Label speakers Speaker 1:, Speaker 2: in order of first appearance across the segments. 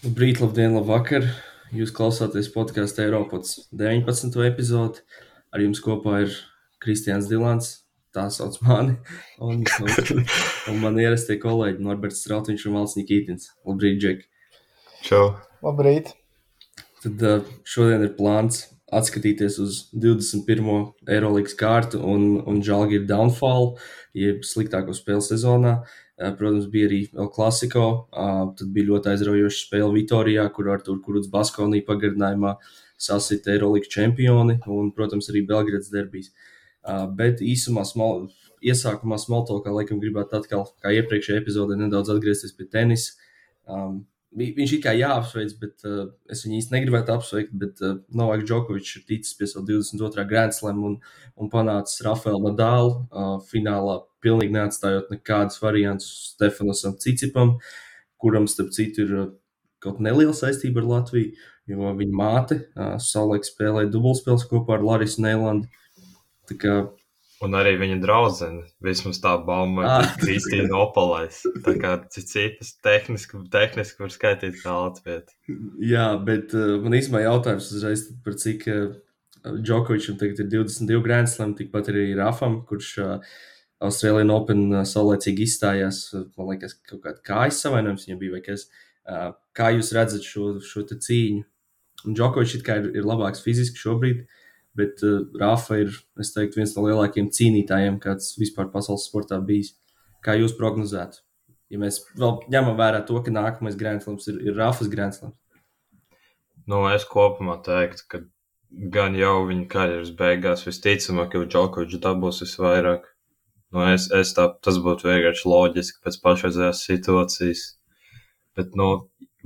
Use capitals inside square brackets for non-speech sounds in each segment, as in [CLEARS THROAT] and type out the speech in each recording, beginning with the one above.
Speaker 1: Labrīt, labdien, labvakar! Jūs klausāties podkāstu Eiropas 19. epizodi. Ar jums kopā ir Kristians Dilants, tā sauc mani, un, un, un man ierastie kolēģi Norberts Strautiņš un Valsts Nikītins. Labrīt, Džek!
Speaker 2: Čau!
Speaker 3: Labrīt!
Speaker 1: Tad uh, šodien ir plāns atskatīties uz 21. Eirolandes kārtu un, un Žalgiris downfall, jeb sliktāko spēļu sezonā. Uh, Protams, bija arī El Clasico. Tad bija ļoti aizraujoša spēle Vitorijā, kur ar tur kurus Baskonī pagarinājumā sasita Eirolandes čempioni un, protams, arī Belgradas derbijas. Bet īsumā, smal, iesākumā Smoltovā laikam gribētu atkal, kā iepriekšējā epizodē, nedaudz atgriezties pie tenisa. Um, Viņš ir kā jāapsveic, bet uh, es viņu īsti negribētu apsveikt. Bet uh, Novaks Džokovičs ir ticis pie sava 22. Grand Slam un, un panācis Rafaela Nadālu uh, finālā, pilnīgi neatstājot nekādas variantus Stefanusam Cicipam, kuram, starp citu, ir uh, kaut neliela saistība ar Latviju, jo viņa māte uh, savulaik spēlēja dubultspēles kopā ar Larisu Neilandu. Tā kā
Speaker 2: Un arī viņa draudzene, vismaz tā bauma, ir ah. Kristīna Opalais. Tā kā citas tehniski, tehniski var skaitīt kā Latvijas.
Speaker 1: Jā, bet uh, man īstenībā jautājums uzreiz par cik uh, Džokovičam tagad ir 22 Grand Slam, tikpat arī Rafam, kurš uh, Austrālijas Open uh, saulēcīgi izstājās. Uh, man liekas, kaut kāda kājas savainojums viņam bija vai kas. Uh, kā jūs redzat šo, šo cīņu? Un Džokovičs ir, ir labāks fiziski šobrīd. Uh, Bet uh, Rafa ir, teiktu, viens no lielākajiem cīnītājiem, kāds vispār pasaules sportā bijis. Kā jūs prognozētu? Ja mēs vēl ņemam vērā to, ka nākamais grāmatslams ir, ir Rafas grāmatslams.
Speaker 2: Nu, es kopumā teiktu, ka gan jau viņa karjeras beigās visticamāk, jau Džokovičs dabūs visvairāk. Nu, es, es tā, tas būtu vienkārši loģiski pēc pašreizējās situācijas. Bet, nu,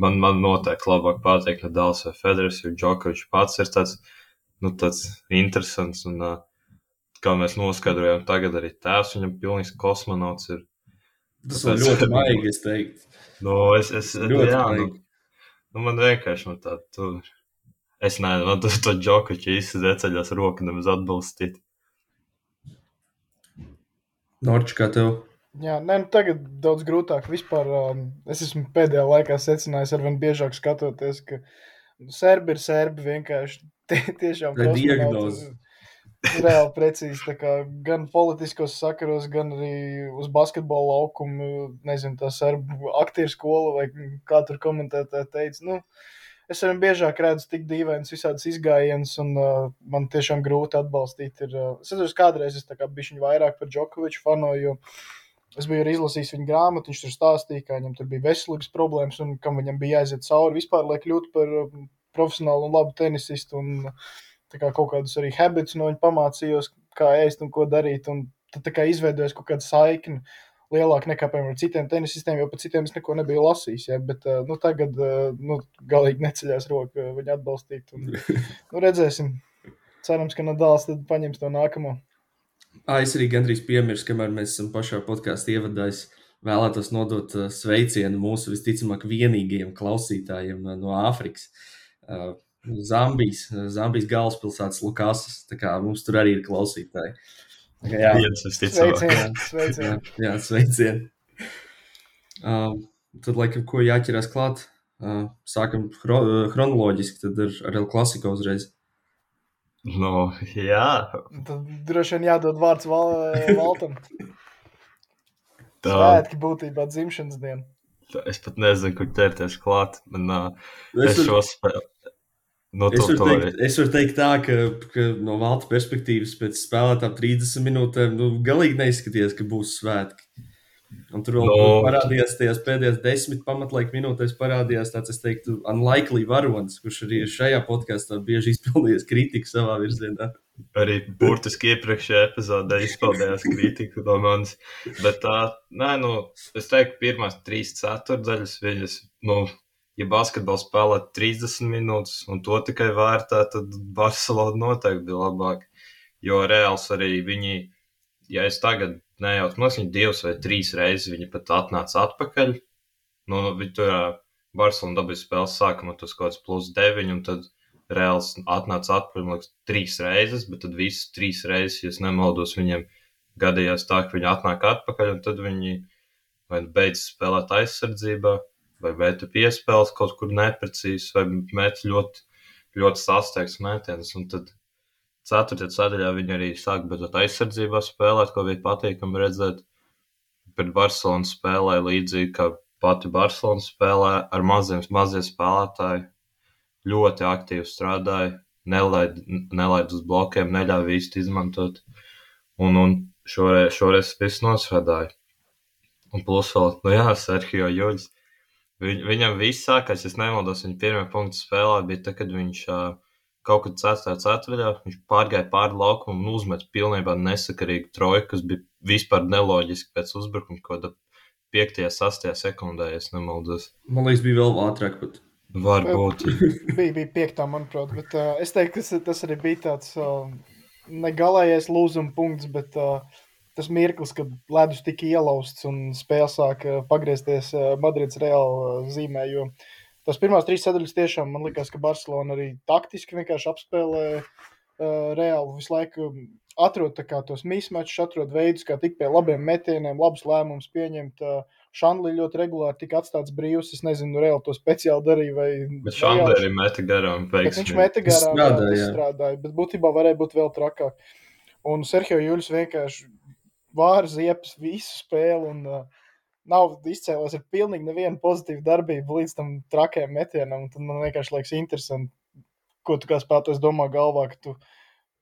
Speaker 2: man, man noteikti labāk patīk Nadals vai Federers, jo Džokovičs pats ir tāds nu, tāds interesants. Un, uh, kā mēs noskaidrojām, tagad arī tēvs viņam pilnīgs kosmonauts ir.
Speaker 1: Tas ir ļoti [LAUGHS] maigi, es teiktu.
Speaker 2: Nu, es, es, ļoti jā, nu, nu, man vienkārši nu, tā, tu, es nezinu, man tas to džokaču izsadzēceļās roku nemaz atbalstīt.
Speaker 1: Norčs, kā tev?
Speaker 3: Jā, nē, nu tagad daudz grūtāk. Vispār um, es esmu pēdējā laikā secinājis, ar vien biežāk skatoties, ka serbi ir serbi vienkārši [LAUGHS] tie, tiešām
Speaker 1: tā diagnoze.
Speaker 3: Reāli precīzi, kā, gan politiskos sakaros, gan arī uz basketbola laukumu, nezinu, tā serbu aktieru skola vai kā tur komentētāji teica. Nu, es arvien biežāk redzu tik dīvains visādas izgājienas, un uh, man tiešām grūti atbalstīt. Ir, uh, es atceros, kādreiz es tā kā bišķiņu vairāk par Džokoviču fanoju, jo es biju arī izlasījis viņa grāmatu, viņš tur stāstīja, ka viņam tur bija veselības problēmas un kam viņam bija jāiziet cauri vispār, lai kļūtu par profesionālu un labu tenisistu. Un, kā, kaut kādus arī habits no viņa pamācījos, kā ēst un ko darīt. Un tad kā, izveidojas kaut kāda saikne lielāka nekā, piemēram, citiem tenisistiem, jo par citiem es neko nebiju lasījis. Ja, bet nu, tagad nu, galīgi neceļās roka viņu atbalstīt. Un, [LAUGHS] nu, redzēsim. Cerams, ka Nadals tad paņems to nākamo.
Speaker 1: À, es arī gandrīz piemirsu, kamēr mēs esam pašā podkāstā ievadājis. Vēlētos nodot sveicienu mūsu visticamāk vienīgajiem klausītājiem no Āfrikas. Uh, uh, Zambijas, Zambijas galvaspilsētas Lukasas. Tā kā mums tur arī ir klausītāji.
Speaker 2: Jā, sveicien.
Speaker 1: sveicien. jā, jā sveicien. Uh, tad, laikam, ko jāķerās klāt, uh, sākam chro chronoloģiski, tad ar, ar El Clasico uzreiz.
Speaker 2: Nu, jā.
Speaker 3: Tad droši vien jādod vārds val Valtam. Tā. Svētki būtībā dzimšanas diena.
Speaker 2: Es pat nezinu, kur ķerties klāt. Man, uh, es, es šo spēli.
Speaker 1: No es, varu teikt, es varu teikt tā, ka, ka no valda perspektīvas pēc spēlētām 30 minūtēm nu, galīgi neizskatījās, ka būs svētki. Un tur vēl no. parādījās tajās pēdējās desmit pamatlaika minūtēs, parādījās tāds, es teiktu, unlikely varonis, kurš arī šajā podkāstā bieži izpildījis kritiku savā virzienā.
Speaker 2: Arī burtiski iepriekšējā epizodē izpildījās kritika no manis. Bet tā, nē, nu, es teiktu, pirmās trīs ceturdaļas viņas, nu, ja basketbols spēlē 30 minūtes un to tikai vērtē, tad Barcelona noteikti bija labāk. Jo reāls arī viņi, ja es tagad nejaucu, man liekas, viņi divas vai trīs reizes viņi pat atnāca atpakaļ. Nu, viņi tur Barcelona dabūja spēles sākumā tas kaut kāds plus 9, un tad reāls atnāca atpakaļ, man liekas, trīs reizes, bet tad visas trīs reizes, ja nemaldos, viņiem gadījās tā, ka viņi atnāk atpakaļ, un tad viņi vai nu beidz spēlēt aizsardzībā, vai metu piespēles kaut kur neprecīzi, vai metu ļoti, ļoti sasteigts metienus. Un tad ceturtajā sadaļā viņi arī sāk beidzot aizsardzībā spēlēt, ko bija patīkami redzēt. Bet Barcelona spēlē līdzīgi kā pati Barcelona spēlē ar maziem, maziem spēlētājiem. Ļoti aktīvi strādāja, nelaid, nelaid uz blokiem, neļāva īsti izmantot. Un, un šoreiz, šoreiz viss nosvedāja. Un plus vēl, nu jā, Sergio Juļs. Viņ, viņam viss sākās, es nemaldos, viņa pirmie punkti spēlē bija tad, kad viņš uh, kaut kad 4. ceturtajā viņš pārgāja pāri laukumam un uzmet pilnībā nesakarīgu troju, kas bija vispār neloģiski pēc uzbrukuma, ko 5. 6. sekundē, ja nemaldos.
Speaker 1: Man liekas, bija vēl ātrāk pat.
Speaker 2: Varbūt. [LAUGHS]
Speaker 3: bija, bija piektā, manuprāt, bet uh, es teiktu, ka tas arī bija tāds uh, negalējais lūzuma punkts, bet uh, tas mirklis, kad ledus tika ielausts un spēle sāka pagriezties Madrids reāli zīmē. Jo tas pirmās trīs sadaļas tiešām man likās, ka Barcelona arī taktiski vienkārši apspēlē uh, reāli visu laiku. Atrod tos mismačus, atrod veidus, kā tikt pie labiem metieniem, labus lēmumus pieņemt. Uh, Šanlī ļoti regulāri tika atstāts brīvs. Es nezinu, reāli to speciāli darīja. Vai,
Speaker 2: bet Šanlī arī meta garām.
Speaker 3: Viņš meta garām, strādāja, jā, strādāja, bet būtībā varēja būt vēl trakāk. Un Sergio Juļs vienkārši vāra ziepes visu spēli. Un, uh, nav izcēlējis ar pilnīgi nevienu pozitīvu darbību līdz tam trakajam metienam. Tad man vienkārši liekas interesanti, ko tu kā spēlētājs domā galvā, ka tu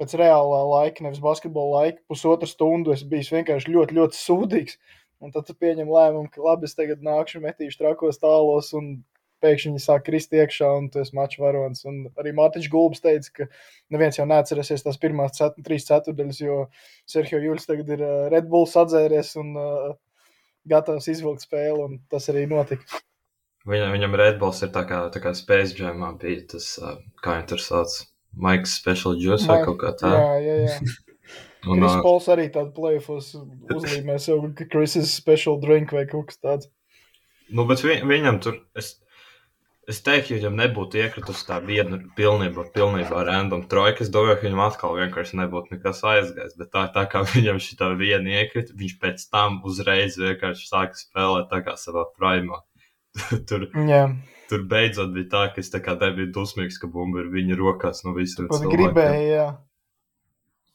Speaker 3: pēc reālā laika, nevis basketbola laika, pusotru stundu esi bijis vienkārši ļoti, ļoti sūdīgs. Un tad tu pieņem lēmumu, ka labi, es tagad nākšu, metīšu trakos tālos, un pēkšņi viņi sāk krist iekšā, un tu esi mačs varonis. Un arī Mārtiņš Gulbs teica, ka neviens jau neatcerēsies tās pirmās cet trīs ceturdaļas, jo Sergio Juļs tagad ir uh, Red Bulls atzēries un uh, gatavs izvilkt spēli, un tas arī notika.
Speaker 2: Viņam, viņam Red Bulls ir tā kā, tā kā Space Jamā bija tas, uh, kā viņi tur sauc, Maiks Special Juice vai kaut kā tā.
Speaker 3: Jā, jā, jā. [LAUGHS] Un, Kris Pols arī tādu plēfos uzlīmē sev, ka Kris ir special drink vai kaut kas tāds.
Speaker 2: Nu, bet vi, viņam tur, es, es teiktu, ja viņam nebūtu iekritusi tā viena pilnībā, pilnībā random trojka, es domāju, ka viņam atkal vienkārši nebūtu nekas aizgājis. Bet tā, tā kā viņam šī tā viena iekrita, viņš pēc tam uzreiz vienkārši sāka spēlēt tā kā savā primā. [LAUGHS] tur,
Speaker 3: yeah.
Speaker 2: tur beidzot bija tā, ka es tā kā nebiju dusmīgs, ka bumba ir viņa rokās no visiem.
Speaker 3: Tas gribēja, jā.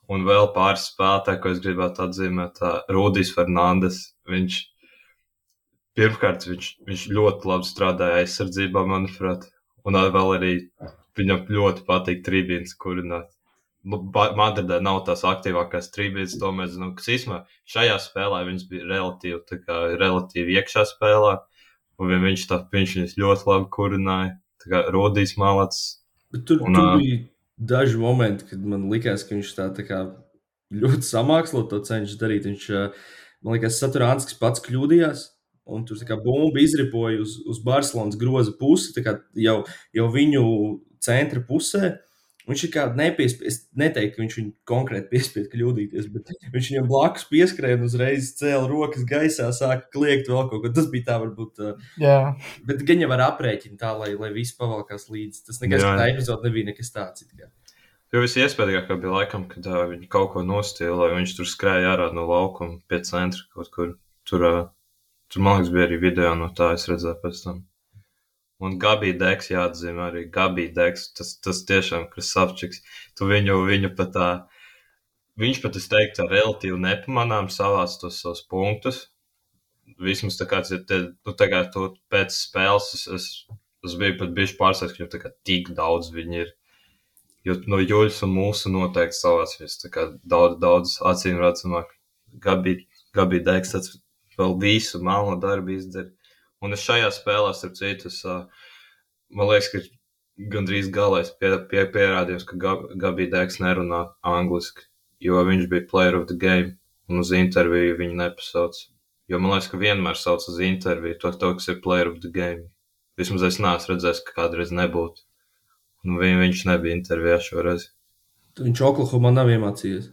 Speaker 2: Un vēl pāris spēlētāji, ko es gribētu atzīmēt, Rudijs Fernandes. Viņš pirmkārt, viņš, viņš ļoti labi strādāja aizsardzībā, manuprāt, un vēl arī viņam ļoti patīk trījums kurināt. Nu, Madridē nav tās aktīvākās trījums, to mēs zinām, kas īstenībā šajā spēlē viņš bija relatīvi, kā, relatīvi iekšā spēlē, un viņš, tā, viņš viņus ļoti labi kurināja. Tā kā Rudijs Malats.
Speaker 1: Bet tur, un, tur bija daži momenti, kad man likās, ka viņš tā, tā kā ļoti samākslot to cenšas darīt. Viņš, man liekas, Saturānskis pats kļūdījās. Un tur kā bumba izripoja uz, uz Barcelonas groza pusi, jau, jau viņu centra pusē. Viņš ir kā nepiespiedz, es neteiktu, ka viņš viņu konkrēti piespiež kļūdīties, bet viņš viņam blakus pieskrēja un uzreiz cēla rokas gaisā, sāka kliegt vēl kaut ko. Tas bija tā, varbūt.
Speaker 3: Jā.
Speaker 1: Bet gan jau var aprēķināt tā, lai, lai viss pavalkās līdzi. Tas nekas tā epizode nebija nekas tāds.
Speaker 2: Jo viss iespējamākais bija laikam, kad uh, viņi kaut ko nostīlēja. Viņš tur skrēja ārā no laukuma pie centra kaut kur. Tur, uh, tur man liekas, bija arī video no tā, es redzēju pēc tam. Un Gabija Deks jāatzīmē arī. Gabija Deks, tas, tas tiešām Krasavčiks. Tu viņu, viņu pat tā, viņš pat, es teiktu, relatīvi nepamanām savās tos savus punktus. Vismaz tā kā, te, nu, tā kā tu pēc spēles, es, es, es biju pat bijuši pārsteigts, ka viņu tā kā tik daudz viņi ir. Jo no Juļas un mūsu noteikti savās viss, tā kā daudz, daudz acīm redzamāk. Gabija, Gabija Deks, tas vēl visu melno darbu izdara. Un es šajā spēlē, starp citu, es, man liekas, ka gandrīz galais pie, pie, pierādījums, ka Gabija Dēks nerunā angliski, jo viņš bija player of the game, un uz interviju viņu nepasauc. Jo man liekas, ka vienmēr sauc uz interviju to, to kas ir player of the game. Vismaz es neesmu redzējis, ka kādreiz nebūtu. Un viņ, viņš nebija intervijā šoreiz.
Speaker 1: Viņš Oklahomā nav iemācījies.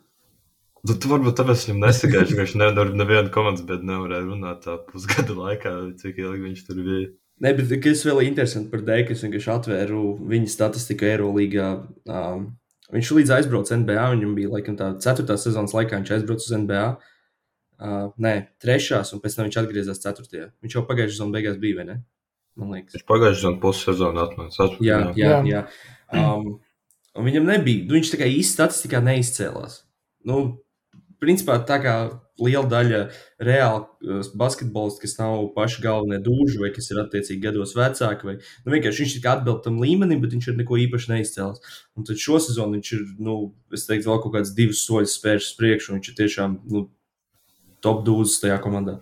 Speaker 2: Nu, tu varbūt tāpēc viņam nesagaiši, ka viņš nevar nevienu komandas, bet nevarēja runāt tā pusgada [LAUGHS] laikā, cik ilgi viņš tur bija.
Speaker 1: Ne, bet kas vēl ir interesanti par Dēku, es vienkārši atvēru viņa statistiku Eirolandā. Um, viņš līdz aizbrauca NBA, viņam bija laikam tā ceturtā sezonas laikā, viņš aizbrauca uz NBA. Uh, nē, trešās, un pēc tam viņš atgriezās ceturtajā. Viņš jau pagājušajā sezonā beigās bija, vai ne? man liekas.
Speaker 2: Viņš pagājušajā sezonā pussezonā atnāca.
Speaker 1: Jā, jā,
Speaker 3: Jā.
Speaker 1: jā. Um, un viņam nebija, nu, viņš tā kā īsti statistikā neizcēlās. Nu, principā tā kā liela daļa reāli uh, basketbolistu, kas nav paši galvenie dūži, vai kas ir attiecīgi gados vecāki, vai nu, vienkārši viņš tikai atbild tam līmenim, bet viņš ir neko īpaši neizcēlās. Un tad šo sezonu viņš ir, nu, es teiktu, vēl kaut kāds divus soļus spērš uz priekšu, un viņš ir tiešām nu, top dūzis tajā komandā.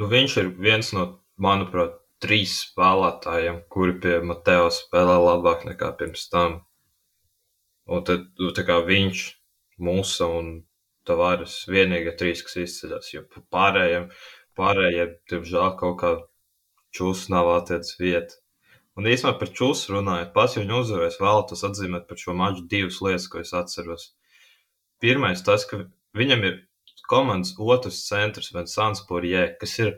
Speaker 2: Nu, viņš ir viens no, manuprāt, trīs spēlētājiem, kuri pie Mateo spēlē labāk nekā pirms tam. Un tad nu, tā kā viņš, Musa un Tavares vienīgie trīs, kas izceļas, jo pārējiem, pārējiem, diemžēl, kaut kā čūs nav attiecis vieta. Un īstenībā par čūsu runājot, pats viņa uzvarēs vēlētos atzīmēt par šo maču divas lietas, ko es atceros. Pirmais, tas, ka viņam ir komandas otrs centrs, Vinsants Porjē, kas ir,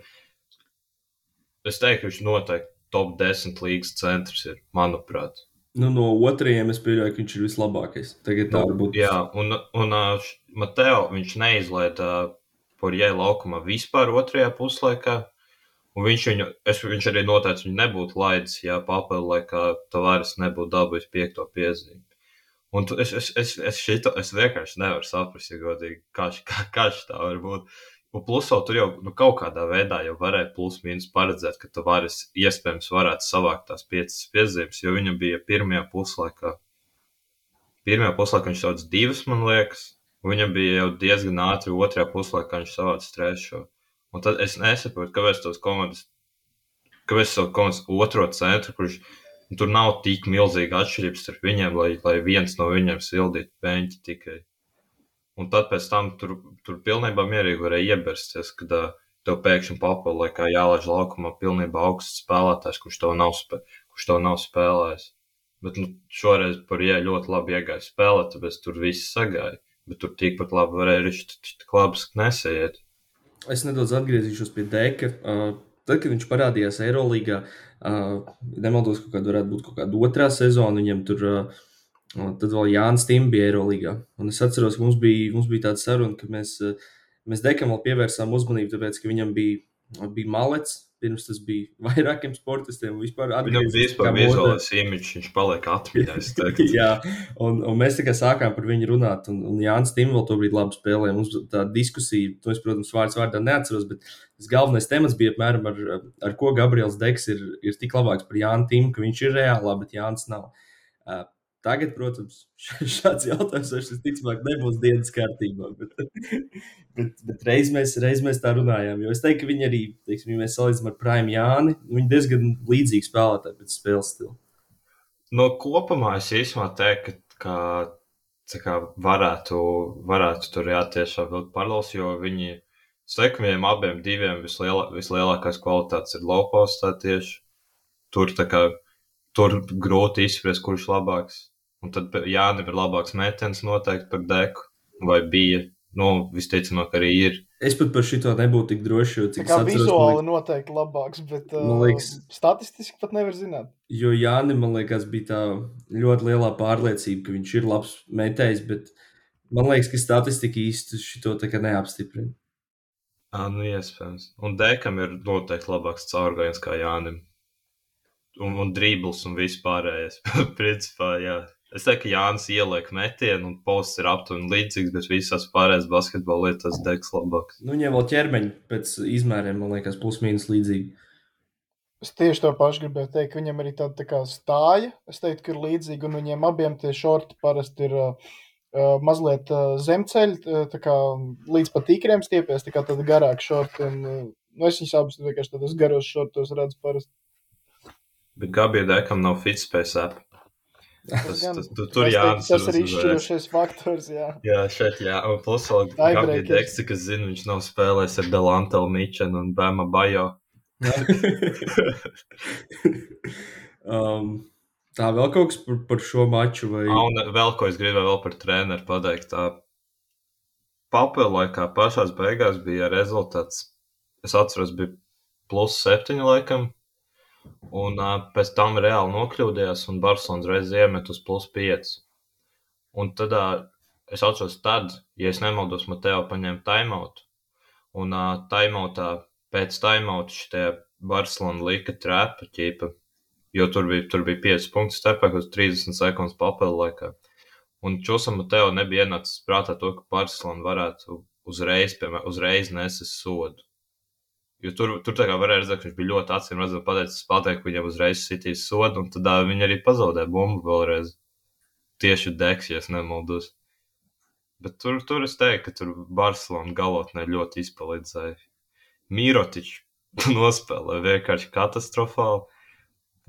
Speaker 2: es teiktu, viņš noteikti top 10 līgas centrs ir, manuprāt.
Speaker 1: Nu, no otrajiem es pieļauju, ka viņš ir vislabākais. Tagad tā varbūt.
Speaker 2: Jā, un, un Mateo, viņš neizlaida Porjē laukumā vispār otrajā puslaikā. Un viņš, viņu, es, viņš arī noteikti viņu nebūtu laidis, ja papildu laikā Tavares nebūtu dabūjis piekto piezīmi. Un tu, es, es, es, es, šito, es vienkārši nevaru saprast, ja godīgi, kā, kā, kā tā var būt. Un plus vēl tur jau nu, kaut kādā veidā jau varēja plus mīnus paredzēt, ka Tavares iespējams varētu savākt tās piecas piezīmes, jo viņam bija pirmajā puslaikā. Pirmajā puslaikā viņš sauc divas, man liekas, viņam bija jau diezgan ātri otrajā puslaikā viņš savāca trešo. Un tad es nesaprotu, kāpēc tos komandas, kāpēc tos komandas otro centru, kurš tur nav tik milzīga atšķirība starp viņiem, lai, lai viens no viņiem sildītu beņķi tikai. Un tad pēc tam tur, tur pilnībā mierīgi varēja iebersties, kad uh, tev pēkšņi papildu laikā jālaiž laukumā pilnībā augsts spēlētājs, kurš tev nav, spē, kurš tev nav spēlējis. Bet nu, šoreiz par ieeju ļoti labi iegāja spēlēt, tāpēc tur viss sagāja. Bet tur tikpat labi varēja arī klubs nesaiet.
Speaker 1: Es nedaudz atgriezīšos pie Dēka. Uh, tad, kad viņš parādījās Eirolandā, uh, nemaldos, ka kāda varētu būt kaut kāda otrā sezona, viņam tur uh, tad vēl Jānis Tim bija Eirolandā. Es atceros, ka mums bija, mums bija tāda saruna, ka mēs, mēs Dekam vēl pievērsām uzmanību, tāpēc, ka viņam bija, bija malets. Pirms tas bija [LAUGHS] vairākiem sportistiem. Vispār
Speaker 2: Viņam
Speaker 1: atgriezties
Speaker 2: vispār vizuālais imidžs, viņš paliek atmiņā. es [LAUGHS] teiktu.
Speaker 1: Jā, un, un mēs tikai sākām par viņu runāt. Un, un Jānis Timvels to brīdi labi spēlēja. Mums tā diskusija, to es, protams, vārds vārdā neatceros, bet tas galvenais temats bija apmēram ar, ar ko Gabriels Deks ir, ir tik labāks par Jānu Timu, ka viņš ir reālā, bet Jānis nav. Tagad, protams, [LAUGHS] šāds jautājums visticamāk nebūs dienas kārtībā. Bet, [LAUGHS] bet, bet reiz, mēs, reiz mēs tā runājām. Jo es teiktu, ka viņi arī, teiksim, ja mēs salīdzinām ar Prime Jāni, viņi diezgan līdzīgi spēlētāji pēc spēles stila.
Speaker 2: No kopumā es īstenībā teiktu, ka kā varētu, varētu tur jātiešām būt paralēls, jo viņi, viņiem abiem diviem vislielā, vislielākais kvalitātes ir laupostā tieši. Tur kā, tur grūti izspriest, kurš labāks. Un tad Jānim ir labāks metiens noteikti par deku, vai bija, nu, visticamāk arī ir.
Speaker 1: Es pat par šo nebūtu tik drošs, jo
Speaker 3: Tā
Speaker 1: cik atceros,
Speaker 3: vizuāli
Speaker 1: man
Speaker 3: noteikti labāks, bet uh,
Speaker 1: liekas-
Speaker 3: statistiski pat nevar zināt.
Speaker 1: Jo Jānis, man liekas, bija tā ļoti lielā pārliecība, ka viņš ir labs metējs, bet man liekas, ka statistika īsti šo neapstiprina.
Speaker 2: Ah, nu, iespējams. Un Dekam ir noteikti labāks caurgājiens kā Jānim. Un, un drībls un viss pārējais. [LAUGHS] Principā, jā. Es teiktu, ka Jānis ieliek metienu un posts ir aptuveni līdzīgs, bet visās pārējās basketbola lietās Deks labāks.
Speaker 1: Nu, viņiem vēl ķermeņi pēc izmēriem, man liekas, plus mīnus līdzīgi.
Speaker 3: Es tieši to pašu gribēju teikt, viņam arī tāda tā kā stāja. Es teiktu, ka ir līdzīga, un viņiem abiem tie šorti parasti ir uh, uh, mazliet uh, zemceļi, tā kā līdz pat tīkriem stiepies, tā kā tāda garāka šorti. Un, uh, nu, es viņus abus vienkārši tādos garos šortos redzu parasti.
Speaker 2: Bet Gabija Dekam nav fitspējas app. Tas,
Speaker 3: gan.
Speaker 2: tas, tu, tur Jānis
Speaker 3: tas ir izšķirošais faktors. Jā.
Speaker 2: Jā, šeit, jā, un plus vēl
Speaker 3: Tiebreakers.
Speaker 2: Gabija Deks, cik es zinu, viņš nav spēlējis ar Delantelu Mičenu un Bēma Bajo. [LAUGHS]
Speaker 1: um, tā vēl kaut kas par, par šo maču, vai
Speaker 2: Ah, Un vēl ko es gribēju vēl par treneru pateikt. Tā papildu laikā pašās beigās bija rezultāts. Es atceros, bija plus septiņi laikam. Un uh, pēc tam reāli nokļūdījās, un Barcelona reiz iemet uz plus pieci. Un tad uh, es atceros, tad, ja es nemaldos, Mateo paņēma timeout. Un uh, timeoutā, pēc timeouta šitie Barcelona lika trēpa ķīpa, jo tur bija, tur bija 5 punktu starpā, uz 30 sekundes papildu laikā. Un Čusam Mateo nebija ienācis prātā to, ka Barcelona varētu uzreiz, piemēram, uzreiz nesis sodu. Jo tur, tur tā kā varēja redzēt, ka viņš bija ļoti acīm redzams pateicis spēlētājiem, ka viņam uzreiz sitīs sodu, un tad viņi arī pazaudēja bumbu vēlreiz. Tieši deks, ja nemaldos. Bet tur, tur es teiktu, ka tur Barcelona galotnē ļoti izpalīdzēja. Mīrotičs [LAUGHS] nospēlēja vienkārši katastrofāli.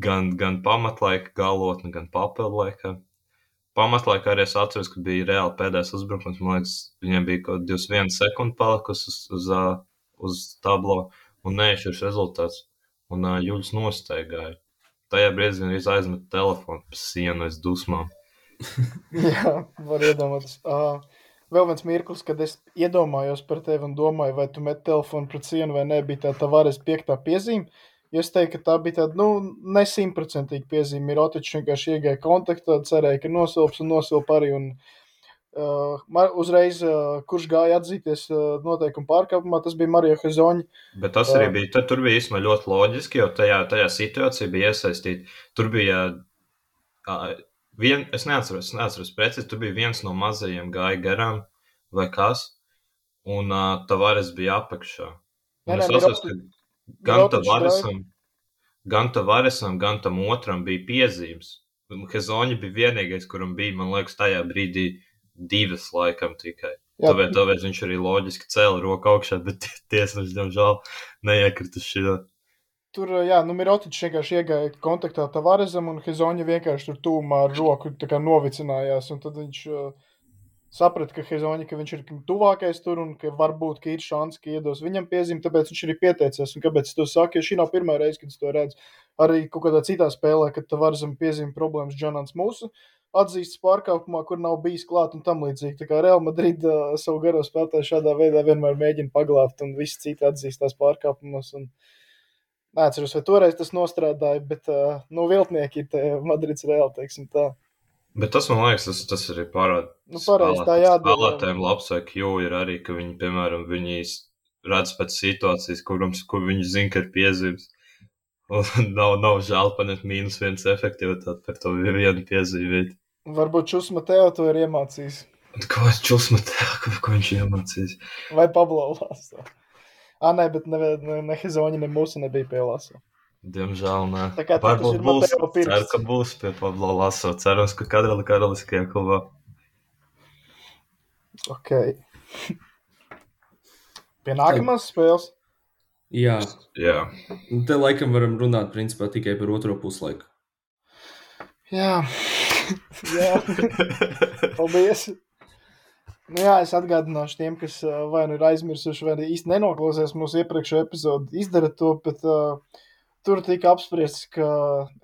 Speaker 2: Gan, gan pamatlaika galotne, gan papildu laikā. Pamatlaikā arī es atceros, ka bija reāli pēdējais uzbrukums. Man liekas, viņiem bija kaut 21 sekunde palikusi uz, uz, uz, uz tablo un neizšķirs rezultāts. Un uh, Juļs nosteigāja. Tajā brīdī viņš aizmet telefonu pa sienu aiz dusmām. [LAUGHS]
Speaker 3: Jā, var iedomāties. Uh, vēl viens mirklis, kad es iedomājos par tevi un domāju, vai tu met telefonu pret sienu vai nē, bija tā tā varas piektā piezīme. Es teiktu, ka tā bija tāda nu, nesimtprocentīga piezīme. Ir Otičs vienkārši iegāja kontaktā, cerēja, ka nosilps un nosilpa arī. Un, uh, uzreiz, uh, kurš gāja atzīties uh, noteikumu pārkāpumā, tas bija Marija Hezoņa.
Speaker 2: Bet tas arī bija, tur bija īstenībā ļoti loģiski, jo tajā, tajā situācijā bija iesaistīta. Tur bija, uh, vien, es neatceros, neatceros precīzi, tur bija viens no mazajiem gāja garām vai kas, un uh, Tavares bija apakšā. Nē, nē, es atceros, ka Gan Tavaresam, gan Tavaresam, gan tam otram bija piezīmes. Hezoņa bija vienīgais, kuram bija, man liekas, tajā brīdī divas laikam tikai. Jā. Tāpēc, tāpēc viņš arī loģiski cēla roku augšā, bet tiesnesis, diemžēl, neiekrita šajā.
Speaker 3: Tur, jā, nu, Mirotičs vienkārši iegāja kontaktā Tavaresam, un Hezoņa vienkārši tur tūmā ar roku novicinājās, tad viņš uh, saprata, ka Hezoņa, ka ir tuvākais tur un ka varbūt ka ir šāds, ka iedos viņam piezīmi, tāpēc viņš arī pieteicies. Un kāpēc es to saku? Jo šī nav pirmā reize, kad es to redzu. Arī kaut kādā citā spēlē, kad zem piezīmi problēmas Džonans mūsu atzīstas pārkāpumā, kur nav bijis klāt un tam līdzīgi. Tā kā Real Madrid uh, savu garo spēlētāju šādā veidā vienmēr mēģina paglābt, un visi citi atzīstās pārkāpumos. Un... Neatceros, vai toreiz tas nostrādāja, bet uh, nu, viltnieki ir Madrids Real, teiksim tā.
Speaker 2: Bet tas man liekas, tas, tas arī parāda.
Speaker 3: Nu, pareiz, tā jādara.
Speaker 2: Spēlētājiem labs vai Q ir arī, ka viņi, piemēram, viņi redz pēc situācijas, kurums, kur viņi zina, ka ir piezīmes. Un [LAUGHS] nav, nav žēl paņemt mīnus viens efektivitāti par to vienu piezīmīti.
Speaker 3: Varbūt Čus Mateo to ir iemācījis.
Speaker 2: Ko es Čus Mateo, [LAUGHS] ko, ko viņš iemācījis?
Speaker 3: Vai Pablo Lāsā? Ā, nē, bet ne, ne, ne Hezoņa, ne mūsu nebija pie Lāsā.
Speaker 2: Diemžēl nē.
Speaker 3: Tā kā
Speaker 2: Varbūt būs, ceru, ka būs pie Pablo Laso. Cerams, ka kādreiz karaliskajā klubā.
Speaker 3: Ok. pie nākamās spēles.
Speaker 1: Jā,
Speaker 2: Jā.
Speaker 1: te laikam varam runāt principā tikai par otro puslaiku.
Speaker 3: Jā, jā. paldies. Nu jā, es atgādināšu tiem, kas vai nu ir aizmirsuši, vai īsti nenoklausījās mūsu iepriekšējo epizodi. Izdara to, bet uh, tur tika apspriests, ka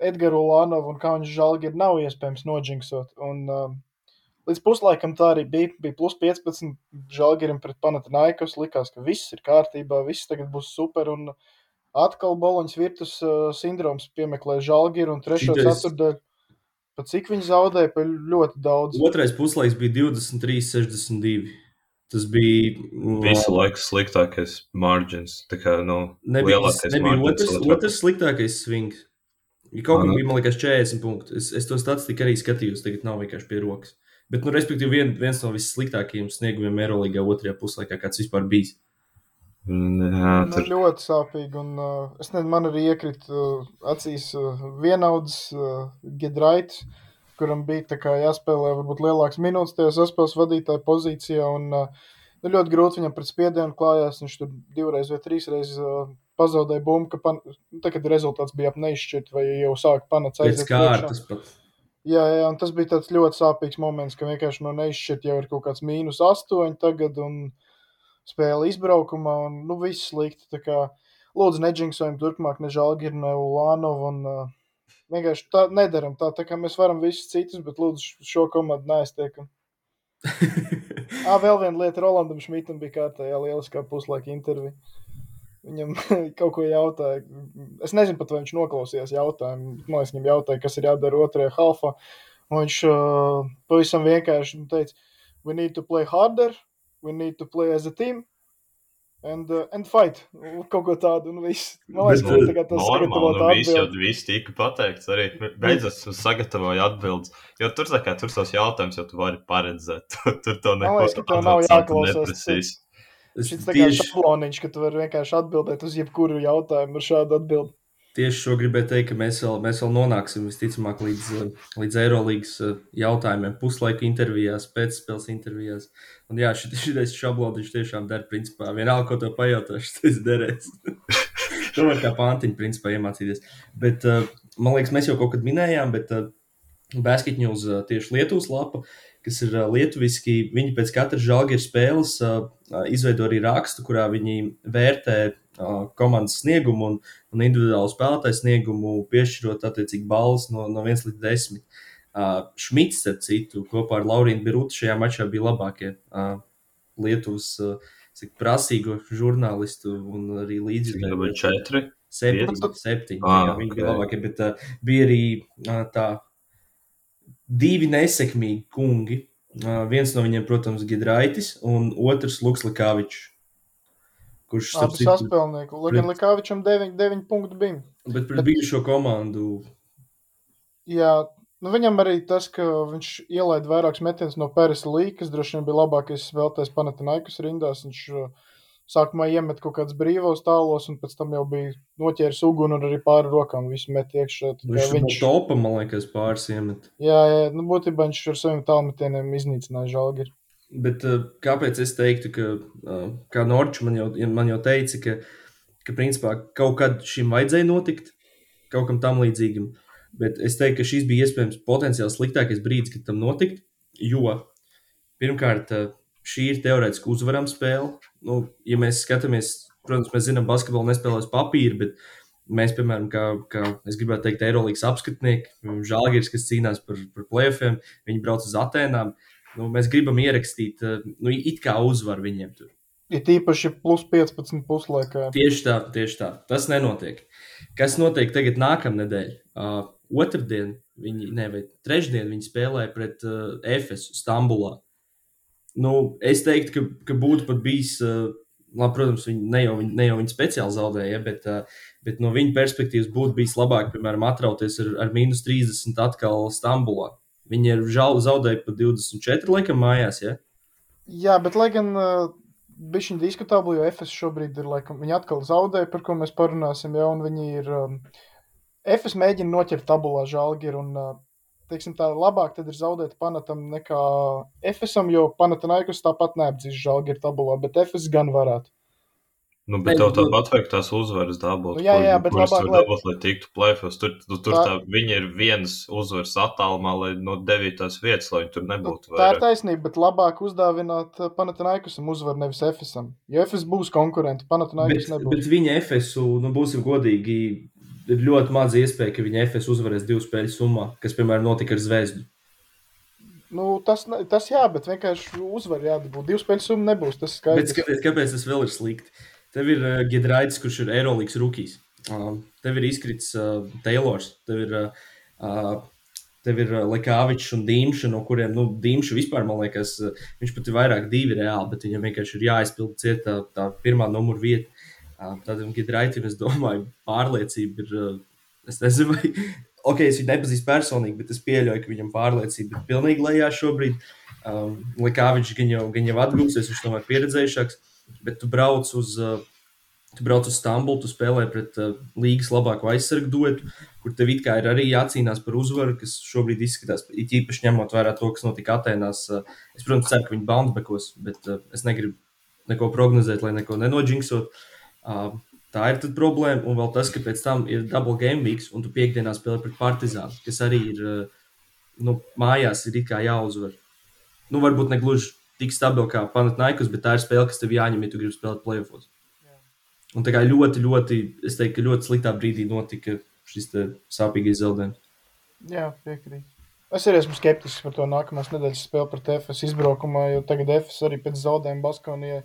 Speaker 3: Edgars Ulānovs un Kaunis Žalgiris nav iespējams noģinksot. Un, uh, līdz puslaikam tā arī bija. Bija plus 15 Žalgirim pret Panathinaikos. Likās, ka viss ir kārtībā, viss tagad būs super. Un atkal Boloņas virtus uh, sindroms piemeklē Žalgiru un trešo
Speaker 1: Šitais-
Speaker 3: ceturdaļu. Pat cik viņi zaudēja, pa ļoti daudz.
Speaker 1: Otrais puslaiks bija 23, 62. Tas bija. mm,
Speaker 2: Visu laiku sliktākais margins. Tā kā, nu,
Speaker 1: Nebija,
Speaker 2: lielākais
Speaker 1: nebija
Speaker 2: margins
Speaker 1: otrs,
Speaker 2: otrā
Speaker 1: otrs sliktākais swings. Ja kaut kur
Speaker 2: nu.
Speaker 1: bija, man liekas, 40 punkti. Es, es to statistiku arī skatījos, tagad nav vienkārši pie rokas. Bet, nu, respektīvi, vien, viens no vissliktākajiem sniegumiem Eirolandā otrajā puslaikā, kāds vispār bijis.
Speaker 2: Jā,
Speaker 3: Nu,
Speaker 2: tur
Speaker 3: ļoti sāpīgi. Un, uh, es nezinu, man arī iekrita uh, acīs uh, vienauds uh, Gidraits, kuram bija kā jāspēlē varbūt lielāks minūtes tajā saspēles vadītāja pozīcijā. Un, uh, nu, ļoti grūti viņam pret spiedienu klājās. Viņš tur divreiz vai trīsreiz uh, pazaudēja bumbu, ka pan, nu, tā, kad rezultāts bija ap neizšķirt vai jau sāk panākt
Speaker 1: Pēc kārtas pat.
Speaker 3: Jā, jā, un tas bija tāds ļoti sāpīgs moments, ka vienkārši no neizšķirt jau ir kaut kāds mīnus astoņi tagad, un spēle izbraukumā, un nu, viss slikti. Tā kā lūdzu, neģinksojam turpmāk, ne Žalgiru, ne Ulānovu, un uh, vienkārši tā nedaram tā, tā kā mēs varam visus citus, bet lūdzu šo komandu neaiztiekam. [LAUGHS] Ā, vēl viena lieta, Rolandam Šmitam bija kārtējā lieliskā puslaika intervija. Viņam [LAUGHS] kaut ko jautāja. Es nezinu, pat vai viņš noklausījās jautājumu. Man liekas, viņam jautāja, kas ir jādara otrajā halfā. Un viņš uh, pavisam vienkārši nu, teica, we need to play harder, we need to play as a team. and, uh, and fight. Kaut ko tādu, un viss. Man liekas, ka tagad tas
Speaker 2: Normāli,
Speaker 3: sagatavot
Speaker 2: nu, viss jau
Speaker 3: atbildi.
Speaker 2: viss tika pateikts. Arī beidzot sagatavoja atbildes. Jo tur, tā kā, tur tos jautājumus jau tu vari paredzēt. [LAUGHS] Tur, tur to neko
Speaker 3: liekas, ka tev nav jāklausās.
Speaker 2: neprecīzi.
Speaker 1: Es
Speaker 3: Šis tā kā
Speaker 1: tieši,
Speaker 3: šabloniņš, ka tu vari vienkārši atbildēt uz jebkuru jautājumu ar šādu atbildi.
Speaker 1: Tieši šo gribēju teikt, ka mēs vēl, mēs vēl nonāksim visticamāk līdz, uh, līdz Eirolandes jautājumiem, puslaika intervijās, pēcspēles intervijās. Un jā, šis, šabloniņš tiešām der, principā, vienalga, ko tev pajautāšu, [LAUGHS] tas derēs. [LAUGHS] to var kā pantiņu, principā, iemācīties. Bet, uh, man liekas, mēs jau kaut kad minējām, bet uh, Basketņūs uh, tieši Lietuvas lapa, kas ir uh, lietuviski, viņi pēc katras žāģeru spēles uh, uh, izveido arī rakstu, kurā viņi vērtē uh, komandas sniegumu un, un individuālu spēlētāju sniegumu, piešķirot attiecīgi balvas no, no 1 līdz 10. Uh, Šmits, starp citu, kopā ar Laurīnu Birūtu šajā mačā bija labākie Lietuvas cik prasīgo žurnālistu un arī
Speaker 2: bija četri?
Speaker 1: Septiņi, septiņi
Speaker 2: Ah,
Speaker 1: viņi bija
Speaker 2: ok.
Speaker 1: labākie, bet uh, bija arī uh, tā divi nesekmīgi kungi. Uh, viens no viņiem, protams, Gidraitis, un otrs Luks Likāvičs. Kurš, citu,
Speaker 3: saspēlnieki. Lai gan Likāvičam 9, 9 punktu bija.
Speaker 1: bet pret bijušo komandu
Speaker 3: Jā, nu viņam arī tas, ka viņš ielaida vairākus metienus no Pēras līnijas, kas droši vien bija labākais spēlētājs Panatinaikas rindās. Viņš uh, sākumā iemet kaut kādus brīvos tālos, un pēc tam jau bija noķēris uguni un arī pāri rokām visu met iekšā.
Speaker 1: Viņš, viņš...
Speaker 3: Viņš,
Speaker 1: no topa, man liekas, pāris iemet.
Speaker 3: jā, jā, nu būtībā viņš ar saviem tālmetieniem iznīcināja žāģi.
Speaker 1: Bet uh, kāpēc es teiktu, ka, uh, kā Norčs man jau, man jau teica, ka, ka principā kaut kad šim vajadzēja notikt, kaut kam tam līdzīgam. Bet es teiktu, ka šis bija iespējams potenciāli sliktākais brīdis, kad tam notikt. Jo pirmkārt, uh, šī ir teorētiski uzvarama spēle. Nu, ja mēs skatāmies, protams, mēs zinām, basketbolu nespēlēs papīri, bet mēs, piemēram, kā, kā es gribētu teikt, Eirolandes apskatnieki, Žalgiris, kas cīnās par, par playoffiem, viņi brauc uz Atēnām. Nu, mēs gribam ierakstīt, uh, nu, it kā uzvaru viņiem tur.
Speaker 3: Ir tīpaši plus 15 puslaikā.
Speaker 1: Tieši tā, tieši tā. Tas nenotiek. Kas notiek tagad, nākamā nedēļa? Uh, otrdien, viņi, ne, vai trešdien, viņi spēlē pret uh, Efesu Stambulā. Nu, es teiktu, ka, ka būtu pat bijis, uh, labi, protams, viņi ne jau, ne jau viņi speciāli zaudēja, ja, bet, uh, bet no viņa perspektīvas būtu bijis labāk, piemēram, atrauties ar, ar mīnus 30 atkal Stambulā. Viņi ir žal, zaudējuši pat 24 laikam mājās. Ja?
Speaker 3: Jā, bet lai gan uh, bija šī diskutabla, jo FS šobrīd ir, laikam, viņi atkal zaudēja, par ko mēs parunāsim, un viņi ir, um, FS mēģina noķert tabulā žālgi, un, uh, teiksim tā, labāk ir zaudēt Panatam nekā FSam, jo Panatanaikus tāpat neapdzīs žālgi tabulā, bet FS gan varētu.
Speaker 2: Nu, bet tev
Speaker 1: nu,
Speaker 2: tāpat vajag tās uzvaras dabūt.
Speaker 3: Nu, jā, jā, bet labāk, lai-
Speaker 2: dabūt, lai tiktu plēfos. Tur, tu, tur
Speaker 3: Tā-
Speaker 2: tā, viņi ir viens uzvaras attālumā, lai no devītās vietas, lai viņi tur
Speaker 3: Nu,
Speaker 2: nebūtu.
Speaker 3: tā ir taisnība, bet labāk uzdāvināt uh, Panatanaikosam uzvaru nevis FSam. Jo FS būs konkurenti,
Speaker 1: Bet,
Speaker 3: Panatanaikus nebūs.
Speaker 1: bet viņa FSU, nu, būsim godīgi, ir ļoti maz iespēja, ka viņa FS uzvarēs divu spēļu summā, kas, piemēram, notika ar Zvezdu.
Speaker 3: Nu, tas, tas jā, bet vienkārši uzvar jādabūt. Divu spēļu summu nebūs, tas
Speaker 1: Bet
Speaker 3: skaidrs.
Speaker 1: skaties, kāpēc tas vēl ir slikti? Tev ir uh, Gidraitis, kurš ir Eirolandes rookies. Uh, tev ir izkritis uh, Taylors, tev ir, uh, uh, tev ir uh, Lekāvičs un Dīmša, no kuriem, nu, Dīmša vispār, man liekas, uh, viņš pat ir vairāk divi reāli, bet viņam vienkārši ir jāizpild ciet tā, pirmā numura vieta. Uh, Tādam Gidraitim, es domāju, pārliecība ir, uh, es nezinu, vai, [LAUGHS] ok, es viņu nepazīstu personīgi, bet es pieļauju, ka viņam pārliecība ir pilnīgi lejā šobrīd. Um, Lekāvičs gan jau, gan jau atgūsies, viņš tomēr pieredzējušāks, bet tu brauc uz, tu brauc uz Stambulu, tu spēlē pret līgas labāko aizsargu duetu, kur tev it kā ir arī jācīnās par uzvaru, kas šobrīd izskatās, it īpaši ņemot vērā to, kas notika Atenās. Es, protams, ceru, ka viņi bouncebacos, bet es negribu neko prognozēt, lai neko nenodžinksot. Tā ir problēma, un vēl tas, ka pēc tam ir double game weeks, un tu piekdienā spēlē pret Partizānu, kas arī ir nu, mājās, ir kā jāuzvar. Nu, varbūt ne gluži tik stabili kā Panatnaikus, bet tā ir spēle, kas tev jāņem, ja tu gribi spēlēt playoffs. Un tā kā ļoti, ļoti, es teiktu, ļoti sliktā brīdī notika šis sāpīgais zaudējums.
Speaker 3: Jā, piekrīt. Es arī esmu skeptisks par to nākamās nedēļas spēli pret FS izbraukumā, jo tagad FS arī pēc zaudējuma Baskonijai.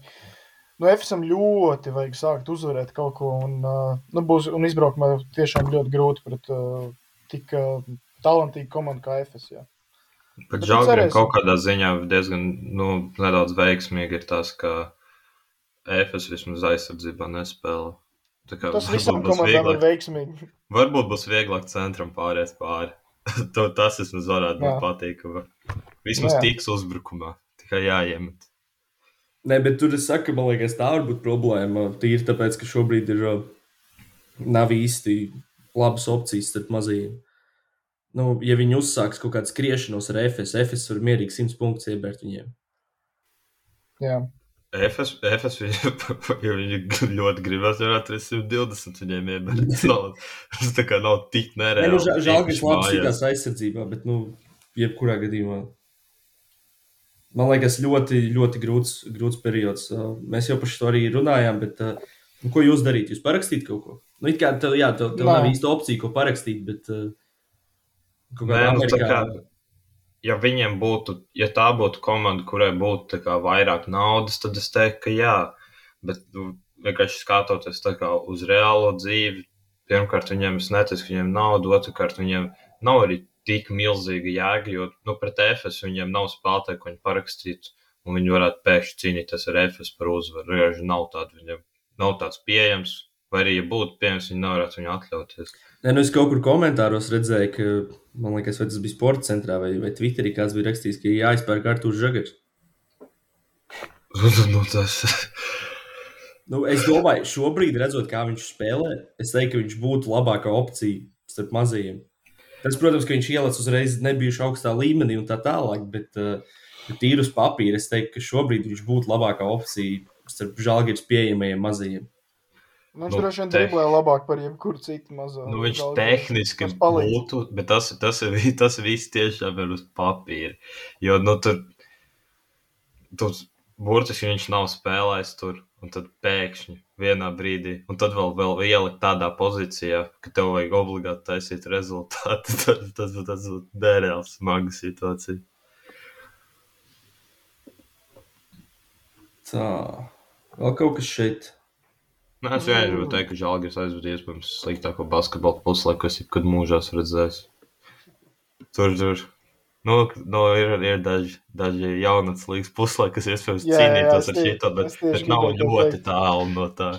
Speaker 3: Nu, FSam ļoti vajag sākt uzvarēt kaut ko, un, uh, nu, būs, un izbraukumā tiešām ļoti grūti pret uh, tik uh, talantīgu komandu kā FS. Jā.
Speaker 2: Bet žēlgājiem
Speaker 3: cerēsim.
Speaker 2: kaut kādā ziņā diezgan nu, nedaudz veiksmīgi ir tas, ka EFS vismaz aizsardzībā nespēlē. Tā kā
Speaker 3: Tas visam komandām ir veiksmīgi.
Speaker 2: Varbūt būs vieglāk centram pāriet pāri. [LAUGHS] To- Tas vismaz varētu būt patīkami. Vismaz
Speaker 3: Jā.
Speaker 2: tiks uzbrukumā. Tikai jāiemet.
Speaker 1: Nē, bet tur es saku, man liekas, tā var būt problēma. Tīri tāpēc, ka šobrīd ir nav īsti labas opcijas starp mazajiem. Nu, ja viņi uzsāks kaut kādu skriešanos ar FS, FS var mierīgi 100 punktus iebērt viņiem.
Speaker 3: Jā.
Speaker 2: EFS, EFS [LAUGHS] ja viņi ļoti gribēs, varētu arī 120 viņiem iebērt. [LAUGHS] Tas nav- Tas tā kā nav tik nereāli.
Speaker 1: nu, žēl, žēl, ka viņš labi sitās aizsardzībā, bet, nu, jebkurā gadījumā. Man liekas, ļoti, ļoti grūts, grūts periods. Uh, Mēs jau par šo arī runājām, bet uh, nu, ko jūs darīt? Jūs parakstīt kaut ko? Nu, it kā tev, jā, tev, tev
Speaker 3: Nē.
Speaker 1: nav īsta opcija, ko parakstīt, bet uh, kaut
Speaker 2: Nē, nu, tā kā, ja viņiem būtu, ja tā būtu komanda, kurai būtu kā vairāk naudas, tad es teiktu, ka jā. Bet nu, vienkārši skatoties kā uz reālo dzīvi, pirmkārt, viņiem es neticu, ka viņiem nauda, otrkārt, viņiem nav arī tik milzīga jēga, jo nu, pret EFS viņiem nav spēlētāji, ko viņi parakstītu, un viņi varētu pēkšņi cīnīties ar EFS par uzvaru. Vienkārši nav tāda, nav tāds pieejams, vai arī, ja būtu pieejams, viņi nevarētu viņu atļauties.
Speaker 1: Nē, nu, es kaut kur komentāros redzēju, ka, man liekas, vai tas bija sporta centrā vai, vai Twitterī, kāds bija rakstījis, ka jāizpērk Arthurs Žagars. [LAUGHS]
Speaker 2: nu, tas...
Speaker 1: Nu, es domāju, šobrīd, redzot, kā viņš spēlē, es teiktu, ka viņš būtu labākā opcija starp mazajiem. Tas, protams, ka viņš ielicis uzreiz nebijuši augstā līmenī un tā tālāk, bet uh, tīri uz papīra es teiktu, ka šobrīd viņš būtu labākā opcija starp žēlgājas pieejamajiem mazajiem.
Speaker 3: Nu, viņš
Speaker 2: Nu,
Speaker 3: droši vien
Speaker 2: te-
Speaker 3: driblē labāk par jebkuru citu mazo.
Speaker 2: Nu, viņš
Speaker 3: žalgiri.
Speaker 2: tehniski
Speaker 3: Tas
Speaker 2: būtu, bet tas, tas, ir, [LAUGHS] vi- tas viss tiešām ir uz papīra. Jo nu, tur, tur burtiski viņš nav spēlējis tur, un tad pēkšņi vienā brīdī, un tad vēl, vēl ielikt tādā pozīcijā, ka tev vajag obligāti taisīt rezultātu. [LAUGHS] Tas, tas, tas būtu nereāls smaga situācija.
Speaker 1: Tā, vēl kaut kas šeit.
Speaker 2: Nē, es vienkārši gribu teikt, ka Žalgiris aizvada iespējams sliktāko basketbalu puslaiku, kas jebkad mūžā esmu redzējis. Tur, tur. Nu, nu ir, ir daži, daži jaunatnes līgas puslaiki, kas iespējams
Speaker 3: Jā, jā, jā,
Speaker 2: cīnītos
Speaker 3: es
Speaker 2: ar šito, bet,
Speaker 3: es
Speaker 2: bet nav
Speaker 3: gribēju
Speaker 2: ļoti tālu no tā.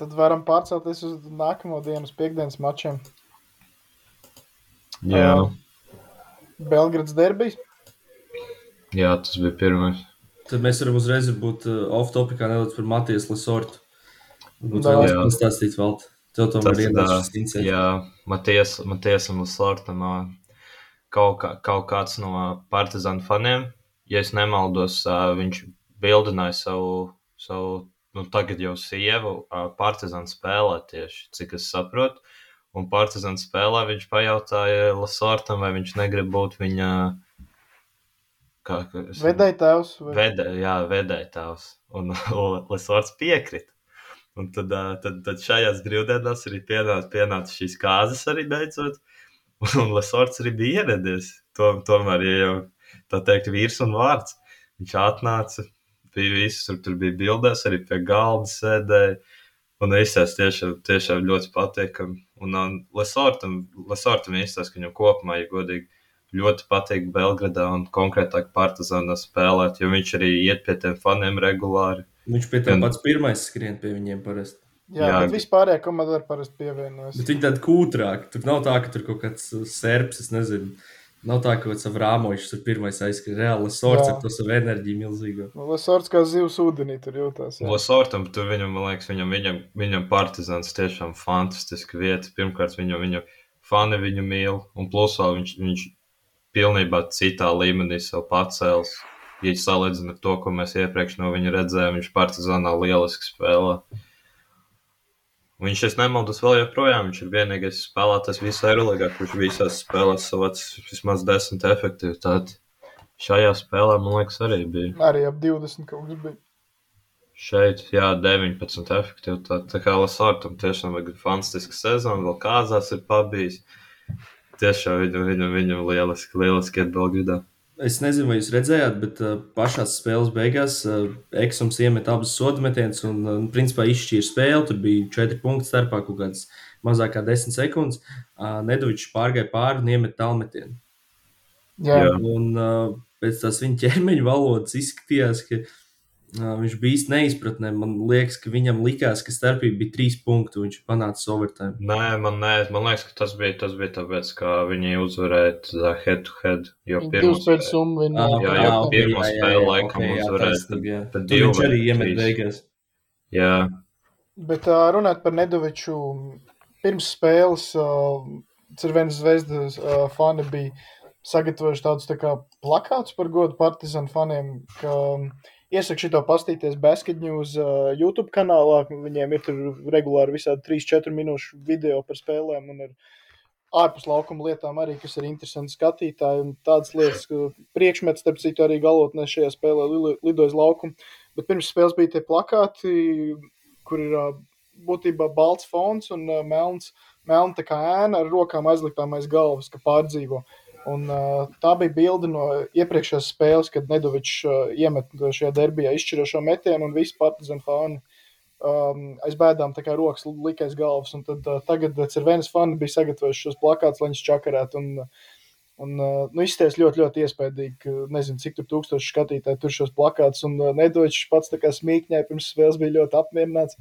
Speaker 3: Tad varam pārcelties uz nākamo dienas piekdienas mačiem.
Speaker 2: Jā,
Speaker 3: Ā. Belgrads derbijs.
Speaker 2: jā, tas bija pirmais.
Speaker 1: Tad mēs varam uzreiz būt uh, off-topikā nedaudz par Matijas Lesortu. Varbūt vēlaties pastāstīt vēl. Tev tomēr ir šis incidents.
Speaker 2: Jā, Matijas, Matiesam Lasortam ā, kaut, kā, kaut kāds no partizānu faniem, ja es nemaldos, viņš bildināja savu, savu nu, tagad jau sievu partizānu spēlē tieši, cik es saprotu. Un partizānu spēlē viņš pajautāja Lasortam, vai viņš negrib būt viņa. Kā, kā, es-
Speaker 3: Vedēja tēvs. vai-
Speaker 2: Vedē, jā, vedēja tēvs. Un [LAUGHS] Lesorts piekrita. Un tad, tad, tad šajās brīvdienās arī pienāca, pienāca šīs kāzas arī beidzot. [LAUGHS] Un Lesorts arī bija ieradies. To, tomēr, ja jau tā teikt, vīrs un vārds. Viņš atnāca, bija viss, tur, tur bija bildēs, arī pie galda sēdēja. Un izsēs tiešām, tiešām ļoti patīkami. Un um, Lesortam, Lesortam izsēs, ka viņam kopumā, ja godīgi, ļoti patīk Belgradā un konkrētāk Partizānā spēlēt, jo viņš arī iet pie tiem faniem regulāri.
Speaker 1: Viņš pie tam
Speaker 2: Un-
Speaker 1: pats pirmais skrien pie viņiem parasti.
Speaker 3: Jā,
Speaker 2: Jā.
Speaker 3: bet vispārējā komanda arī parasti pievienojas.
Speaker 1: Bet viņi tādi kūtrāki. Tur nav tā, ka tur kaut kāds uh, serps, es nezinu. Nav tā, ka kaut kāds Avrāmovičs tur pirmais aizskrien. Reāli sorts
Speaker 3: Jā.
Speaker 1: ar to savu enerģiju milzīgo.
Speaker 3: Nu, Lesorts kā zivs ūdenī tur jūtās. jā.
Speaker 2: Losortam, tur viņam, man liekas, viņam, viņam, viņam partizāns tiešām fantastiska vieta. Pirmkārt, viņu, viņu fani viņu mīl, un plus vēl viņš, viņš pilnībā citā līmenī sev pacēls. Ja salīdzinām ar to, ko mēs iepriekš no viņa redzējām, viņš partizānā lieliski spēlē. Viņš, es nemaldos, vēl joprojām viņš ir vienīgais spēlētājs visā Eirolandā, kurš visās spēlēs savāds vismaz desmit efektivitāti. Šajā spēlē, man liekas, arī bija.
Speaker 3: Arī ap 20 kaut kas bija.
Speaker 2: Šeit, jā, 19 efektivitāte. Tā kā Lasartam tiešām ir fantastiska sezona, vēl kāzās ir pabijis. Tiešām viņam, viņam, viņam lieliski, lieliski iet Belgradā.
Speaker 1: Es nezinu, vai jūs redzējāt, bet uh, pašā spēles beigās uh, Eksams iemet abas sodu metienus un, uh, principā, izšķīra spēli. Tur bija 4 punkti starpā, kaut kādas mazāk kā 10 sekundes. Uh, Nedovičs pārgāja pāri un iemet tālmetienu.
Speaker 3: Jā,
Speaker 2: Jā.
Speaker 1: Un uh, pēc tās viņa ķermeņa valodas izskatījās, ka uh, viņš bija īsti neizpratnē. Man liekas, ka viņam likās, ka starpība bija trīs punkti, un viņš panāca overtime.
Speaker 2: Nē, man, nē, man liekas, ka tas bija, tas bija tāpēc, ka viņi uzvarēja head to head. Jo pirmā.
Speaker 1: Ah,
Speaker 2: jā, jā, spēli
Speaker 1: jā,
Speaker 2: laikam
Speaker 1: ok, jā,
Speaker 2: uzvarēja, tad
Speaker 1: Tur
Speaker 2: divi
Speaker 1: viņš arī iemet beigās.
Speaker 2: Jā,
Speaker 3: Bet uh, runāt par Nedoviču, pirms spēles uh, Cervenas zvezdas uh, fani bija sagatavojuši tādus tā kā plakātus par godu partizānu faniem, ka um, iesaku šito pastīties Basket News uh, YouTube kanālā. Viņiem ir tur regulāri visādi 3-4 minūšu video par spēlēm un ar ārpus laukuma lietām arī, kas ir interesanti skatītāji. Un tādas lietas, ka priekšmets, starp citu, arī galotnē šajā spēlē li- lidoja uz laukumu. Bet pirms spēles bija tie plakāti, kur ir ā, būtībā balts fons un ā, melns, melna tā kā ēna ar rokām aizliktām aiz galvas, ka pārdzīvo. Un, uh, tā bija bilde no iepriekšējās spēles, kad Nedovičs uh, iemet šajā derbijā izšķirošo metienu un visi partizāni fani um, aiz bēdām kā rokas lika aiz galvas. Un tad uh, tagad Cervenas fani bija sagatavojuši šos plakātus, lai viņus čakarētu. Un, Un, uh, nu, izties ļoti, ļoti iespaidīgi. Nezinu, cik tur tūkstoši skatītāji tur šos plakātus. Un uh, Nedočs pats tā kā smīkņēja pirms spēles bija ļoti apmierināts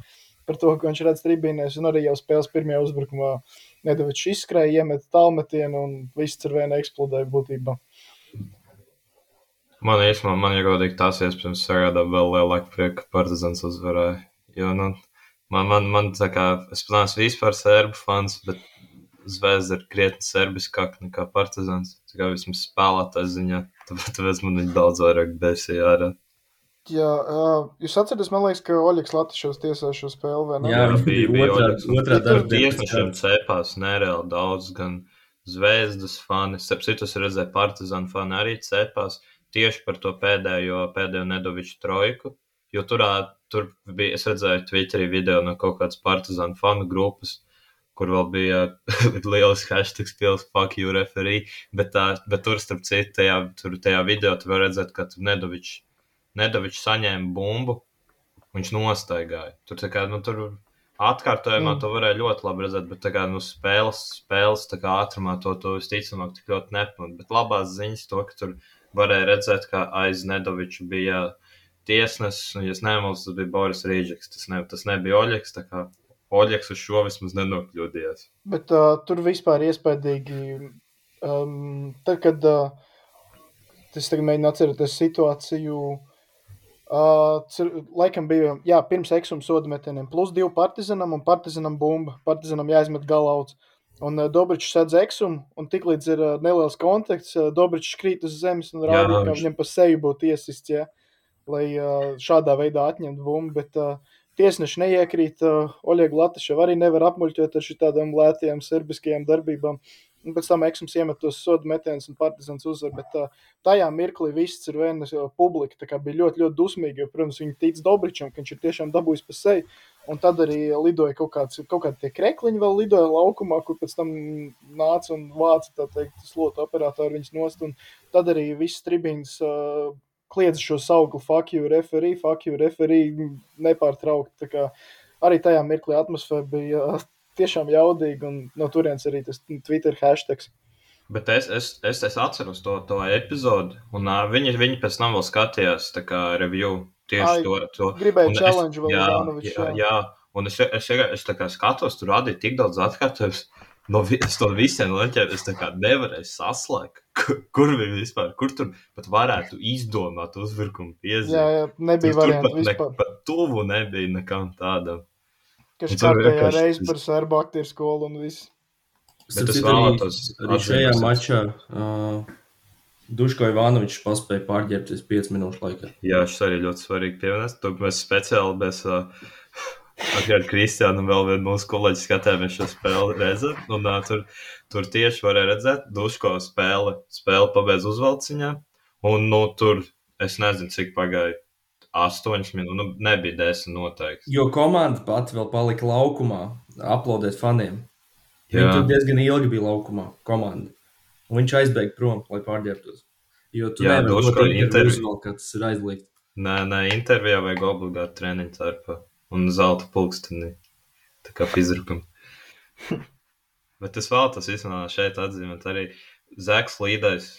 Speaker 3: par to, ko viņš redz tribīnēs. Un arī jau spēles pirmajā uzbrukumā Nedočs izskrēja, iemeta tālmetienu un viss ar vienu eksplodēja būtībā.
Speaker 2: man īstenībā, man ir godīgi tās iespējams sagādā vēl lielāku prieku, ka Partizans uzvarēja. Jo, nu, man, man, man tā kā, es neesmu vispār serbu fans, bet Zvezda ir krietni serbiskāk nekā Partizans. Tā kā vismaz spēlētājs ziņā, tāpēc, man viņi daudz vairāk besīja ārā.
Speaker 3: Jā, uh, jūs atceraties, man liekas, ka Oļegs Latvijas tiesā šo spēli vai ne?
Speaker 1: Jā,
Speaker 2: Jā,
Speaker 1: viņš
Speaker 2: bija-
Speaker 1: bija otrā, otrā darba
Speaker 2: Tiesnešiem cepās nereāli daudz, gan zvezdas fani, starp citu, es redzēju, partizānu fani arī cepās tieši par to pēdējo, pēdējo Nedoviču trojku. Jo turā, tur bija, es redzēju, Twitterī video no kaut kādas partizānu fanu grupas, kur vēl bija [LAUGHS] liels hashtags, pilns fuck you referee, bet, tā, bet tur, starp citu, tajā, tur, tajā video tu var redzēt, ka Nedovičs, Nedovičs saņēma bumbu, viņš nostaigāja. Tur kā, nu, tur atkārtojumā
Speaker 3: Mm.
Speaker 2: to varēja ļoti labi redzēt, bet kā, nu, spēles, spēles kā ātrumā to, to visticamāk tik ļoti nepamat. Bet labās ziņas to, ka tur varēja redzēt, ka aiz Nedoviča bija tiesnesis, un, ja nemaldos, tas bija Boris Rīģeks, tas, ne, tas nebija Oļeks, Oļeks uz šo vismaz nenokļūdījās.
Speaker 3: Bet uh, tur vispār iespaidīgi. Um, tad, kad uh, es tagad mēģinu atcerēties situāciju, uh, cer, laikam bija jā, pirms eksuma soda metieniem, plus divi partizanam un partizanam bumba. Partizanam jāizmet galauts. Un uh, Dobričs sēdz eksumu, un tiklīdz ir uh, neliels kontakts, uh, Dobričs krīt uz zemes un rāda, ka viņam pa seju būtu iesists, ja, lai uh, šādā veidā atņemtu bumbu. Bet, uh, Tiesneši neiekrīt, uh, Oļega Latvijas arī nevar apmuļķot ar šādām lētajām serbiskajām darbībām. Un pēc tam Eksums iemet tos sodu metienus un partizans uzvar. Bet uh, tajā mirklī viss ir vienas publika bija ļoti, ļoti dusmīga. Jo, protams, viņi tic Dobričam, ka viņš ir tiešām dabūjis pa seju. Un tad arī lidoja kaut, kāds, kaut kādi tie krekliņi, vēl lidoja laukumā, kur pēc tam nāca un vāca tā teikt, slotu operatori viņus nost. Un tad arī viss tribīns uh, kliedza šo sauklu, fuck you, referee, fuck you, referee, nepārtraukti. Kā Arī tajā mirklī atmosfēra bija uh, tiešām jaudīga, un no turienes arī tas Twitter hashtags.
Speaker 2: Bet es, es, es, es atceros to, to epizodi, un uh, viņi, viņi pēc tam vēl skatījās, kā review tieši
Speaker 3: Ai,
Speaker 2: to. to.
Speaker 3: Gribēju
Speaker 2: Un es-
Speaker 3: challenge vēl
Speaker 2: jā,
Speaker 3: Ivanovičs.
Speaker 2: jā, jā, un es, es, es, es tā kā skatos, tur radīja tik daudz atkārtojumus. No, es to visiem leņķiem es tā kā nevarēju saslēgt. Kur, kur viņi vispār, kur tur pat varētu izdomāt uzbrukumu piezīmi?
Speaker 3: Jā, jā, nebija variantu
Speaker 2: pat, ne,
Speaker 3: vispār.
Speaker 2: pat tuvu nebija nekam tādam.
Speaker 3: Kas kārtējā reize par serbu aktieru skolu un viss.
Speaker 2: Bet es vēlētos
Speaker 1: Arī šajā mačā uh, Duško Ivanovičs paspēja pārģērbties 5 minūšu laikā.
Speaker 2: Jā, šis arī ļoti svarīgi pieminēt. Tur mēs speciāli bez uh, ar Kristiānu un vēl vienu mūsu kolēģi skatījāmies šo spēli reizē. Un, uh, tur, tur tieši varēja redzēt, Duško spēle, spēle pabeidz uzvalciņā. Un nu, tur es nezinu, cik pagāja. 8 minūtes, nu, nebija 10 noteikti.
Speaker 1: Jo komanda pati vēl palika laukumā, aplaudēt faniem. Viņi
Speaker 2: Jā.
Speaker 1: tur diezgan ilgi bija laukumā, komanda. Un viņš aizbēga prom, lai pārģērbtos. Jo tu
Speaker 2: Jā,
Speaker 1: nevari
Speaker 2: Duško
Speaker 1: to interviju
Speaker 2: interviju.
Speaker 1: uzvelkt, ka tas ir aizliegts.
Speaker 2: Nē, nē, intervijā vajag obligāti treniņu tarpā un zelta pulksteni. Tā kā fizikam. [LAUGHS] Bet es vēlos īstenībā šeit atzīmēt arī Zeks Līdais.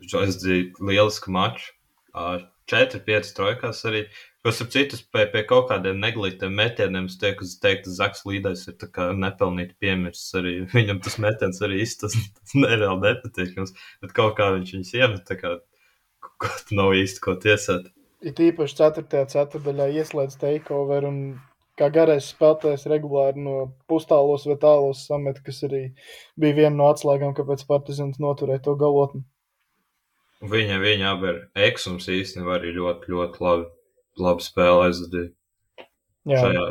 Speaker 2: aizdzīt lielisku maču. 4-5 trojkās arī. Kas ar citus pie, pie kaut kādiem neglītiem metieniem, es teiktu, ka Zaks Līdais ir nepelnīti piemirsts. Arī. [LAUGHS] Viņam tas metiens arī iztas, tas nereāli nepatīkams, bet kaut kā viņš viņus iemet, tā kā kaut nav īsti ko tiesāt.
Speaker 3: Ir īpaši 4. ceturdaļā ieslēdz takeover un kā garais spēlētājs regulāri no pustālos vai tālos samet, kas arī bija viena no atslēgām, kāpēc Partizans noturēja to galotni.
Speaker 2: Viņa, viņa abi ir eksums īstenībā arī ļoti, ļoti labi, labi spēlē aizvadīja. Šajā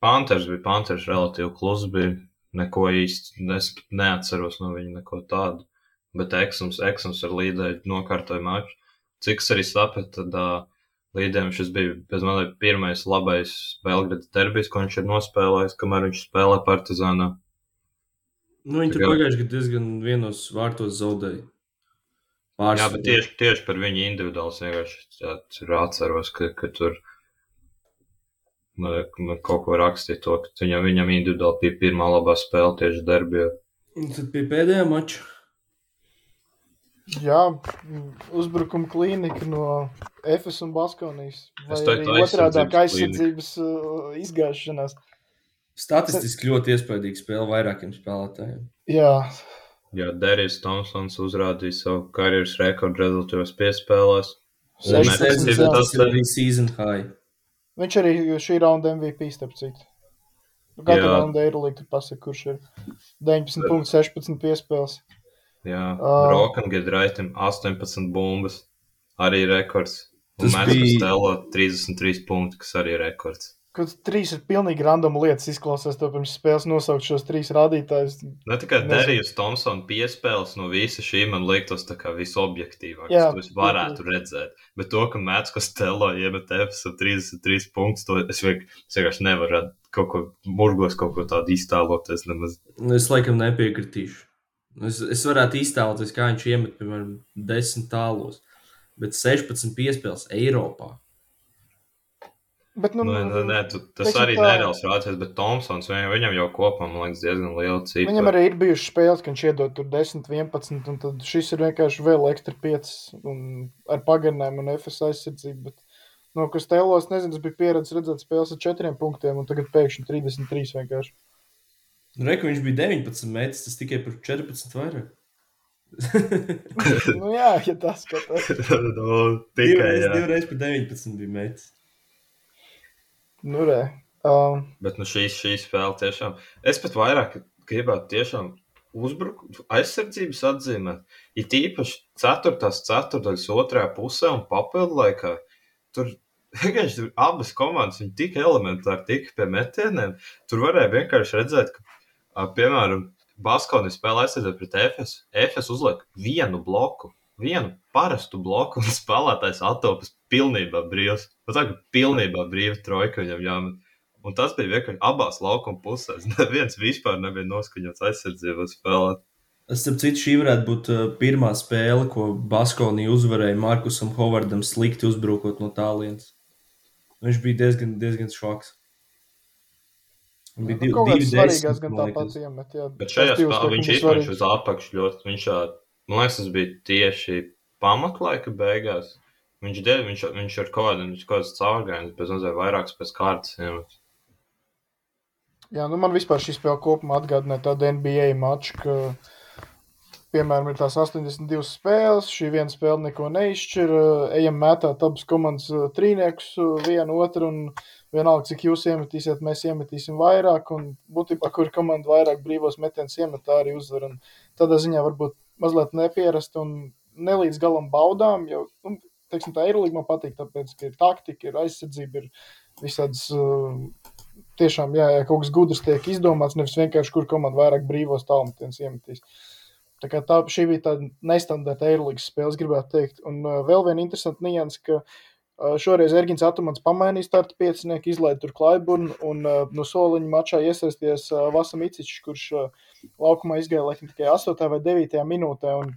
Speaker 2: Panthers bija Panthers relatīvi klus, bija neko īsti es neatceros no viņa neko tādu, bet eksums, eksums ar līdēju nokārtoja maču. Cik es arī sapratu, tad uh, līdiem šis bija bez manai pirmais labais Belgradas derbijs, ko viņš ir nospēlējis, kamēr viņš spēlē Partizānā.
Speaker 1: Nu, viņi tur pagājuši gadu diezgan vienos vārtos zaudēja.
Speaker 2: Pārs... Jā, bet tieši, tieši par viņu individuāli vienkārši atceros, ka, ka tur kaut ko rakstīja to, ka viņam, viņam individuāli bija pirmā labā spēle tieši derbijā.
Speaker 1: Un tad bija pēdējā mača.
Speaker 3: Jā, uzbrukuma klīnika no Efes un Baskonijas.
Speaker 2: Es teiktu,
Speaker 3: otrādā aizsardzības uh, izgāšanās.
Speaker 1: Statistiski ļoti iespaidīga spēle vairākiem spēlētājiem.
Speaker 3: Jā,
Speaker 2: Jā, Derijs Thompsons uzrādīja savu karjeras rekordu rezultātos piespēlēs.
Speaker 1: Tas ir arī season high.
Speaker 3: Viņš arī šī raunda MVP, starp citu. Katru raundu ir likt, pasaka, kurš ir 19.16 piespēles.
Speaker 2: Jā, uh, Rokam Gedraitam 18 bumbas, arī rekords. Un mēs bija... Stelo 33 punkti, kas arī ir rekords.
Speaker 3: Kad trīs ir pilnīgi random lietas, izklausās to pirms spēles nosaukt šos trīs rādītājus.
Speaker 2: Ne tikai Derijs Thompsons piespēles no visa šī man liktos tā kā visobjektīvāk, to es varētu redzēt. Bet to, ka Mēts Kostelo iemet Efes 33 punktus, to es vienkārši nevaru kaut ko murgos, kaut ko tādu iztēloties nemaz.
Speaker 1: Nu, es laikam nepiekritīšu. Es, es varētu iztēloties, kā viņš iemet, piemēram, 10 tālos, bet 16 piespēles Eiropā.
Speaker 3: Bet, nu,
Speaker 2: nē, nē, nē, tu, tas arī tā... nereāls rādītājs, bet Tomsons viņam, viņam jau kopā, man liekas, diezgan liela cīņa.
Speaker 3: Viņam arī ir bijušas spēles, ka viņš iedod tur 10, 11, un tad šis ir vienkārši vēl ekstra 5 un ar pagarinājumu un FS aizsardzību. Bet, no kas tēlos, nezinu, tas bija pieredze redzēt spēles ar 4 punktiem, un tagad pēkšņi 33 vienkārši.
Speaker 1: Nu, Reku viņš bija 19 metrs, tas tikai par 14 vairāk. [LAUGHS]
Speaker 3: nu, jā, ja tas skatās. [LAUGHS]
Speaker 2: no, tikai,
Speaker 1: jā. Divreiz par 19 bija metrs.
Speaker 3: Nu, re. Um,
Speaker 2: Bet nu, šī, šī spēle tiešām. Es pat vairāk gribētu tiešām uzbrukumu aizsardzības atzīmēt. It īpaši 4. ceturdaļas otrajā pusē un papildu laikā. Tur [LAUGHS] vienkārši tur abas komandas tik elementāri tika pie metieniem. Tur varēja vienkārši redzēt, ka, piemēram, Baskonis spēlē aizsardzēt pret EFS. EFS uzliek vienu bloku vienu parastu bloku un [LAUGHS] spēlētājs attopas pilnībā brīvs. Nu, tā kā pilnībā brīva trojka viņam jāmet. Un tas bija vienkārši abās laukuma pusēs. [LAUGHS] Neviens vispār nebija noskaņots aizsardzībā spēlēt.
Speaker 1: Starp citu, šī varētu būt uh, pirmā spēle, ko Baskonija uzvarēja Markusam Hovardam slikti uzbrukot no tālienes. Viņš bija diezgan, diezgan šoks.
Speaker 3: Viņš bija divi, divi svarīgās, gan tāpat iemet. Jā,
Speaker 2: Bet šajā spēlē viņš izmantoja uz apakšu ļoti. Viņš Man liekas, tas bija tieši pamatlaika beigās. Viņš, de, viņš, viņš ar kaut kādu caurgājienu, pēc tam vairākas pēc kārtas. Iemet.
Speaker 3: Jā, nu man vispār šī spēle kopumā atgādināja tādu NBA maču, ka, piemēram, ir tās 82 spēles, šī viena spēle neko neizšķir, ejam mētāt abas komandas trīniekus vienu otru un vienalga, cik jūs iemetīsiet, mēs iemetīsim vairāk un būtībā, kur komanda vairāk brīvos metienus iemet, tā arī uzvar. Un tādā ziņā varbūt mazliet nepierasti un nelīdz galam baudām. Jo, nu, teiksim, tā Eirolandā man patīk, tāpēc, ka ir taktika, ir aizsardzība, ir visādas. Uh, Tiešām, jā, ja kaut kas gudrs tiek izdomāts, nevis vienkārši kur komanda vairāk brīvos tālmetienus iemetīs. Tā kā tā, šī bija tāda nestandarta Eirolandes spēle, gribētu teikt. Un uh, vēl viena interesanta nianses, ka uh, šoreiz Erģins Atomans pamainīja starta piecinieku, izlaiž tur Klaiburnu un uh, no soliņa mačā iesaisties uh, Vasam Icičs, kurš uh, laukumā izgāja laikam tikai 8 vai 9 minūtē. Un,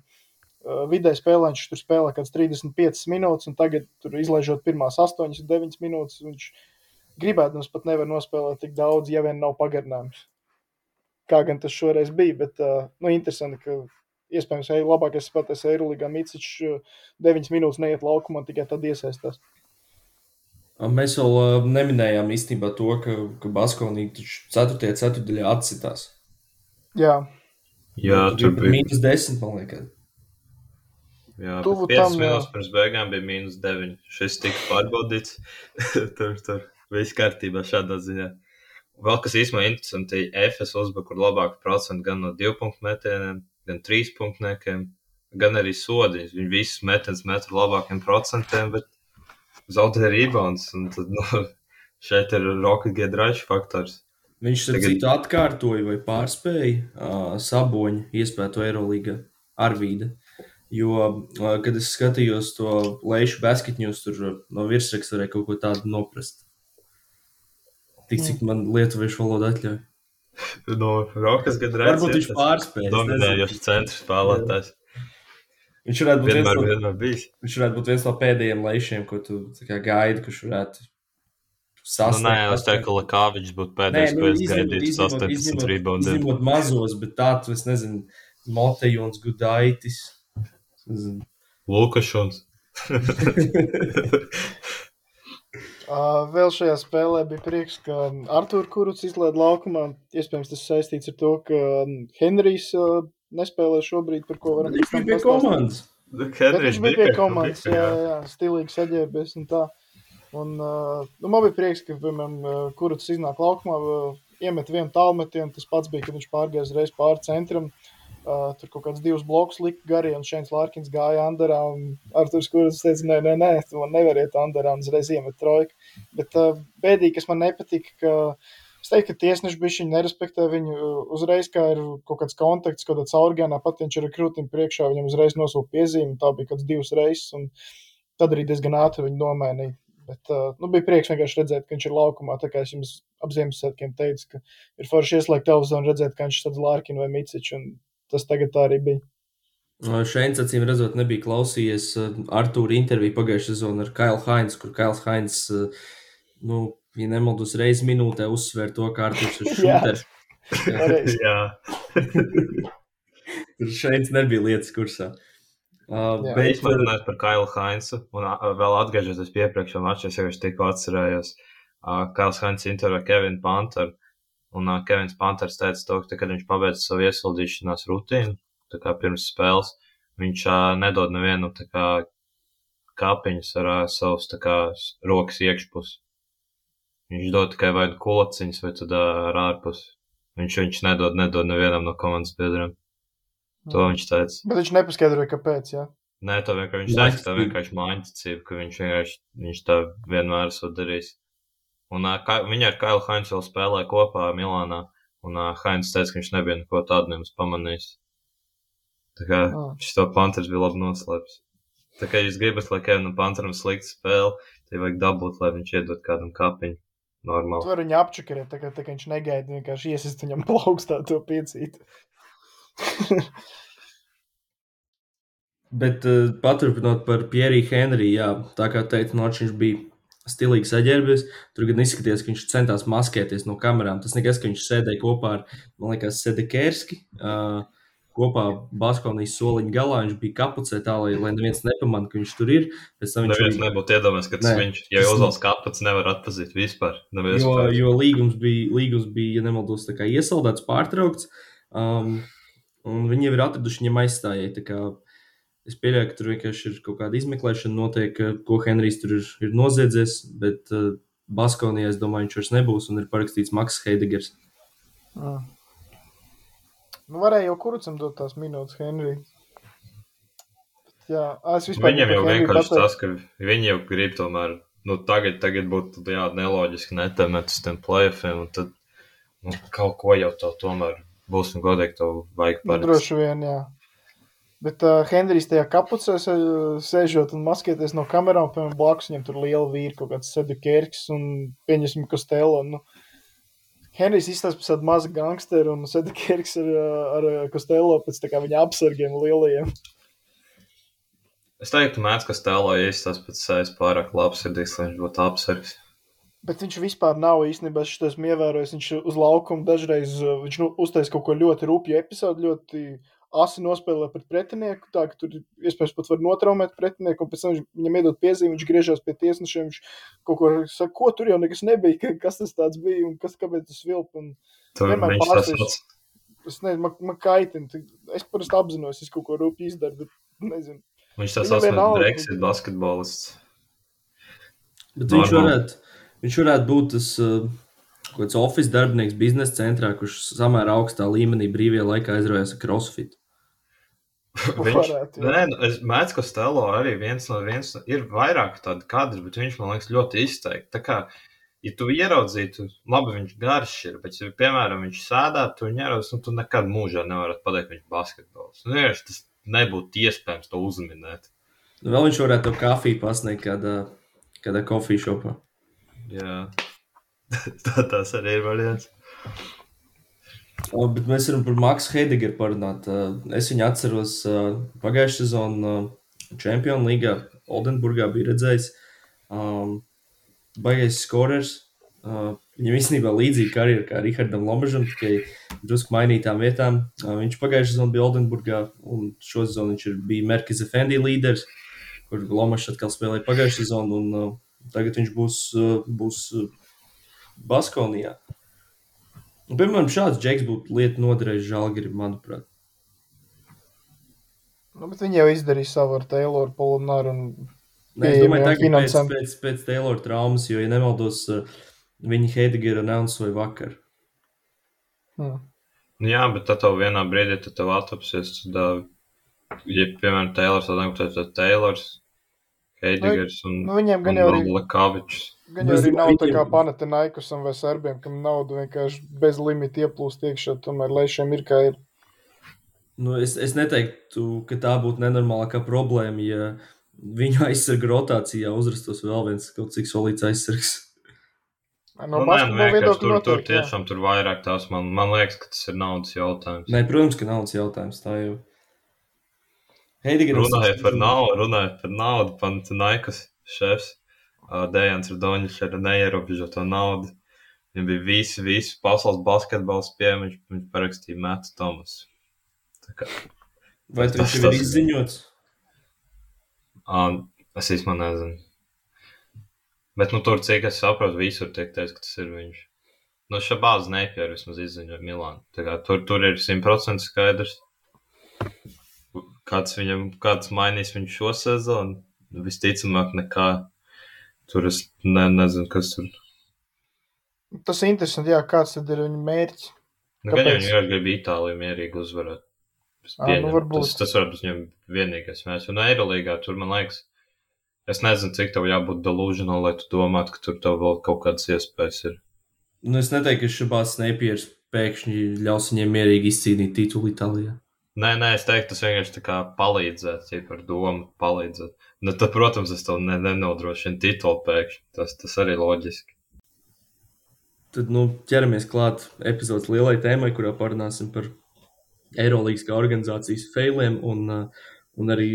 Speaker 3: vidēji spēlē viņš tur spēlē kaut kāds 35 minūtes, un tagad, tur izlaižot pirmās 8, 9 minūtes, viņš gribētu mums pat nevar nospēlēt tik daudz, ja vien nav pagarinājums. Kā gan tas šoreiz bija, bet uh, nu, interesanti, ka iespējams, labākais spēlētājs Eirolandā. Micičs 9 minūtes neiet laukumā, tikai tad iesaistās.
Speaker 1: Mēs vēl neminējām īstenībā to, ka, ka Baskovnija taču 4. ceturdaļā atsitās.
Speaker 3: Jā,
Speaker 2: Jā,
Speaker 1: tur bija. mīnus 10, man liekas.
Speaker 2: Jā,
Speaker 3: Tuvu
Speaker 2: 5
Speaker 3: tam,
Speaker 2: minūtes pirms beigām bija mīnus 9. Šis tika pārbaudīts. [LAUGHS] tur tur viss kārtībā šādā ziņā. Vēl kas īstenībā interesanti, FS uzbruka kur labāku procentu gan no 2 punktu metieniem, gan 3 punktu nekiem, gan arī sodiņas. Viņi visus metienus met ar labākiem procentiem, bet zaudēja rebounds. Un tad, nu, [LAUGHS] šeit ir Roka Gedrača faktors.
Speaker 1: Viņš ar
Speaker 2: Tagad-
Speaker 1: citu atkārtoja vai pārspēja uh, saboņu iespēju Eirolandā ar vīdu. Jo, uh, kad es skatījos to lejušu basketņus, tur uh, no virsraksta varēja kaut ko tādu noprast. Tik cik man lietuviešu valoda atļauj.
Speaker 2: No Rokas Gedrača.
Speaker 1: Varbūt viņš pārspēja.
Speaker 2: Dominējošs centra spēlētājs.
Speaker 1: Viņš varētu būt viens
Speaker 2: Vienmēr,
Speaker 1: no,
Speaker 2: vienmēr
Speaker 1: viņš varētu būt viens no pēdējiem lejšiem, ko tu tā kā gaidi, kurš varētu
Speaker 2: Nu,
Speaker 1: sasniegt.
Speaker 2: nē, es teiktu, ka Lakāvičs būtu
Speaker 1: Nē,
Speaker 2: pēdējais,
Speaker 1: nu,
Speaker 2: ko es gaidītu 18
Speaker 1: izņemot- mazos, bet tāds, es nezinu, Motejons, Gudaitis. Nezinu.
Speaker 2: Lukašons. [LAUGHS]
Speaker 3: Uh, vēl šajā spēlē bija prieks, ka Arthurs Kurts izlaiž laukumā. Iespējams, tas saistīts ar to, ka Henrijs uh, nespēlē šobrīd, par ko varam
Speaker 1: Viņš
Speaker 3: pēc tam
Speaker 1: bija pie komandas.
Speaker 2: Henrijs
Speaker 3: viņš bija pie komandas, jā, jā, stilīgi saģērbies un tā. Un, uh, nu, man bija prieks, ka, piemēram, Kurts iznāk laukumā, iemet vienu tālmetienu. Tas pats bija, kad viņš pārgāja uzreiz pāri centram. Uh, tur kaut kāds divus blokus lika garī, un Šēns Lārkins gāja Anderā. Arthurs Kurts teica, nē, nē, nē, tu man nevari iet Anderā, un uzreiz iemet trojku. Bet uh, bēdīgi, kas man nepatika, ka es teiktu, ka tiesneši bišķiņi nerespektē viņu uh, uzreiz, kā ir kaut kāds kontakts, kaut kādā caurgānā, pat viņš ir ar krūtīm priekšā, viņam uzreiz nosūta piezīme, tā bija kāds divas reizes, un tad arī diezgan ātri viņu nomainīja. Bet uh, nu, bija prieks vienkārši redzēt, ka viņš ir laukumā. Tā kā es jums ap Ziemassvētkiem teicu, ka ir forši ieslēgt televizoru un redzēt, ka viņš ir Lārkins vai Micičs. Tas tagad tā arī bija.
Speaker 1: Šeit, acīm redzot, nebija klausījies Arthūra interviju pagājušajā sezonā ar Kailu Hainz, kur Kails Hainz, uh, nu, ja nemaldos, reizes minūtē uzsver to, ka Arthurs ir. [LAUGHS]
Speaker 3: Pareizi.
Speaker 2: Jā, [LAUGHS]
Speaker 1: Tur šeit nebija lietas kursā. Uh,
Speaker 3: Jā.
Speaker 1: bet,
Speaker 2: runājot par Kailu Hainsu, un vēl atgriežoties pie iepriekšējā mača, es vienkārši tikko atcerējos, uh, Kails Hainz intervijā ar Kevinu Panteru, un uh, Kevins Panters teica to, ka, tad, kad viņš pabeidz savu iesildīšanās rutīnu, tā kā pirms spēles, viņš uh, nedod nevienu kā kāpiņus ar uh, savus kā rokas iekšpus. Viņš dod tikai vai nu kulaciņus, vai tad uh, ar ārpus. Viņš, viņš nedod, nedod nevienam no komandas biedriem. To viņš teica.
Speaker 3: Bet viņš nepaskaidroja, kāpēc. Jā.
Speaker 2: Nē, tā vienkārši viņš teica, tā vienkārši mājiņticība, ka viņš vienkārši viņš tā vienmēr esot darījis. Un uh, kā, viņi ar Kailu Hainsu vēl spēlēja kopā Milānā, un uh, Hainz teica, ka viņš nebija neko tādu nemaz pamanījis. Tā kā
Speaker 3: Ah.
Speaker 2: šis to Panthers bija labi noslēpis. Tā kā jūs gribat, lai Kevinam Panteram slikta spēle, tad vajag dabūt, lai viņš iedod kādam kapiņu.
Speaker 3: Tu
Speaker 2: Normāli.
Speaker 3: vari viņu apčakarēt, tā kā, tā kā viņš negaida, vienkārši iesist viņam [LAUGHS] plaukstā to piecīt.
Speaker 1: Bet uh, paturpinot par Pieriju Henriju, jā, tā kā teica, no viņš bija stilīgi saģērbies. Tur gan izskatījās, ka viņš centās maskēties no kamerām. Tas nekas, ka viņš sēdēja kopā ar, man liekas, Sedekerski. Uh, kopā Baskovnijas soliņa galā viņš bija kapucē tā, lai, lai neviens nepamanītu, ka viņš tur ir. Pēc tam viņš
Speaker 2: Neviens
Speaker 1: arī-
Speaker 2: nebūtu iedomājies, ka tas
Speaker 1: Nē,
Speaker 2: viņš, ja
Speaker 1: tas-
Speaker 2: uzvalks kāpats, nevar atpazīt vispār. Nav
Speaker 1: Jo,
Speaker 2: iespējams.
Speaker 1: jo līgums bija, līgums bija, ja nemaldos, iesaldēts, pārtraukts. Um, un viņi jau ir atraduši viņam aizstājēju. Es pieļauju, ka tur vienkārši ir kaut kāda izmeklēšana, notiek, ko Henrijs tur ir, ir noziedzies. Bet uh, Baskonijā, es domāju, viņš vairs nebūs un ir parakstīts Maks Heidegers.
Speaker 3: Mm. Nu, varēja jau kurucam dot tās minūtes, Henrij. Bet, Jā, ā, es vispār
Speaker 2: Viņam
Speaker 3: par
Speaker 2: jau
Speaker 3: Henriju
Speaker 2: vienkārši
Speaker 3: pateicu-
Speaker 2: tas, ka viņi jau grib tomēr, nu, tagad, tagad būtu jā, neloģiski netemēt uz tiem plēfiem, un tad nu, kaut ko jau to tomēr būs, un godīgi to vajag
Speaker 3: Nu,
Speaker 2: paredzēt.
Speaker 3: droši vien, jā. Bet uh, Henrijs tajā kapucē sē- sēžot un maskēties no kamerām, piemēram, blakus viņam tur liela vīra, kaut kāds Sedu Kerks un pieņemsim Kostelo. Nu, Henrijs izstāsta par tādu mazu gangsteru un Sedu Kerks ar, ar Kostelo pēc tā kā viņa apsargiem lielajiem.
Speaker 2: Es teiktu, mēdz, ka stēlā iestājas pēc sevis pārāk labsirdīgs, lai viņš būtu apsargs.
Speaker 3: Bet viņš vispār nav īstenībā šis tas ievērojis. Viņš uz laukuma dažreiz viņš nu, uztais kaut ko ļoti rupju episodu, ļoti asi nospēlē pret pretinieku, tā ka tur iespējams pat var notraumēt pretinieku, un pēc tam viņam iedod piezīmi, viņš griežas pie tiesnešiem, viņš kaut ko saka, ko tur jau nekas nebija, kas tas tāds bija un kas, kāpēc tas vilp. Un
Speaker 2: Tur
Speaker 3: vienmēr
Speaker 2: viņš tas
Speaker 3: pārsteidz. Es nezinu, man, man kaitina. Es parasti apzinos, es kaut ko rūpīgi izdaru, bet nezinu.
Speaker 2: Viņš tas
Speaker 3: Viņam
Speaker 2: pats
Speaker 3: vienalga.
Speaker 2: Brexit basketbolists.
Speaker 1: Bet viņš
Speaker 2: Normāli.
Speaker 1: varētu, viņš varētu būt tas uh, kaut kāds oficiāls darbinieks biznesa centrā, kurš samērā augstā līmenī brīvajā laikā aizraujas ar crossfit. [LAUGHS]
Speaker 2: Viņš, nē, nu, es mēdzu, ka Stelo arī viens no viens ir vairāk tādu kadru, bet viņš man liekas ļoti izteikti. Tā kā, ja tu ieraudzītu, labi, viņš garš ir, bet, ja, piemēram, viņš sēdētu, tu viņu ieraudzītu, nu, tu nekad mūžā nevarētu pateikt, ka viņš ir basketbols. Nu, vienkārši tas nebūtu iespējams to uzminēt.
Speaker 1: Nu, Vēl viņš varētu to kafiju pasniegt kādā, kādā kofiju šopā.
Speaker 2: Jā. [LAUGHS] Tā, tas arī ir variants.
Speaker 1: O, Bet mēs varam par Maksu Heidegeru parunāt. Uh, Es viņu atceros uh, pagājušā sezonā Champions League. Oldenburgā bija redzējis. Um, Baigais skorers. Uh, viņam īstenībā līdzīga karjera kā Rihardam Lomažam, tikai drusku mainītām vietām. Uh, viņš pagājušā sezonā bija Oldenburgā, un šo sezonu viņš ir bijis Merkis Efendi līderis, kur Lomažs atkal spēlēja pagājušā sezonu, un uh, tagad viņš būs, uh, būs uh, Baskonijā. Un, piemēram, šāds džeks būtu lieta noderējis Žalgiri, manuprāt.
Speaker 3: Nu, bet viņi jau izdarīja savu ar Tayloru, Polonāru un
Speaker 1: Nē, es domāju, tagad pēc,
Speaker 3: finansēm.
Speaker 1: pēc, pēc Taylor traumas, jo, ja nemaldos, uh, viņi Heidegera announceoja vakar.
Speaker 3: hmm.
Speaker 2: Nu, jā, bet tad tev vienā brīdī tad tev attapsies, tad, ā, ja, piemēram, Taylors, tad nebūtu tad Taylors, Heidegers un,
Speaker 3: nu, viņiem
Speaker 2: un
Speaker 3: gan jau arī,
Speaker 2: Lekavičs.
Speaker 3: Gan jau arī nav tā kā
Speaker 1: viņiem-
Speaker 3: Panatinaikusam vai Serbiem, kam nauda vienkārši bez limita ieplūst iekšā, tomēr, lai šiem ir kā ir.
Speaker 1: Nu, es, es neteiktu, ka tā būtu nenormālākā problēma, ja viņu aizsarga rotācijā uzrastos vēl viens kaut cik solīts aizsargs.
Speaker 3: No
Speaker 2: Nu, nē, nu, vienkārši tur, tur
Speaker 3: noteikti, jā.
Speaker 2: tiešām tur vairāk tās, man, man liekas, ka tas ir naudas jautājums.
Speaker 1: Nē, protams, ka naudas jautājums. Tā jau Heidegers
Speaker 2: Runājot par naudu, runājot par naudu, Panatinaikas šefs ā, Dejans Radoņš ar neierobežoto naudu. Viņam bija visi, visi pasaules basketbols pieejami, viņš, viņš parakstīja Metu Tomasu. Kā,
Speaker 1: Vai
Speaker 2: Tas-
Speaker 1: viņš jau ir
Speaker 2: tas-
Speaker 1: izziņots?
Speaker 2: ā, es īstenībā nezinu. Bet, nu, tur, cik es saprotu, visur tiek teikts, ka tas ir viņš. Nu, šabāz nepieru vismaz izziņoja Milānu. Kā tur, tur ir 100% skaidrs. Kāds viņam, kāds mainīs viņu šo sezonu? Nu, Visticamāk, nekā. Tur es ne, nezinu, kas tur.
Speaker 3: Tas ir interesanti, jā, kāds tad ir viņa mērķis.
Speaker 2: Nu, gan jau
Speaker 3: Kāpēc?
Speaker 2: viņš vienkārši grib Itāliju mierīgi uzvarēt.
Speaker 3: Ā, nu, varbūt.
Speaker 2: tas, tas varbūt viņam vienīgais mērķis. Un Eirolīgā tur, man liekas, es nezinu, cik tev jābūt delusional, lai tu domātu, ka tur tev vēl kaut kādas iespējas ir.
Speaker 1: Nu, es neteiktu, ka šabās Snipers pēkšņi ļaus viņiem mierīgi izcīnīt titulu Itālijā.
Speaker 2: Nē, nē, es teiktu, tas vienkārši tā kā palīdzēt, ja par domu palīdzēt. Nu, tad, protams, es tev ne, nenodrošinu titulu pēkšņi. Tas, tas arī loģiski.
Speaker 1: Tad nu, ķeramies klāt epizodes lielai tēmai, kurā parunāsim par Eirolandes kā organizācijas failiem un, uh, un arī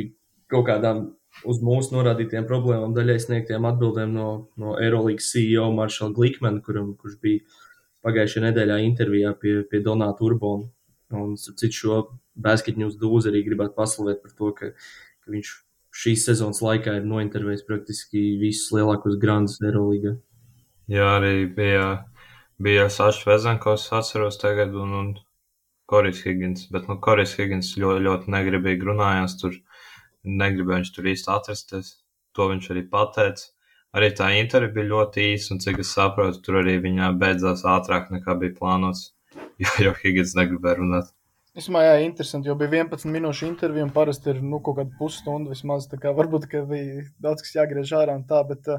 Speaker 1: kaut kādām uz mūsu norādītām problēmām, daļai sniegtiem atbildēm no, no Eirolandes CEO Maršala Glikmana, kuram, kurš bija pagājušajā nedēļā intervijā pie, pie Donāta Urbona. Un citu šo basketņu dūzi arī gribētu paslavēt par to, ka, ka viņš šīs sezonas laikā ir nointervējis praktiski visus lielākos grandus Eirolandā.
Speaker 2: Jā, arī bija, bija Sašs Vezenkovs, atceros tagad, un, un Korijs Higgins. Bet, nu, Korijs Higgins ļoti, ļoti negribīgi runājās tur. Negribēja viņš tur īsti atrasties. To viņš arī pateica. Arī tā intervija bija ļoti īsa, un cik es saprotu, tur arī viņā beidzās ātrāk nekā bija plānots. [LAUGHS] Jo, jo Higgins negribēja runāt.
Speaker 3: Domāju, jā, interesanti, jo bija 11 minūšu intervija, un parasti ir nu, kaut kāda pusstunda vismaz. varbūt bija daudz kas jāgriež ārā un tā, bet uh,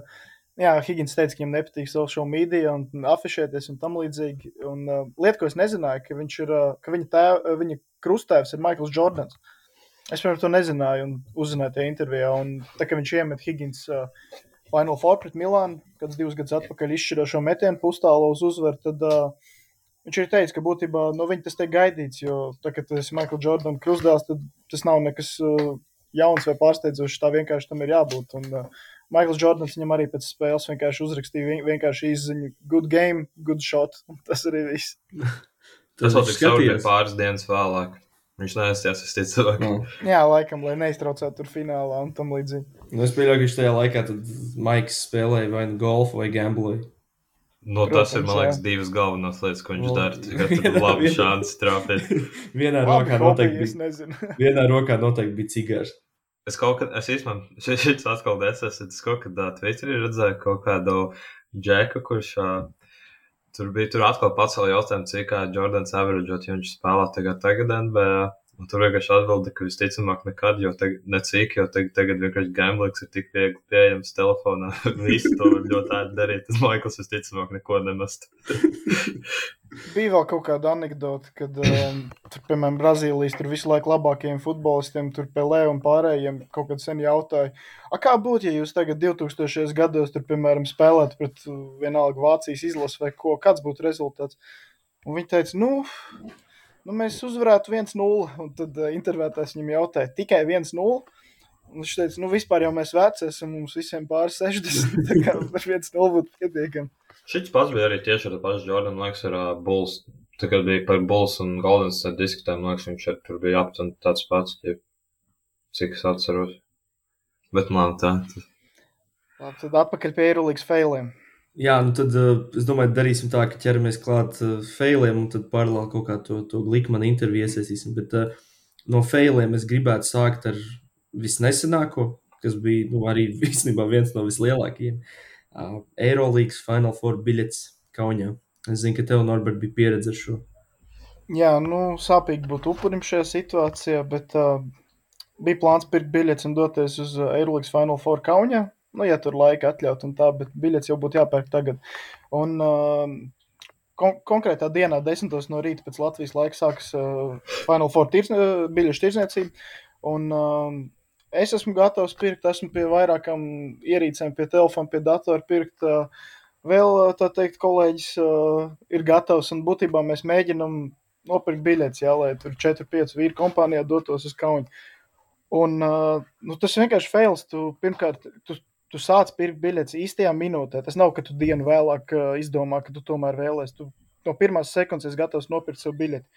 Speaker 3: jā, Higgins teica, ka viņam nepatīk social media un afišēties un tam līdzīgi. Un uh, lieta, ko es nezināju, ka, viņš ir, uh, ka viņa, tēv, viņa krustēvs ir Maikls Jordans. Es pirms to nezināju un uzzināju tajā intervijā. Un tā kā viņš iemet Higgins uh, Final Four pret Milānu, kad divus gadus atpakaļ izšķirošo metienu pustālo uz uzvaru, tad uh, viņš arī teica, ka būtībā no viņa tas tiek gaidīts. Jo tā, kad tas ir Maikls Jordans krustdēls, tad tas nav nekas uh, jauns vai pārsteidzošs. Tā vienkārši tam ir jābūt. Un, uh, Maikls Jordans viņam arī pēc spēles vienkārši uzrakstīja vien- vienkārši izziņu, good game, good shot. [LAUGHS] Tas arī viss. [LAUGHS]
Speaker 2: Tas vēl
Speaker 1: viņš
Speaker 2: tik savu bija
Speaker 1: skatījās.
Speaker 2: pāris dienas vēlāk. Viņš neaizstājās, es ticu, cilvēku.
Speaker 1: Nu,
Speaker 3: Jā, laikam, lai neiztraucētu tur finālā un tam līdzīgi.
Speaker 1: nu, es pieļauju, ka viņš tajā laikā tad Maiks spēlēja vai nu golfu vai gambloju.
Speaker 2: Nu, tas ir,
Speaker 3: Protams,
Speaker 2: liekas,
Speaker 3: jā.
Speaker 2: divas galvenās lietas, ko viņš
Speaker 1: Nu,
Speaker 2: dara. [LAUGHS] Tur [LAUGHS]
Speaker 1: vienā
Speaker 2: labi
Speaker 1: vietā.
Speaker 2: šāds trāpīt.
Speaker 1: Vienā rokā noteikti
Speaker 3: es
Speaker 1: bija, [LAUGHS] vienā rokā noteikti bija cigārs.
Speaker 2: Es kaut kad, es īstenībā, šis, atkal desas, es kaut kad uh, Twitterī redzēju kaut kādu džeku, kurš uh, tur bija, tur atkal pacēla jautājumu, cik kā Jordans averageot, ja viņš spēlē tagad, tagad NBA. Un tur vienkārši atbildi, ka visticamāk nekad, jo tagad, ne cik, jo tagad, tagad vienkārši gamblings ir tik viegli pieejams telefonā. [LAUGHS] Visi to var ļoti ātri darīt. Tas Maikls visticamāk neko nemest. [LAUGHS]
Speaker 3: Bija vēl kaut kāda anekdote, kad, um, tur, piemēram, Brazīlijas tur visu laiku labākajiem futbolistiem, tur Pelē un pārējiem kaut kad sen jautāja, a, kā būtu, ja jūs tagad 2000. gados, tur, piemēram, spēlētu pret uh, vienalga Vācijas izlasi vai ko, kāds būtu rezultāts? Un viņi teica, nu, nu mēs uzvarētu 1-0, un tad uh, intervētājs viņam jautāja, tikai 1-0? Un viņš teica, nu, vispār jau mēs veci esam, mums visiem pār 60, tā kā [LAUGHS] ar 1-0 būtu pietiekami.
Speaker 2: Šis pats bija arī tieši ar pašu Jordanu, liekas, ar uh, Bulls. Tā kā bija par Bulls un Golden State diskutējām, liekas, viņš ar tur bija aptuveni tāds pats, ja, cik es atceros. Bet man tā. tas-
Speaker 3: Labi, tad atpakaļ pie Eirolandes failiem.
Speaker 1: Jā, nu tad uh, es domāju, darīsim tā, ka ķeramies klāt uh, failiem un tad paralēli kaut kā to, to glikmanu interviju iesaistīsim. Bet uh, no failiem es gribētu sākt ar visnesenāko, kas bija nu, arī [LAUGHS] īstenībā viens no vislielākajiem. Uh, Eirolandes Final Four biļets Kaunijā. Es zinu, ka tev, Norbert, bija pieredze ar šo.
Speaker 3: Jā, nu, sāpīgi būt upurim šajā situācijā, bet uh, bija plāns pirkt biļetes un doties uz Eirolandes Final Four Kaunijā. Nu, ja tur laika atļaut un tā, bet biļetes jau būtu jāpērk tagad. Un uh, kon konkrētā dienā, 10 no rīta pēc Latvijas laika, sākas uh, Final Four tirs biļešu tirzniecība. Un uh, es esmu gatavs pirkt, esmu pie vairākām ierīcēm, pie telefona, pie datora pirkt. Uh, Vēl uh, tā teikt, kolēģis uh, ir gatavs un būtībā mēs mēģinām nopirkt biļetes, jā, lai tur 4-5 vīru kompānijā dotos uz Kaunu. Un uh, nu, tas vienkārši fails. Tu pirmkārt, tu, tu sāc pirkt biļetes īstajā minūtē. Tas nav, ka tu dienu vēlāk uh, izdomā, ka tu tomēr vēlēsies. Tu no pirmās sekundes esi gatavs nopirkt savu biļeti.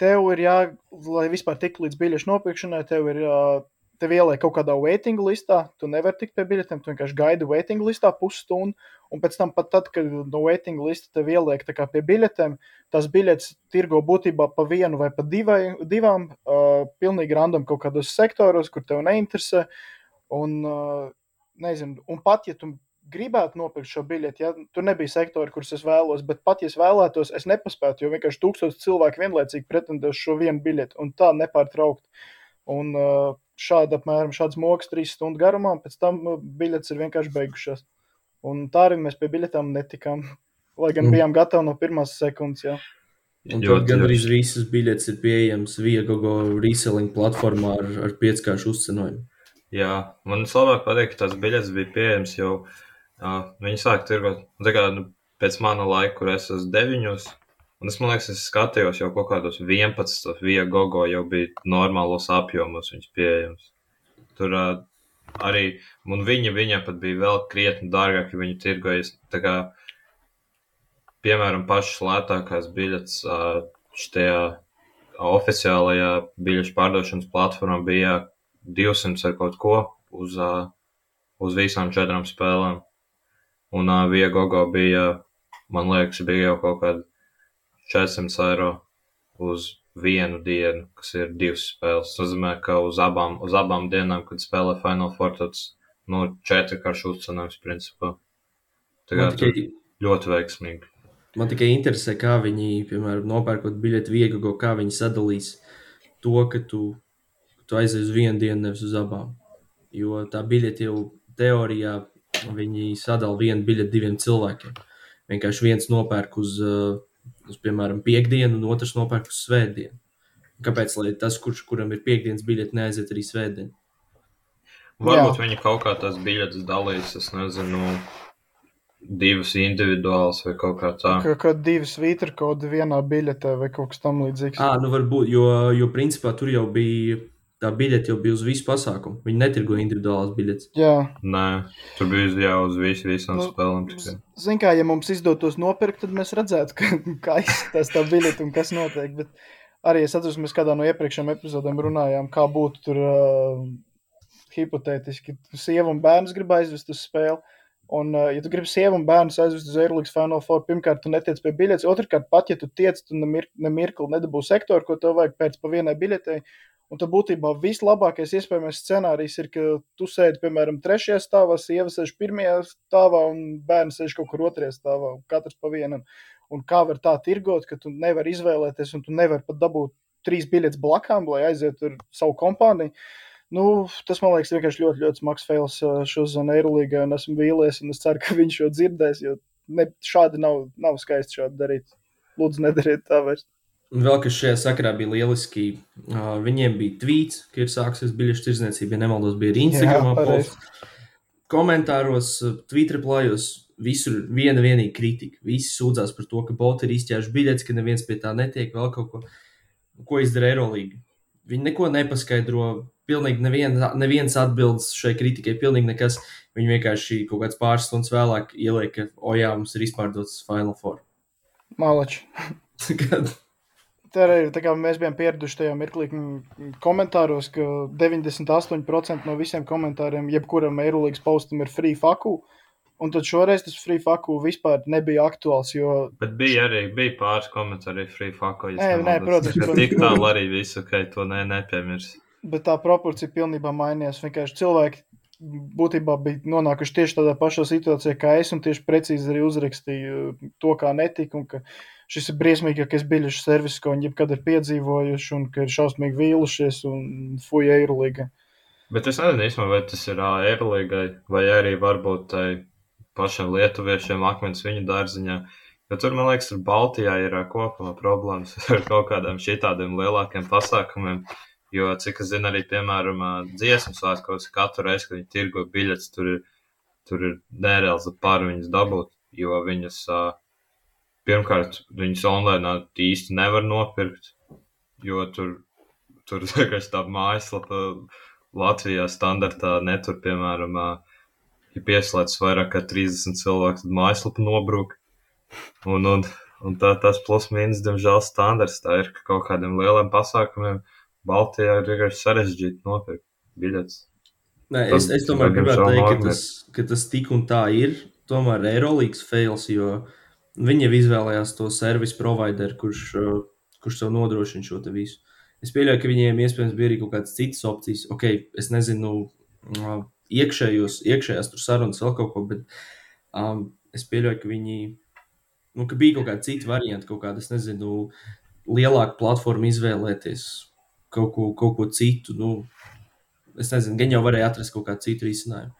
Speaker 3: Tev ir jā, lai vispār tiktu līdz biļešu nopirkšanai, tev ir uh, tev ieliek kaut kādā waiting listā. Tu nevari tikt pie biļetēm, tu vienkārši gaidi waiting listā pusstundu. Un pēc tam, tad, kad no waiting lista tev ieliek pie biļetēm, tās biļetes tirgo būtībā pa vienu vai pa divai, divām, uh, pilnīgi random kaut kādos sektoros, kur tev neinteresē. Un, uh, nezinu, un pat ja tu gribētu nopirkt šo biļeti, ja tur nebija sektori, kurus es vēlos, bet pat ja es vēlētos, es nepaspētu, jo vienkārši tūkstoši cilvēku vienlaicīgi pretendē uz šo vienu biļeti un tā nepārtraukt. Un uh, šādi apmēram šāds moks trīs stundu garumā, pēc tam uh, biļetes ir vienkārši beigušās. Un tā arī mēs pie biļetēm netikām. [LAUGHS] Lai gan
Speaker 1: Mm.
Speaker 3: bijām gatavi no pirmās sekundes. Jā.
Speaker 1: Un
Speaker 2: Jo,
Speaker 1: tad gan arī
Speaker 2: tieši.
Speaker 1: visas biļetes ir pieejamas Viagogo reselling platformā ar, ar pieckāršu uzcenojumu.
Speaker 2: Jā, man vislabāk patīk, ka tās biļetes bija pieejamas jau. Uh, viņi sāk tirgot, kā nu, pēc mana laika, kur es esmu deviņos. Un es, liekas, es skatījos jau kaut kādos 11. via gogo jau bija normālos apjomos viņas pieejams. Tur uh, arī, un viņa, viņa pat bija vēl krietni dārgāk, ja viņi tirgojas. Tā kā, piemēram, pašas lētākās biļetes uh, šajā oficiālajā biļešu pārdošanas platformā bija 200 ar kaut ko uz, uz visām četrām spēlēm. Un Viegogo bija, man liekas, bija jau kaut kāda 400 eiro uz vienu dienu, kas ir divas spēles. Tas nozīmē, ka uz abām, uz abām dienām, kad spēlē Final Four, tas nu, četrkāršu uzcenājums principā. Tā kā
Speaker 1: tikai,
Speaker 2: ļoti veiksmīgi.
Speaker 1: man tikai interesē, kā viņi, piemēram, nopērkot biļeti Viagogo, kā viņi sadalīs to, ka tu, tu aizies uz vienu dienu, nevis uz abām. Jo tā biļete jau teorijā viņi sadala vienu biļeti diviem cilvēkiem. Vienkārši viens nopērk uz, uh, uz piemēram, piekdienu, un otrs nopērk uz svētdienu. Kāpēc lai tas, kurš, kuram ir piekdienas biļete, neaiziet arī svētdien?
Speaker 2: Varbūt viņi kaut kā tās biļetes dalīs, es nezinu, divas individuālas vai kaut kā tā.
Speaker 3: Kā, kā divi svītra kodi vienā biļetē vai kaut kas tam līdzīgs.
Speaker 1: À, nu varbūt, jo, jo principā tur jau bija tā biļete, jau bija uz visu pasākumu. Viņi netirgo individuālās biļetes.
Speaker 3: Jā,
Speaker 2: Nē, tur bija jau uz visu, visām
Speaker 3: Nu,
Speaker 2: spēlēm.
Speaker 3: Ziniet, kā ja mums izdotos nopirkt, tad mēs redzētu, ka, [LAUGHS] kā izskatās tā biļete un kas notiek. Bet, arī es atceros, mēs kādā no iepriekšējām epizodēm runājām, kā būtu tur uh, hipotētiski, sieva un bērns grib aizvest uz spēli. Un, uh, ja tu gribi sievu un bērnu aizvest uz Eirolandes Final Four, pirmkārt, tu netiec pie biļetes. Otrakārt, pat ja tu tiec, tu nemir, nemirkli nedabū sektoru, ko tev vajag pēc pa vienai biļetei. Un tad būtībā vislabākais iespējamais scenārijs ir, ka tu sēdi, piemēram, trešajā stāvā, sieva sēž pirmajā stāvā un bērns sēž kaut kur otrajā stāvā, katrs pa vienam. Un kā var tā tirgot, ka tu nevari izvēlēties un tu nevari pat dabūt trīs biļetes blakām, lai aizietu ar savu kompāniju. Nu, tas man liekas vienkārši ļoti, ļoti smags fails šo zonu Eirolīgā, un esmu vīlies, un es ceru, ka [LAUGHS] viņš šo dzirdēs, jo ne, šādi nav, nav skaisti šādi darīt. Lūdzu, nedariet tā vairs.
Speaker 1: Un vēl kas šajā sakarā bija lieliski, uh, viņiem bija tvīts, ka ir sāksies biļešu tirdzniecība, ja nemaldos, bija arī Instagram. Komentāros, Twitter plājos, visur viena vienīga kritika. Visi sūdzās par to, ka boti ir izķēruši biļetes, ka neviens pie tā netiek, vēl kaut ko, ko izdara Eirolīga. Viņi neko nepaskaidro, pilnīgi nevien, neviens atbildes šai kritikai, pilnīgi nekas. Viņi vienkārši kaut kāds pāris stundas vēlāk ieliek, ka, o jā, mums ir izpārdots Final Four.
Speaker 3: Malači. [LAUGHS] Arī tā mēs bijām pieraduši tajā mirklī komentāros, ka 98% no visiem komentāriem, jebkuram Eirolandes postam ir free faku. Un tad šoreiz tas free faku vispār nebija aktuāls. Jo...
Speaker 2: Bet bija arī bija pāris komentāri free faku.
Speaker 3: Nē, nē, protams,
Speaker 2: protams. Tik tālu arī visu, ka to ne, nepiemirst.
Speaker 3: Bet tā proporcija pilnībā mainījās. Vienkārši cilvēki būtībā bija nonākuši tieši tādā pašā situācijā kā es, un tieši precīzi arī uzrakstīju to, kā netika. Un, ka šis ir briesmīgākais biļešu servis, ko viņi jebkad ir piedzīvojuši, un ka ir šausmīgi vīlušies un fuja Eirolīga.
Speaker 2: Bet es nezinu, īstenībā, vai tas ir Eirolīgai, vai arī varbūt tai pašiem lietuviešiem akmens viņu dārziņā. Jo tur, man liekas, tur Baltijā ir kopumā problēmas [LAUGHS] ar kaut kādiem šitādiem lielākiem pasākumiem. Jo, cik es zinu, arī, piemēram, dziesmu svētkos katru reizi, kad viņi tirgo biļetes, tur ir, tur ir nereāls par viņas dabūt, jo viņas pirmkārt, viņas online īsti nevar nopirkt, jo tur, tur [LAUGHS] vienkārši tā mājaslapa Latvijā standartā netur, piemēram, ja pieslēdz vairāk kā 30 cilvēku, tad mājaslapa nobrūk. Un, un, un tā, tas plus mīnus, diemžēl, standarts tā ir, ka kaut kādiem lieliem pasākumiem Baltijā ir vienkārši sarežģīti nopirkt biļetes.
Speaker 1: Nē, es, es tomēr gribētu teikt, ka tas, ka tas tik un tā ir. Tomēr Eirolandes fails, jo Viņi jau izvēlējās to servisu provideru, kurš, uh, kurš sev nodrošina šo visu. Es pieļauju, ka viņiem iespējams bija arī kaut kādas citas opcijas. Ok, es nezinu, iekšējos, iekšējās tur sarunas vēl kaut ko, bet um, es pieļauju, ka viņi, nu, ka bija kaut kāda cita varianta, kaut kāda, es nezinu, lielāka platforma izvēlēties kaut ko, kaut ko citu. Nu, es nezinu, gan jau varēja atrast kaut kādu citu risinājumu.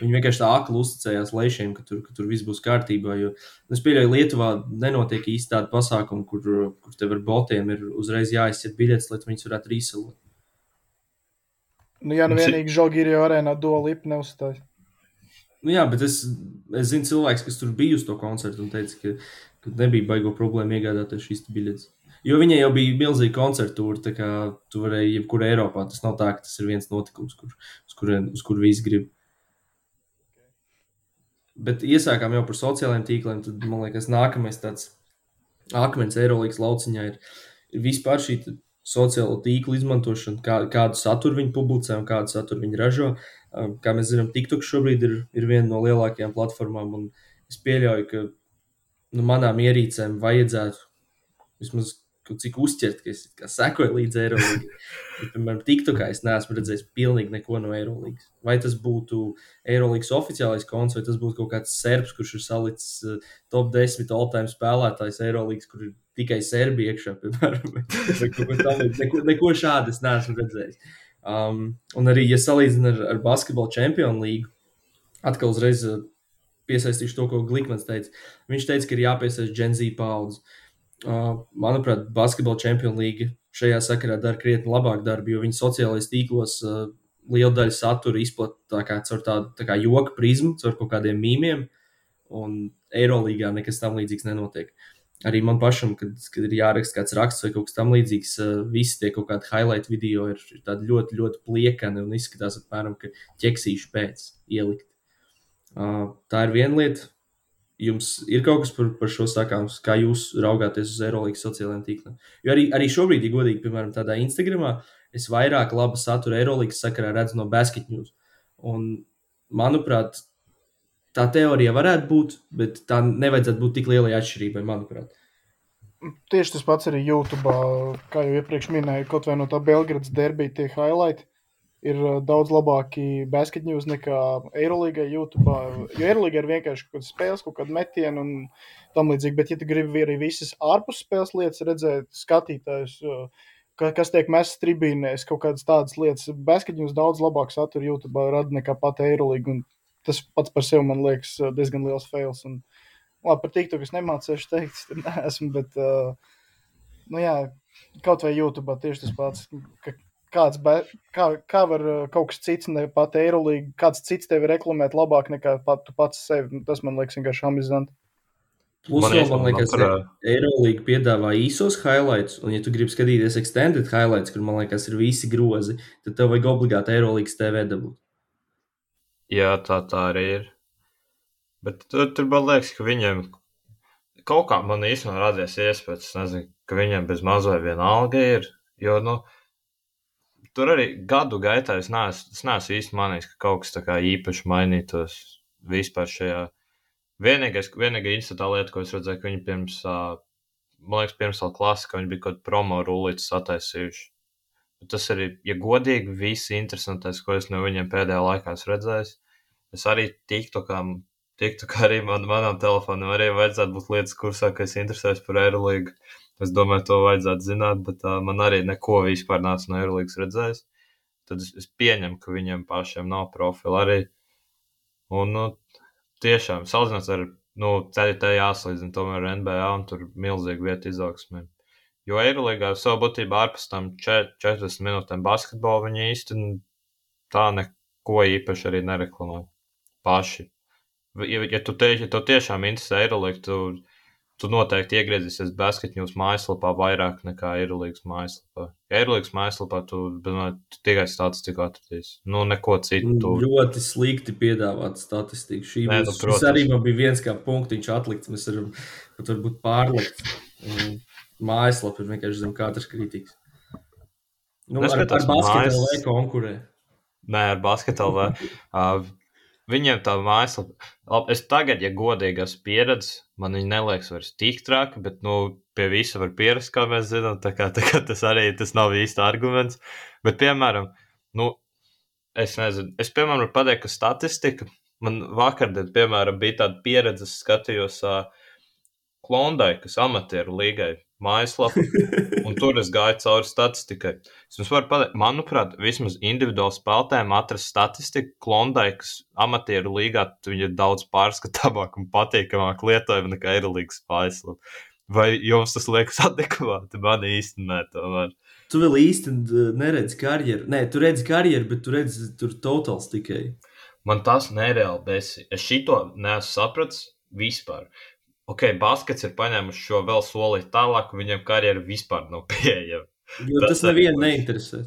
Speaker 1: Viņi vienkārši tā akli uzticējās lēšiem, ka tur, ka tur viss būs kārtībā. Jo es pieļauju, ka Lietuvā nenotiek īsti tāda pasākuma, kur, kur tev ar botiem ir uzreiz jāizsver biļetes, lai viņas varētu rīselot.
Speaker 3: Nu, jā, nu vienīgi Žalgīrijā arēnā dualipa neuzstājas.
Speaker 1: Nu, jā, bet es, es zinu cilvēks, kas tur bija uz to koncertu un teica, ka, ka nebija baigo problēmu iegādāties šīs biļetes. Jo viņai jau bija milzīga koncertūra, tā kā tu varēji jebkur Eiropā. Tas nav tā, ka tas ir viens notikums, kur, uz, kur, uz kur visi grib. Bet iesākām jau par sociālajiem tīkliem. Tad, man liekas, nākamais tāds akmens Eirolandes lauciņā ir, ir vispār šī sociālo tīklu izmantošana, kā, kādu saturu viņi publicē un kādu saturu viņi ražo. Um, kā mēs zinām, TikTok šobrīd ir, ir viena no lielākajām platformām. Es pieļauju, ka nu, manām ierīcēm vajadzētu vismaz kaut cik uzķert, ka es sekoju līdzi Eirolandā. Piemēram, TikTokā es neesmu redzējis pilnīgi neko no Eirolandas. Vai tas būtu Eirolandas oficiālais konts, vai tas būtu kaut kāds serbs, kurš ir salicis uh, top 10 all-time spēlētājs Eirolandas, kur ir tikai Serbija iekšā, [LAUGHS] piemēram. neko, neko šādu es neesmu redzējis. Um, un arī, ja salīdzinu ar, ar basketbalu čempionu līgu, atkal uzreiz uh, piesaistīšu to, ko Glikmans teica. Viņš teica, ka ir jāpiesaist Gen Z paudzi. Uh, manuprāt, basketbola čempionu līga šajā sakarā dara krietni labāku darbu, jo viņi sociālajos tīklos uh, lielu daļu satura izplatīja kā, caur tādu tā kā joka prizmu, caur kaut kādiem mīmiem, un Eirolandā nekas tam līdzīgs nenotiek. Arī man pašam, kad, kad ir jāraksta kāds raksts vai kaut kas tamlīdzīgs, uh, visi tie kaut kādi highlight video ir, ir ļoti, ļoti pliekani un izskatās, apmēram, ka ķeksīšu pēc ielikt. Tā ir viena lieta. Jums ir kaut kas par, par šo sakāms, kā jūs raugāties uz Eirolandes sociālajiem tīkliem. Jo arī, arī šobrīd, ja godīgi, piemēram, tādā Instagramā, es vairāk laba satura Eirolandes sakarā redzu no Basket News. Un, manuprāt, tā teorija varētu būt, bet tā nevajadzētu būt tik lielai atšķirībai, manuprāt.
Speaker 3: Tieši tas pats arī YouTube, kā jau iepriekš minēju, kaut vai no tā Belgradas derbija tie highlighti ir daudz labāki basket news nekā Eirolandā, YouTube. Jo Eirolandā ir vienkārši kaut kāda spēles, kaut kāda metiena un tam līdzīgi. Bet, ja tu gribi arī visas ārpus spēles lietas redzēt, skatītājus, kas tiek mests tribīnēs, kaut kādas tādas lietas, basket news daudz labāk satura YouTube rada nekā pat Eirolandā. Tas pats par sevi man liekas diezgan liels fails. Un, labi, par TikTok es nemācīšu teikt, [LAUGHS] neesmu, bet, uh, nu jā, kaut vai YouTube tieši tas pats, ka kāds, kā, kā var uh, kaut kas cits, ne pat Eirolīga, kāds cits tevi reklamēt labāk nekā pat, tu pats sevi. Nu, tas man liekas vienkārši amizanti.
Speaker 1: Plus, man, man liekas, ka Eirolīga piedāvā īsos highlights, un, ja tu gribi skatīties extended highlights, kur man liekas, ir visi grozi, tad tev vajag obligāti Eirolīgas TV dabūt.
Speaker 2: Jā, tā, tā arī ir. Bet tur, tur man liekas, ka viņiem kaut kā man īstenībā radies iespējas, nezinu, ka viņiem bez mazliet viena alga ir. Jo, nu, tur arī gadu gaitā es neesmu, es neesmu īsti manījis, ka kaut kas tā kā īpaši mainītos vispār šajā. Vienīgais, vienīgā institūta lieta, ko es redzēju, ka viņi pirms, man liekas, pirms vēl klasika, viņi bija kaut kādu promo rullītes sataisījuši. Bet tas arī, ja godīgi, viss interesantais, ko es no viņiem pēdējā laikā esmu redzējis, es arī tiktu kā, tiktu kā arī man, manam telefonam arī vajadzētu būt lietas kursā, ka es interesējos par Eirolīgu. Es domāju, to vajadzētu zināt, bet uh, man arī neko vispār nāca no Eirolandes redzējis. Tad es, es pieņemu, ka viņiem pašiem nav profila arī. Un nu, tiešām salīdzinot ar nu, ceļu te jāsalīdzina tomēr ar NBA un tur milzīgi vieta izaugsmē. Jo Eirolandā savā būtībā ārpus tam 40 minūtēm basketbolu viņi īsti nu, tā neko īpaši arī nereklamē paši. Ja, ja tu, te, ja tu tiešām interesē Eirolanda, tu noteikti iegriezīsies basketņūs mājaslapā vairāk nekā Eirolandes mājaslapā. Ja Eirolandes mājaslapā tu, tu tikai statistiku atradīsi. Nu, neko citu. Tu...
Speaker 1: Ļoti slikti piedāvāt statistiku. Šī Nē, būs, nu, arī bija viens kā punktiņš atlikts. Mēs varam pat varbūt pārlikt. Mājaslapa ir vienkārši zem katras kritikas. Nu, ar, ar basketu vai konkurē?
Speaker 2: Nē, ar uh, Viņiem tā mājaslapa, es tagad, ja godīgi esmu pieredzējis, man viņa neliekas vairs tik traki, bet, nu, pie visa var pierast, kā mēs zinām. Tā kā, tā kā tas arī tas nav īsti arguments. Bet, piemēram, nu, es nezinu, es, piemēram, varu pateikt, ka statistika man vakardien, piemēram, bija tāda pieredze, skatījos uh, Klondai, kas amatieru līgai mājaslapu, un [LAUGHS] tur es gāju cauri statistikai. Es varu pateikt, manuprāt, vismaz individuāli spēlētājiem atrast statistiku Klondaikas amatieru līgā, viņi ir daudz pārskatāmāk un patīkamāk lietojami nekā Eirolīgas mājaslapa. Vai jums tas liekas adekvāti? Man īsti nē, tomēr.
Speaker 1: Tu vēl īsti neredzi karjeru. Nē, tu redzi karjeru, bet tu redzi tur totāls tikai.
Speaker 2: Man tas nereāli besi. Es šito neesmu sapratis vispār ok, baskets ir paņēmuši šo vēl soli tālāk, un viņam karjera vispār nav [LAUGHS] pieejama.
Speaker 1: Jo tas, tas nevienu neinteresē.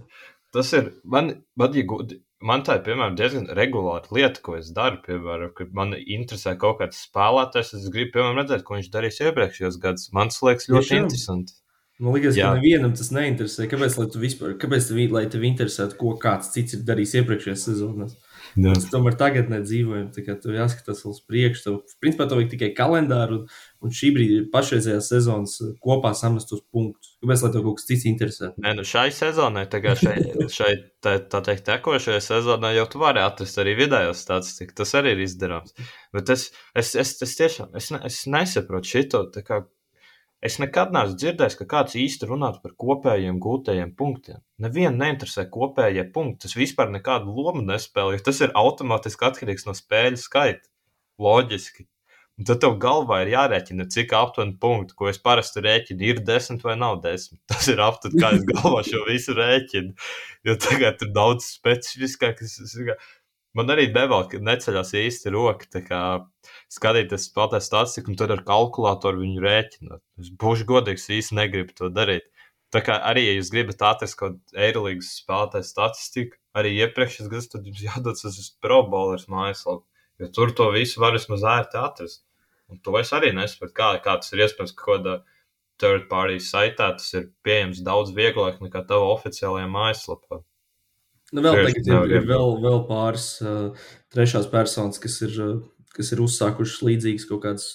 Speaker 2: Tas ir, man, man, ja gudi, man tā ir, piemēram, diezgan regulāra lieta, ko es daru, piemēram, kad man interesē kaut kāds spēlētājs, es gribu, piemēram, redzēt, ko viņš darīs iepriekšējos gados. Man tas liekas ļoti Tiešām. interesanti.
Speaker 1: Man liekas, Jā. ka nevienam tas neinteresē. Kāpēc, lai tu vispār, kāpēc tev, lai tev interesētu, ko kāds cits ir darījis iepriekšējās sezonās? Mēs tomēr tagad nedzīvojam. Tur jāskatās uz priekšu. Tev, principā, tev vajag tikai kalendāru un, un šī brīdī pašreizējās sezonas eh, kopā samestos punktus. Kāpēc, lai tev kaut kas cits interesē?
Speaker 2: Nē, nu šai sezonai, šai, šai tā, tā teikt, tekošajai sezonai jau tu vari atrast arī vidējo statistiku. Tas arī ir izdarāms. Bet es, es, es, es tiešām es, ne, es nesaprotu šito. Kā, Es nekad neesmu dzirdējis, ka kāds īsti runātu par kopējiem gūtajiem punktiem. Nevienu neinteresē kopējie punkti. Tas vispār nekādu lomu nespēlē, jo tas ir automātiski atkarīgs no spēļu skaita. Loģiski. Un tad tev galvā ir jārēķina, cik aptuveni punktu, ko es parasti rēķinu, ir desmit vai nav desmit. Tas ir aptuveni, kā es galvā šo visu rēķinu. Jo tagad ir daudz specifiskāk. Man arī devēl, ka neceļās īsti roka skatīties spēlētāju statistiku, un tad ar kalkulātoru viņu rēķināt. Es būšu godīgs, īsti negribu to darīt. Tā kā arī, ja jūs gribat atrast kaut kādu Eirolandes spēlētāju statistiku, arī iepriekšējos gados, tad jums jādodas uz Pro Bowlers mājaslapu, jo tur to visu var vismaz ērti atrast. Un to es arī nesaprotu, kā, kā tas ir iespējams, ka kaut kādā third party saitā tas ir pieejams daudz vieglāk nekā tava oficiālajā mājaslapā.
Speaker 1: Nu, vēl tagad ir, ir vēl, vēl pāris uh, trešās personas, kas ir, uh, kas ir uzsākušas līdzīgas kaut kādas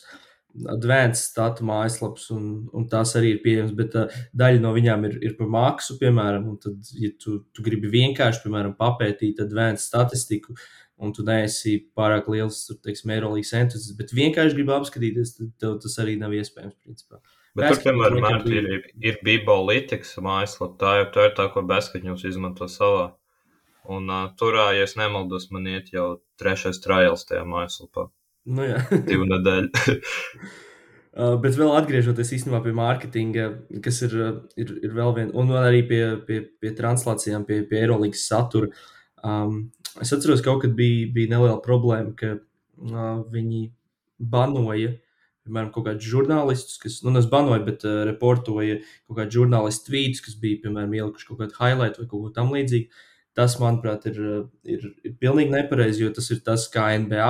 Speaker 1: advanced statu mājaslapas, un, un tās arī ir pieejamas, bet uh, daļa no viņām ir, ir par maksu, piemēram, un tad, ja tu, tu gribi vienkārši, piemēram, papētīt advanced statistiku, un tu neesi pārāk liels, teiksim, aerolīgas entuziasts, bet vienkārši gribi apskatīties, tad tev tas arī nav iespējams. Principā.
Speaker 2: Bet Beskatņus tur, piemēram, ir, ir, ir Bibolītikas mājaslapa, tā, jau, tā ir tā, ko Beskatņus izmanto savā. Un uh, tur, ja es nemaldos, man iet jau trešais trials tajā mājaslapā.
Speaker 1: Nu jā. [LAUGHS]
Speaker 2: Divu nedēļu. [LAUGHS]
Speaker 1: Uh, bet vēl atgriežoties īstenībā pie mārketinga, kas ir, ir, ir vēl viena, un arī pie, pie, pie translācijām, pie, pie aerolīgas satura. Um, Es atceros, ka kaut kad bija, bija neliela problēma, ka uh, viņi banoja piemēram, kaut kādus žurnālistus, kas, nu, es banoju, bet uh, reportoja kaut kādu žurnālistu tvītus, kas bija, piemēram, ielikuši kaut kādu highlight vai kaut ko tam līdzīgu. Tas, manuprāt, ir, ir, ir pilnīgi nepareizi, jo tas ir tas, kā NBA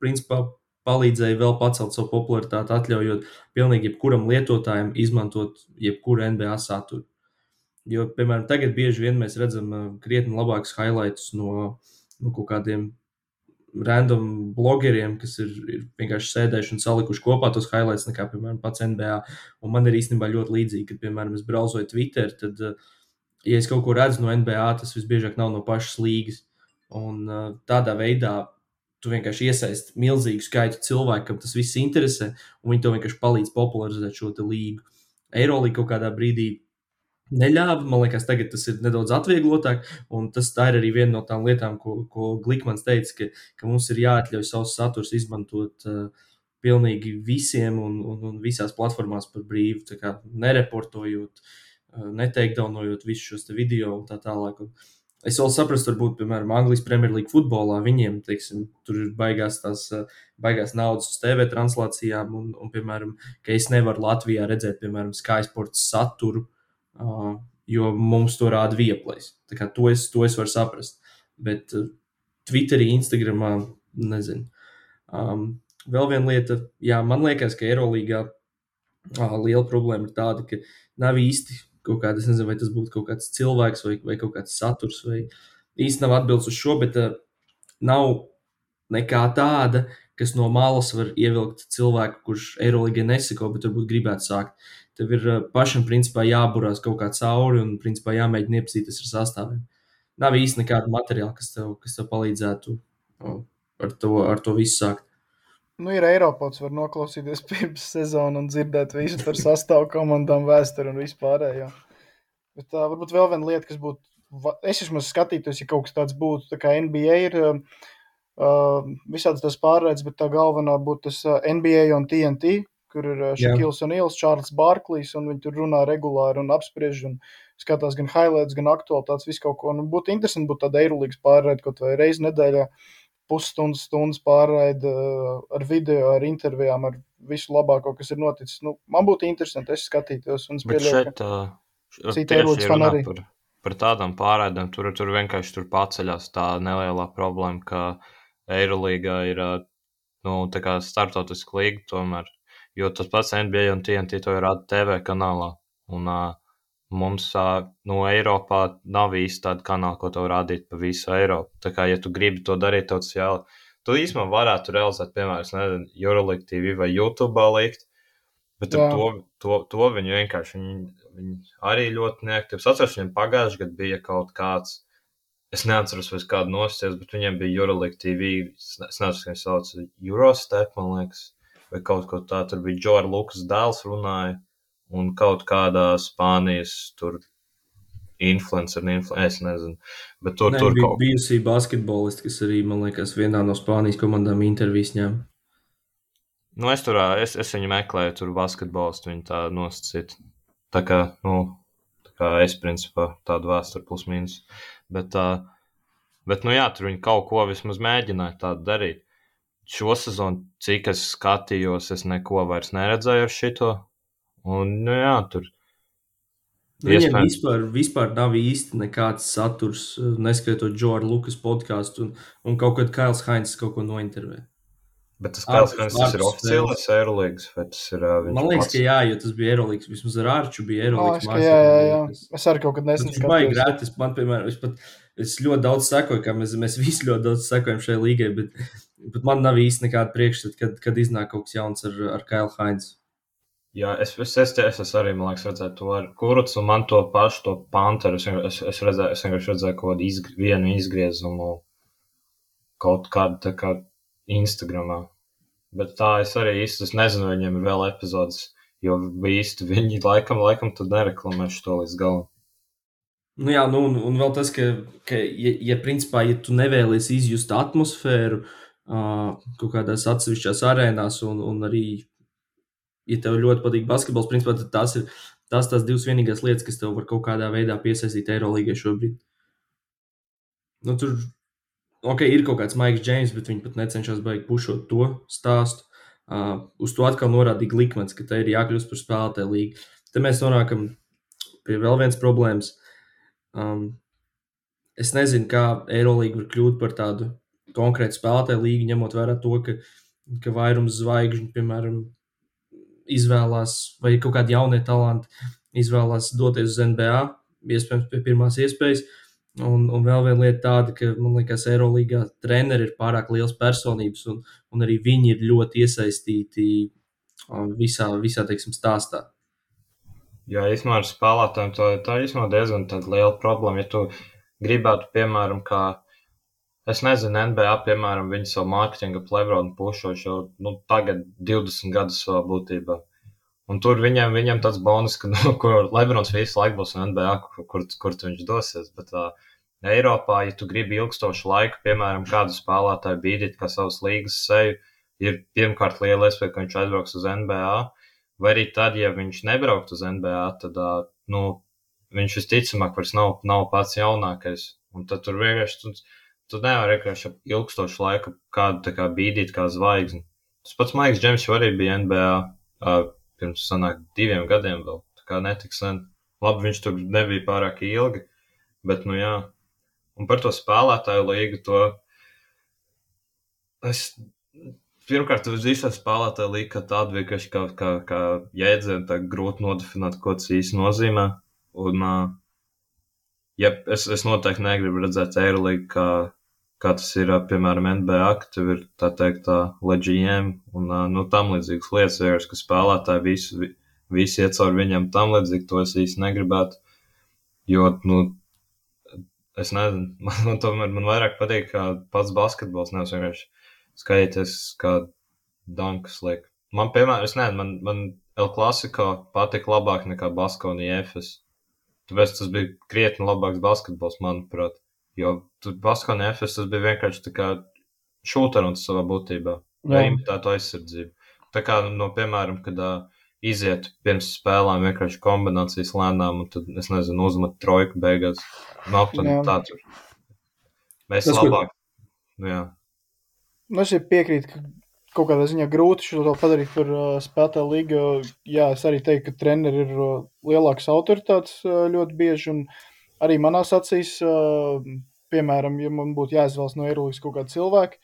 Speaker 1: principā palīdzēja vēl pacelt savu popularitāti, atļaujot pilnīgi jebkuram lietotājam izmantot jebkuru NBA saturu. Jo, piemēram, tagad bieži vien mēs redzam uh, krietni labākus highlights no, no kaut kādiem random blogeriem, kas ir, ir vienkārši sēdējuši un salikuši kopā tos highlights, nekā, piemēram, pats NBA. Un man ir īstenībā ļoti līdzīgi, kad, piemēram, es brauzoju Twitter, tad, uh, ja es kaut ko redzu no NBA, tas visbiežāk nav no pašas līgas. Un uh, tādā veidā tu vienkārši iesaisti milzīgu skaitu cilvēku, kam tas viss interesē, un viņi tev vienkārši palīdz popularizēt šo līgu. Eirolandā kaut kādā brīdī neļāva. Man liekas, tagad tas ir nedaudz atvieglotāk. Un tas ir arī viena no tām lietām, ko, ko Glikmans teica, ka, ka mums ir jāatļauj savus saturs izmantot uh, pilnīgi visiem un, un, un visās platformās par brīvu, nereportojot, uh, neteikdaunojot visus šos video un tā tālāk. Un es vēl saprastu, varbūt, piemēram, Anglijas Premjerlīgas futbolā viņiem, teiksim, tur ir baigās tās uh, baigās naudas uz TV translācijām, un, un, piemēram, ka es nevaru Latvijā redzēt, piemēram, Sky Sports saturu Uh, jo mums to rāda vieplais. To es, to es varu saprast. Bet uh, Twitterī, Instagramā, nezinu. Um, vēl viena lieta, jā, man liekas, ka Eirolandā uh, liela problēma ir tāda, ka nav īsti kaut kāda, es nezinu, vai tas būtu kaut kāds cilvēks vai, vai kaut kāds saturs, vai īsti nav atbildes uz šo, bet uh, nav nekā tāda, kas no malas var ievilkt cilvēku, kurš Eirolandā neseko, bet varbūt gribētu sākt. Tev ir pašam principā jāburās kaut kā cauri un principā jāmēģina iepazīties ar sastāviem. Nav īsti nekāda materiāla, kas tev, kas tev palīdzētu ar to, ar to visu sākt.
Speaker 3: Nu, ir Eiropas, var noklausīties [LAUGHS] pirms sezonas un dzirdēt visu par sastāvu komandām, vēsturi un vispārējo. Bet tā varbūt vēl viena lieta, kas būtu, es vismaz skatītos, ja kaut kas tāds būtu, tā kā NBA ir uh, visādas tās pārraides, bet tā galvenā būtu tas uh, NBA un TNT, kur ir Šakils un Ielas, Čārlis Barklīs, un viņi tur runā regulāri un apspriež un skatās gan highlights, gan aktualitātes, visu kaut ko. Nu, būtu interesanti būt tāda Eirolīgas pārraide kaut vai reizi nedēļā, pusstundas, stundas pārraide ar video, ar intervijām, ar visu labāko, kas ir noticis. Nu, man būtu interesanti, es skatītos un
Speaker 2: spēlēju. Cita Eirolīgas fan arī. Par, par tādām pārraidēm tur, tur vienkārši tur paceļās tā nelielā problēma, ka Eirolīga ir nu, startautiska līga tomēr jo tas pats NBA un TNT to rāda TV kanālā. Un, uh, mums no Eiropā nav īsti tāda kanāla, ko to rādīt pa visu Eiropu. Tā kā, ja tu gribi to darīt, tad tas jau. Tu īstenībā varētu realizēt, piemēram, Euroleague TV vai YouTube likt, bet to, to, to viņi vienkārši viņi, viņi arī ļoti neaktīvi. Es atceros, viņiem pagājušajā gadā bija kaut kāds. Es neatceros, vai kādu nosties, bet viņiem bija Euroleague TV. Es nezinu, kā viņi sauc Eurostep, man liekas vai kaut ko tādu. Tur bija Džordžs Lukas dēls, runāja, un kaut kādā Spānijas tur influencer, influencer, es nezinu. Bet tur,
Speaker 1: ne,
Speaker 2: tur
Speaker 1: bija kaut... bijusī basketbolisti, kas arī, man liekas, vienā no Spānijas komandām intervijas ņēma.
Speaker 2: Nu, es tur, es, es viņu meklēju, tur basketbolistu viņu tā nosacīt. Tā kā, nu, tā kā es, principā, tādu vēsturi plus mīnus. Bet, uh, bet, nu jā, tur viņi kaut ko vismaz mēģināja tādu darīt šo sezonu, cik es skatījos, es neko vairs neredzēju ar šito. Un, nu, jā, tur.
Speaker 1: Viņiem iespējams... vispār, vispār nav īsti nekāds saturs, neskaitot Džordža Lukas podkāstu, un, un kaut kad Kails Hainz kaut ko nointervē.
Speaker 2: Bet tas Kails Hainz, ir oficiālais Eirolandes, vai tas ir uh,
Speaker 1: Man liekas, pats? ka jā, jo tas bija Eirolandes. Vismaz ar Arču bija Eirolandes.
Speaker 3: Jā, jā, jā. Es arī kaut kad nesen
Speaker 1: skatījos. Baigi gratis. Man, piemēram, es pat, es ļoti daudz sekoju, kā mēs, mēs visi ļoti daudz sekojam šai līgai, bet, bet man nav īsti nekāda priekšstata, kad, kad iznāk kaut kas jauns ar, ar Kailu Hainz.
Speaker 2: Jā, es, es, es, es, es arī, man liekas, redzēju to ar Kurucu, un man to pašu, to panteru, es, es, es, redzēju, es vienkārši redzēju kaut kādu izgr vienu izgriezumu kaut kādu tā kā Instagramā. Bet tā es arī īsti es nezinu, viņiem ir vēl epizodes, jo īsti viņi laikam, laikam tad nereklamēšu to līdz galam.
Speaker 1: Nu jā, nu, un, un vēl tas, ka, ka ja, ja principā, ja tu nevēlies izjust atmosfēru uh, kaut kādās atsevišķās arēnās, un, un arī, ja tev ļoti patīk basketbols, principā, tad tās ir tās, tās divas vienīgās lietas, kas tev var kaut kādā veidā piesaistīt Eirolandā šobrīd. Nu, tur ok, ir kaut kāds Maiks Džeims, bet viņi pat necenšas baigt pušot to stāstu. Uh, uz to atkal norādīja likmens, ka te ir jākļūst par spēlētāju līgu. Te mēs nonākam pie vēl vienas problēmas. Um, es nezinu, kā Eirolandā var kļūt par tādu konkrētu spēlētāju līgu, ņemot vērā to, ka, ka vairums zvaigžņu, piemēram, izvēlās, vai kaut kādi jaunie talanti izvēlās doties uz NBA, iespējams, pie pirmās iespējas. Un, un vēl viena lieta tāda, ka man liekas, Eirolandā treneri ir pārāk liels personības, un, un arī viņi ir ļoti iesaistīti visā, visā teiksim, stāstā.
Speaker 2: Jā, īstenībā ar spēlētājiem tā, tā ir diezgan liela problēma. Ja tu gribētu, piemēram, kā es nezinu, NBA, piemēram, viņi savu mārketinga plevronu pušošu jau nu, tagad 20 gadus savā būtībā. Un tur viņam, viņam tāds bonus, ka, [LAUGHS] nu, kur Lebrons visu laiku būs NBA, kur, kur, kur viņš dosies. Bet uh, Eiropā, ja tu gribi ilgstošu laiku, piemēram, kādu spēlētāju bīdīt kā savas līgas seju, ir pirmkārt liela iespēja, ka viņš aizbrauks uz NBA. Vai arī tad, ja viņš nebraukt uz NBA, tad uh, nu, viņš visticamāk vairs nav, nav pats jaunākais. Un tad tur vienkārši tu, nevari vienkārši ilgstošu laiku kādu kā bīdīt kā zvaigzni. Tas pats Maiks Džems arī bija NBA. Uh, pirms sanāk diviem gadiem vēl, tā kā netik sen. Labi, viņš tur nebija pārāk ilgi, bet, nu jā. Un par to spēlētāju līgu to es pirmkārt, uz īstā spēlētāja kā tāda vienkārši kā, kā, kā jēdziena, tā grūti nodefinēt, ko tas īsti nozīmē. Un, ja es, es noteikti negribu redzēt Eirolīgu kā kā tas ir, piemēram, NBA, ka tev ir tā teikt, leģiem un nu, tam līdzīgas lietas, vairs, ka spēlētāji visi, visi iet cauri viņam tam līdzīgi, to es īsti negribētu. Jo, nu, es nezinu, [LAUGHS] man, man tomēr man vairāk patīk pats basketbols, nevis vienkārši skatīties, kā dankas liek. Man, piemēram, es nezinu, man, man El Clasico patika labāk nekā Baskonija FS. Tāpēc tas bija krietni labāks basketbols, manuprāt. Jo tur Baskonē FS tas bija vienkārši tā kā šūteruns savā būtībā, vai imitētu aizsardzību. Tā kā, no, piemēram, kad uh, iziet pirms spēlēm vienkārši kombinācijas lēnām, un tad, es nezinu, uzmet trojku beigās. Nu, tad tā tur. Mēs tas, labāk. Kur... Nu, jā.
Speaker 3: Nu, es piekrītu, ka kaut kādā ziņā grūti šo padarīt par uh, spēlētāju līgu. Jā, es arī teiktu, ka treneri ir uh, lielāks autoritāts uh, ļoti bieži. Uh, arī manās acīs, piemēram, ja man būtu jāizvēlas no Eirolandes kaut kāda cilvēka,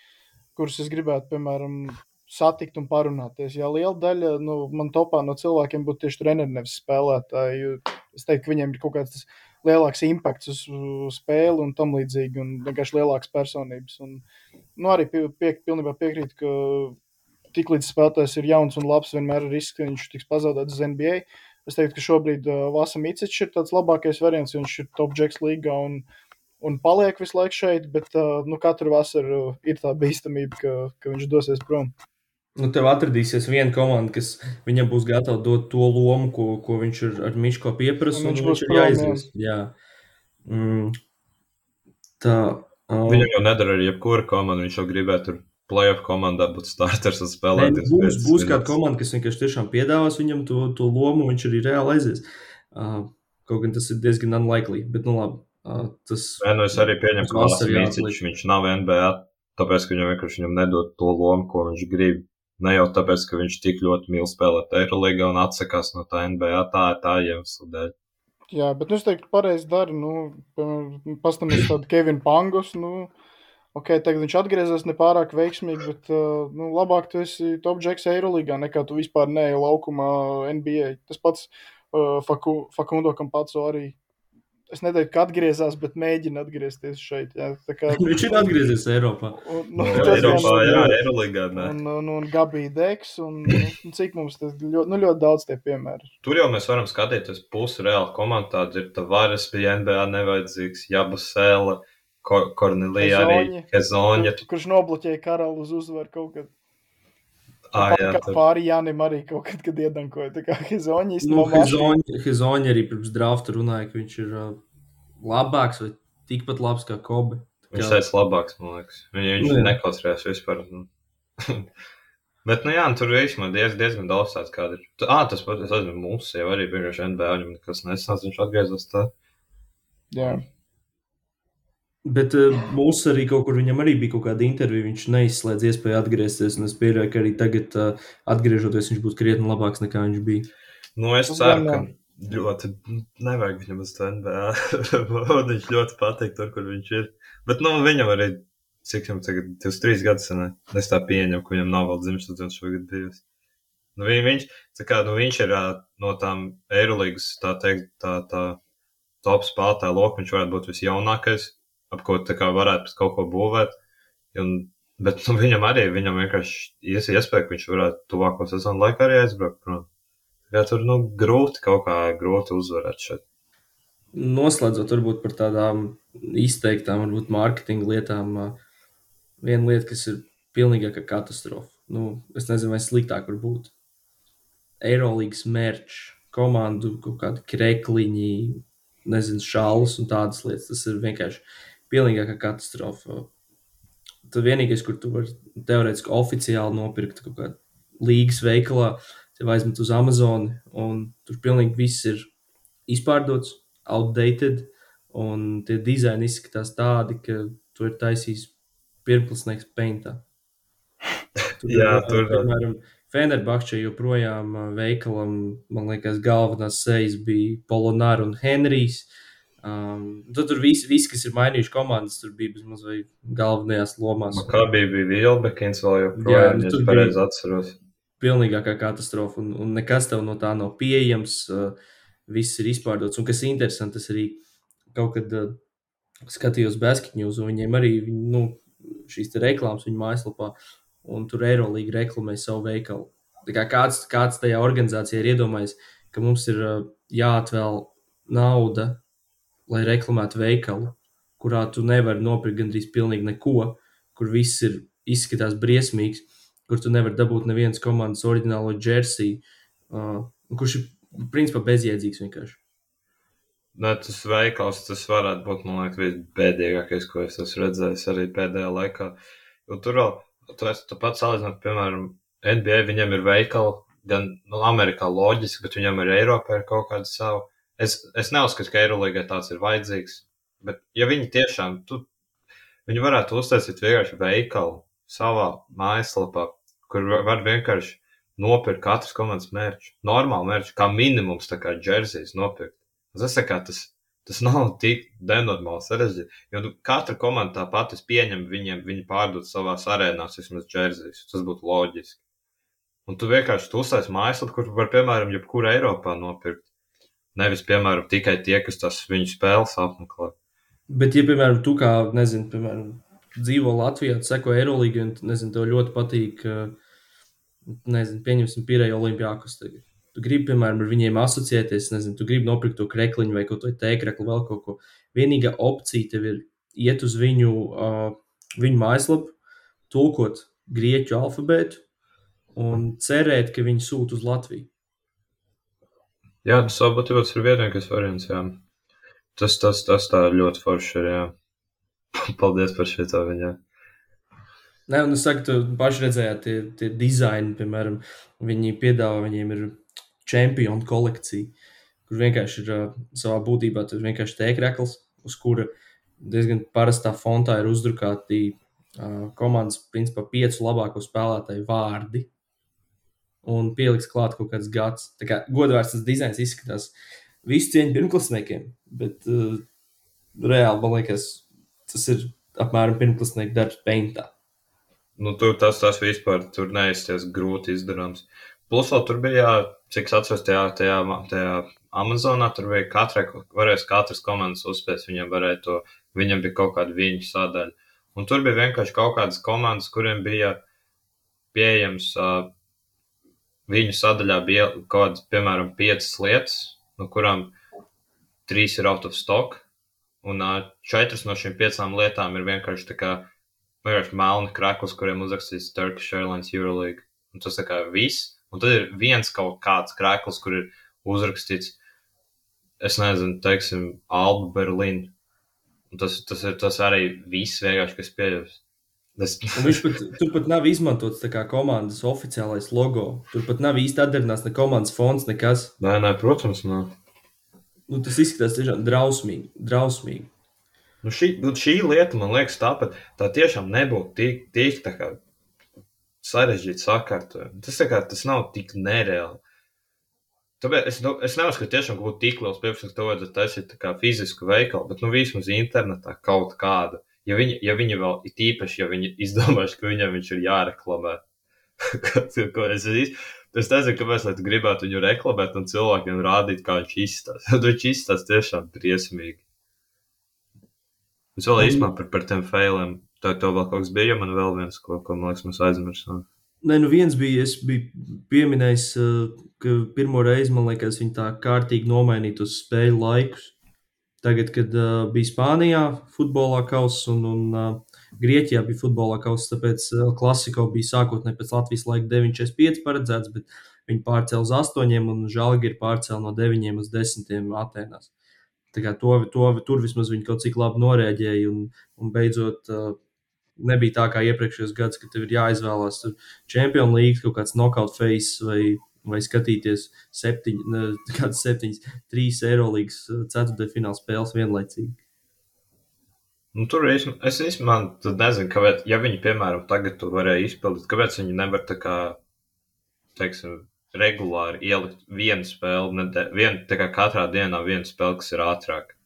Speaker 3: kurus es gribētu, piemēram, satikt un parunāties. Jā, liela daļa nu, man topā no cilvēkiem būtu tieši treneri, nevis spēlētāji. Es teiktu, ka viņiem ir kaut kāds lielāks impakts uz, uz spēli un tam līdzīgi, un vienkārši lielākas personības. Un, nu, arī pie, pie, pilnībā piekrītu, ka tiklīdz spēlētājs ir jauns un labs, vienmēr ir risks, ka viņš tiks pazaudēts uz NBA. Es teiktu, ka šobrīd uh, Vasa Micičs ir tāds labākais variants, viņš ir top džeks līgā un, un paliek visu laiku šeit, bet uh, nu, katru vasaru ir tā bīstamība, ka, ka viņš dosies prom.
Speaker 1: Nu, tev atradīsies viena komanda, kas viņam būs gatava dot to lomu, ko, ko viņš ir ar Miško pieprasa. Viņš, viņš ir jāizvēlas. Jā. Mm. Tā,
Speaker 2: uh... Viņam jau nedara arī jebkura komanda. Viņš jau gribētu playoff komandā būtu starters un spēlētājs.
Speaker 1: Būs, būs kāda komanda, kas vienkārši tiešām piedāvās viņam to, to lomu, viņš arī reāli aizies. Uh, kaut gan tas ir diezgan unlikely, bet nu labi. Uh, tas
Speaker 2: Nē, nu es arī pieņemu, ka Lasīciņš viņš nav NBA, tāpēc, ka viņam vienkārši viņam nedod to lomu, ko viņš grib. Ne jau tāpēc, ka viņš tik ļoti mīl spēlēt Eirolandā un atsakās no tā NBA, tā ir tā iemesla dēļ.
Speaker 3: Jā, bet nu, es teiktu, pareizi dara. Nu, Pastāvēs tādu Kevinu Pangus. Nu, ok, tagad viņš atgriezās nepārāk veiksmīgi, bet uh, nu, labāk tu esi top džeks Eirolandā nekā tu vispār neej laukumā NBA. Tas pats uh, Faku, Fakundo Kampaco arī. Es neteiktu, ka atgriezās, bet mēģina atgriezties šeit. Jā, kā, [LAUGHS]
Speaker 1: viņš ir atgriezies Eiropā.
Speaker 3: Un,
Speaker 2: Nu, jā, Eiropā,
Speaker 3: gan-
Speaker 2: jā, Eirolandā.
Speaker 3: Un, un, un Gabija Deks, un, un cik mums tas ļoti, nu, ļoti daudz tie piemēri.
Speaker 2: Tur jau mēs varam skatīties pusi reāli komandu. Tāda ir Tavares, bija NBA nevajadzīgs, Jabusēla, Ko- Kornelija arī.
Speaker 3: Kur, kurš nobloķēja karalu uz uzvaru kaut kad.
Speaker 2: Ah, jā,
Speaker 3: Kā
Speaker 2: tur-
Speaker 3: pāri Jānim arī kaut kad, kad iedankoja. Tā kā Hezoņa
Speaker 1: Nu,
Speaker 3: īstenībā.
Speaker 1: Hezoņa Hezoņa arī pirms drafta runāja, ka viņš ir uh, labāks vai tikpat labs kā Kobe. Tā
Speaker 2: Viņš
Speaker 1: kā-
Speaker 2: teica, labāks, man liekas. Viņa, viņš
Speaker 1: Nu, jā.
Speaker 2: neklausījās vispār. nu. [LAUGHS] Bet, nu jā, nu, tur īstenībā diez, diezgan daudz tāds, kāda ir. Tu- Ā, tas pat, es atzinu, mūsu jau arī bijuši NBA, viņam nekas nesnāca, viņš atgriezās tā.
Speaker 3: Jā.
Speaker 1: Bet uh, mūsu arī kaut kur viņam arī bija kaut kāda intervija. Viņš neizslēdz iespēju atgriezties. Un es pieļauju, ka arī tagad, uh, atgriežoties, viņš būtu krietni labāks nekā viņš bija.
Speaker 2: Nu, es
Speaker 3: Tas
Speaker 2: ceru, ka ļoti nevajag viņam uz to NBA. Viņš [LAUGHS] ļoti patīk tur, kur viņš ir. Bet, nu, viņam arī, cik viņam tagad, 23 gadus, ne? Es tā pieņemu, ka viņam nav vēl dzimšanas dienas šogad bijusi. Nu, viņ, viņš, kā, nu, viņš ir ā, no tām Eirolandes, tā teikt, tā, tā top spēlētāja loka. Viņš varētu būt visjaunākais, ap ko tā kā varētu kaut ko būvēt. Un, bet nu, viņam arī, viņam vienkārši ies iespēja, ka viņš varētu tuvāko sezonu laikā arī aizbraukt prom. Jā, tur nu, grūti kaut kā grūti uzvarēt šeit.
Speaker 1: Noslēdzot varbūt par tādām izteiktām, varbūt mārketinga lietām, viena lieta, kas ir pilnīgākā katastrofa. Nu, es nezinu, vai sliktāk var būt. Eirolandes mērķis, komandu kaut kādi krekliņi, nezinu, šālas un tādas lietas. Tas ir vienkārši pilnīgākā katastrofa. Tad vienīgais, kur tu vari teorētiski oficiāli nopirkt kaut kādā līgas veikalā, tev aizmet uz Amazon, un tur pilnīgi viss ir izpārdots, outdated, un tie dizaini izskatās tādi, ka tu ir taisījis pirmsnieks peintā. [LAUGHS] Tur,
Speaker 2: Jā,
Speaker 1: ir,
Speaker 2: tur-
Speaker 1: piemēram, Fenerbahčē joprojām veikalam, man liekas, galvenās sejas bija Polonāra un Henrijs. Um, tad tur viss, vis, kas ir mainījuši komandas, tur bija vai galvenajās lomās.
Speaker 2: Kā bija, bija Vilbekins vēl
Speaker 1: Jā,
Speaker 2: joprojām,
Speaker 1: nu,
Speaker 2: ja
Speaker 1: tur
Speaker 2: es pareizi atceros.
Speaker 1: pilnīgākā katastrofa, un, un nekas tev no tā nav pieejams. Uh, viss ir izpārdots. Un kas ir interesanti, tas arī kaut kad uh, skatījos Basketņus, un viņiem arī nu, šīs reklāmas viņa mājaslapā, un tur Eirolandā reklamē savu veikalu. Kā kāds, kāds tajā organizācijā ir iedomājies, ka mums ir uh, jāatvēl nauda, lai reklamētu veikalu, kurā tu nevari nopirkt gandrīz pilnīgi neko, kur viss ir izskatās briesmīgs, kur tu nevari dabūt nevienas komandas oriģinālo jersey, uh, kurš ir principā bezjēdzīgs vienkārši.
Speaker 2: Ne, tas veikals, tas varētu būt, man liekas, visbēdīgākais, ko es esmu redzējis arī pēdējā laikā. Jo tur vēl, tu, esi- tu pats salīdzināt, piemēram, NBA, viņam ir veikali, gan nu, Amerikā loģiski, bet viņam ir Eiropā ir kaut kāda savu. Es, es neuzskatu, ka Eirolandā tāds ir vajadzīgs, bet ja viņi tiešām, tu, viņi varētu uztaisīt vienkārši veikalu savā mājaslapā, kur var vienkārši nopirkt katras komandas mērķi. Normāli mērķi, kā minimums, tā kā džersijas nopirkt. Tas, kā, tas, tas nav tik nenormāli sarežģīti. Jo nu, katra komanda tāpat es pieņemu, viņiem viņi pārdod savās arēnās vismaz džersijas. Tas būtu loģiski. Un tu vienkārši uzsāc mājaslapu, kur var, piemēram, jebkuru Eiropā nopirkt. Nevis, piemēram, tikai tie, kas tas viņu spēles apmeklē.
Speaker 1: Bet, ja, piemēram, tu kā, nezinu, piemēram, dzīvo Latvijā, seko Eirolandā, un, nezinu, tev ļoti patīk, uh, nezinu, pieņemsim, Pirēju Olimpijākus tagad. Tu gribi, piemēram, ar viņiem asociēties, nezinu, tu gribi nopirkt to krekliņu vai kaut ko tēkrekli, vēl kaut ko. Vienīgā opcija tev ir iet uz viņu, uh, viņu mājaslapu, tulkot grieķu alfabētu un cerēt, ka viņi sūta uz Latviju.
Speaker 2: Jā, tas varbūt tas ir vienīgais variants. Jā. Tas, tas, tas tā ļoti forši ir. Jā. [LAUGHS] Paldies par šo viņai.
Speaker 1: Nē, un es saku, tu paši redzējāt, tie, tie dizaini, piemēram, viņi piedāvā, viņiem ir čempionu kolekcija, kur vienkārši ir savā būtībā vienkārši tēkrekls, uz kura diezgan parastā fontā ir uzdrukāti uh, komandas, principā, piecu labāko spēlētāju vārdi. Un pieliks klāt kaut kāds gads. Tā kā godvērts tas dizains izskatās visu cieņu pirmklasniekiem, bet uh, reāli man liekas, tas ir apmēram pirmklasnieku darbs peintā.
Speaker 2: Nu, tur tas, tas vispār tur neizties grūti izdarāms. Plus vēl tur bija, cik es atceros, tajā, tajā, tajā Amazonā, tur bija katrai, varēs katras komandas uzspēst, viņam varēja to, viņam bija kaut kāda viņu sadaļa. Un tur bija vienkārši kaut kādas komandas, kuriem bija pieejams, uh, viņu sadaļā bija kaut kādas, piemēram, piecas lietas, no kurām trīs ir out of stock, un četras no šīm piecām lietām ir vienkārši tā kā vienkārši melni krekls, kuriem uzrakstīts Turkish Airlines Euroleague. Un tas tā kā viss. Un tad ir viens kaut kāds krekls, kur ir uzrakstīts, es nezinu, teiksim, Alba Berlīna. Un tas, tas ir tas arī viss vienkārši, kas pieejams.
Speaker 1: Es... Viņš pat, pat nav izmantots kā komandas oficiālais logo. Tur pat nav īsti atdarināts ne komandas fonds, nekas.
Speaker 2: Nē, nē, protams, nav.
Speaker 1: Nu, tas izskatās tiešām drausmīgi. drausmīgi.
Speaker 2: Nu šī, nu šī lieta, man liekas, tāpat tā tiešām nebūtu tik, tik tā kā sarežģīta sakārtojuma. Tas, kā, tas nav tik nereāli. Tāpēc es, nu, es neuzskatu, ka tiešām būtu tik liels priekšstats, ka to vajadzētu taisīt kā fizisku veikalu, bet nu vismaz internetā kaut kādu. Ja viņi, ja viņi vēl ir tīpaši, ja viņi izdomājuši, ka viņam viņš ir jāreklamē. [LAUGHS] ko es, es nezinu, kāpēc tu gribētu viņu reklamēt un cilvēkiem rādīt, kā viņš izstāsta. [LAUGHS] viņš izstāsta tiešām briesmīgi. Es vēl īstenībā par, par tiem failiem. Tā tev vēl kaut kas bija, man vēl viens, ko, ko man liekas, mēs aizmirsām.
Speaker 1: Nē, nu viens bija, es biju pieminējis, ka pirmo reizi, man liekas, viņi tā kārtīgi nomainīja tos spēļu laikus. Tagad, kad uh, bija Spānijā futbolā kausa un, un uh, Grieķijā bija futbolā kausa, tāpēc uh, klasiko bija sākotnēji pēc Latvijas laika 9,45 paredzēts, bet viņi pārcēla uz 8 un Žalgi ir pārcēla no 9 uz 10 Atēnās. To, to, tur vismaz viņi kaut cik labi norēģēja, un, un beidzot uh, nebija tā kā iepriekšējos gados, kad tev ir jāizvēlās Champions League, kaut kāds knockout face vai, vai skatīties septiņ, [LAUGHS] kādas septiņas, trīs Eirolandes ceturtdaļfināla spēles vienlaicīgi.
Speaker 2: Nu, tur es, es īstenībā nezinu, kāpēc, ja viņi, piemēram, tagad to varēja izpildīt, kāpēc viņi nevar tā kā, teiksim, regulāri ielikt vienu spēli, nedē, vienu, tā kā katrā dienā vienu spēli, kas ir ātrāk.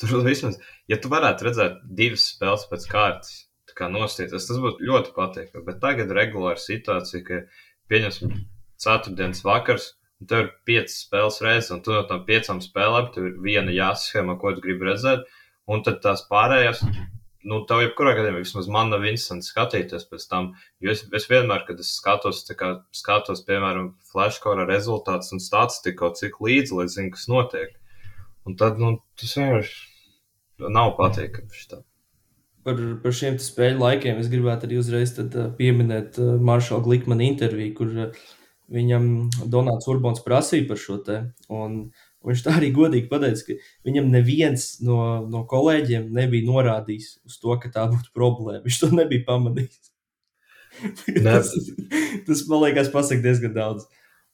Speaker 2: Tur vismaz, ja tu varētu redzēt divas spēles pēc kārtas, kā nostīties, tas būtu ļoti patīkami. Bet tagad regulāra situācija, ka pieņemsim ceturtdienas vakars, un tev ir piecas spēles reizes, un tu no tām piecām spēlēm, tev ir viena jāsahēma, ko tu gribi redzēt, un tad tās pārējās nu, tev jebkurā gadījumā, vismaz man nav interesanti skatīties pēc tam. Jo es, es vienmēr, kad es skatos, kā, skatos, piemēram, flashcore rezultātus un statistiku kaut cik līdzi, lai zinu, kas notiek. Un tad, nu, tas vienkārši nav patīkami.
Speaker 1: Par, par šiem spēļu laikiem es gribētu arī uzreiz tad, pieminēt Maršala Glikmana interviju, kur viņam Donāts Urbons prasīja par šo te. Un, Viņš tā arī godīgi pateica, ka viņam neviens no, no kolēģiem nebija norādījis uz to, ka tā būtu problēma. Viņš to nebija pamanījis. [LAUGHS] Tas, tas, man liekas, pasaka diezgan daudz.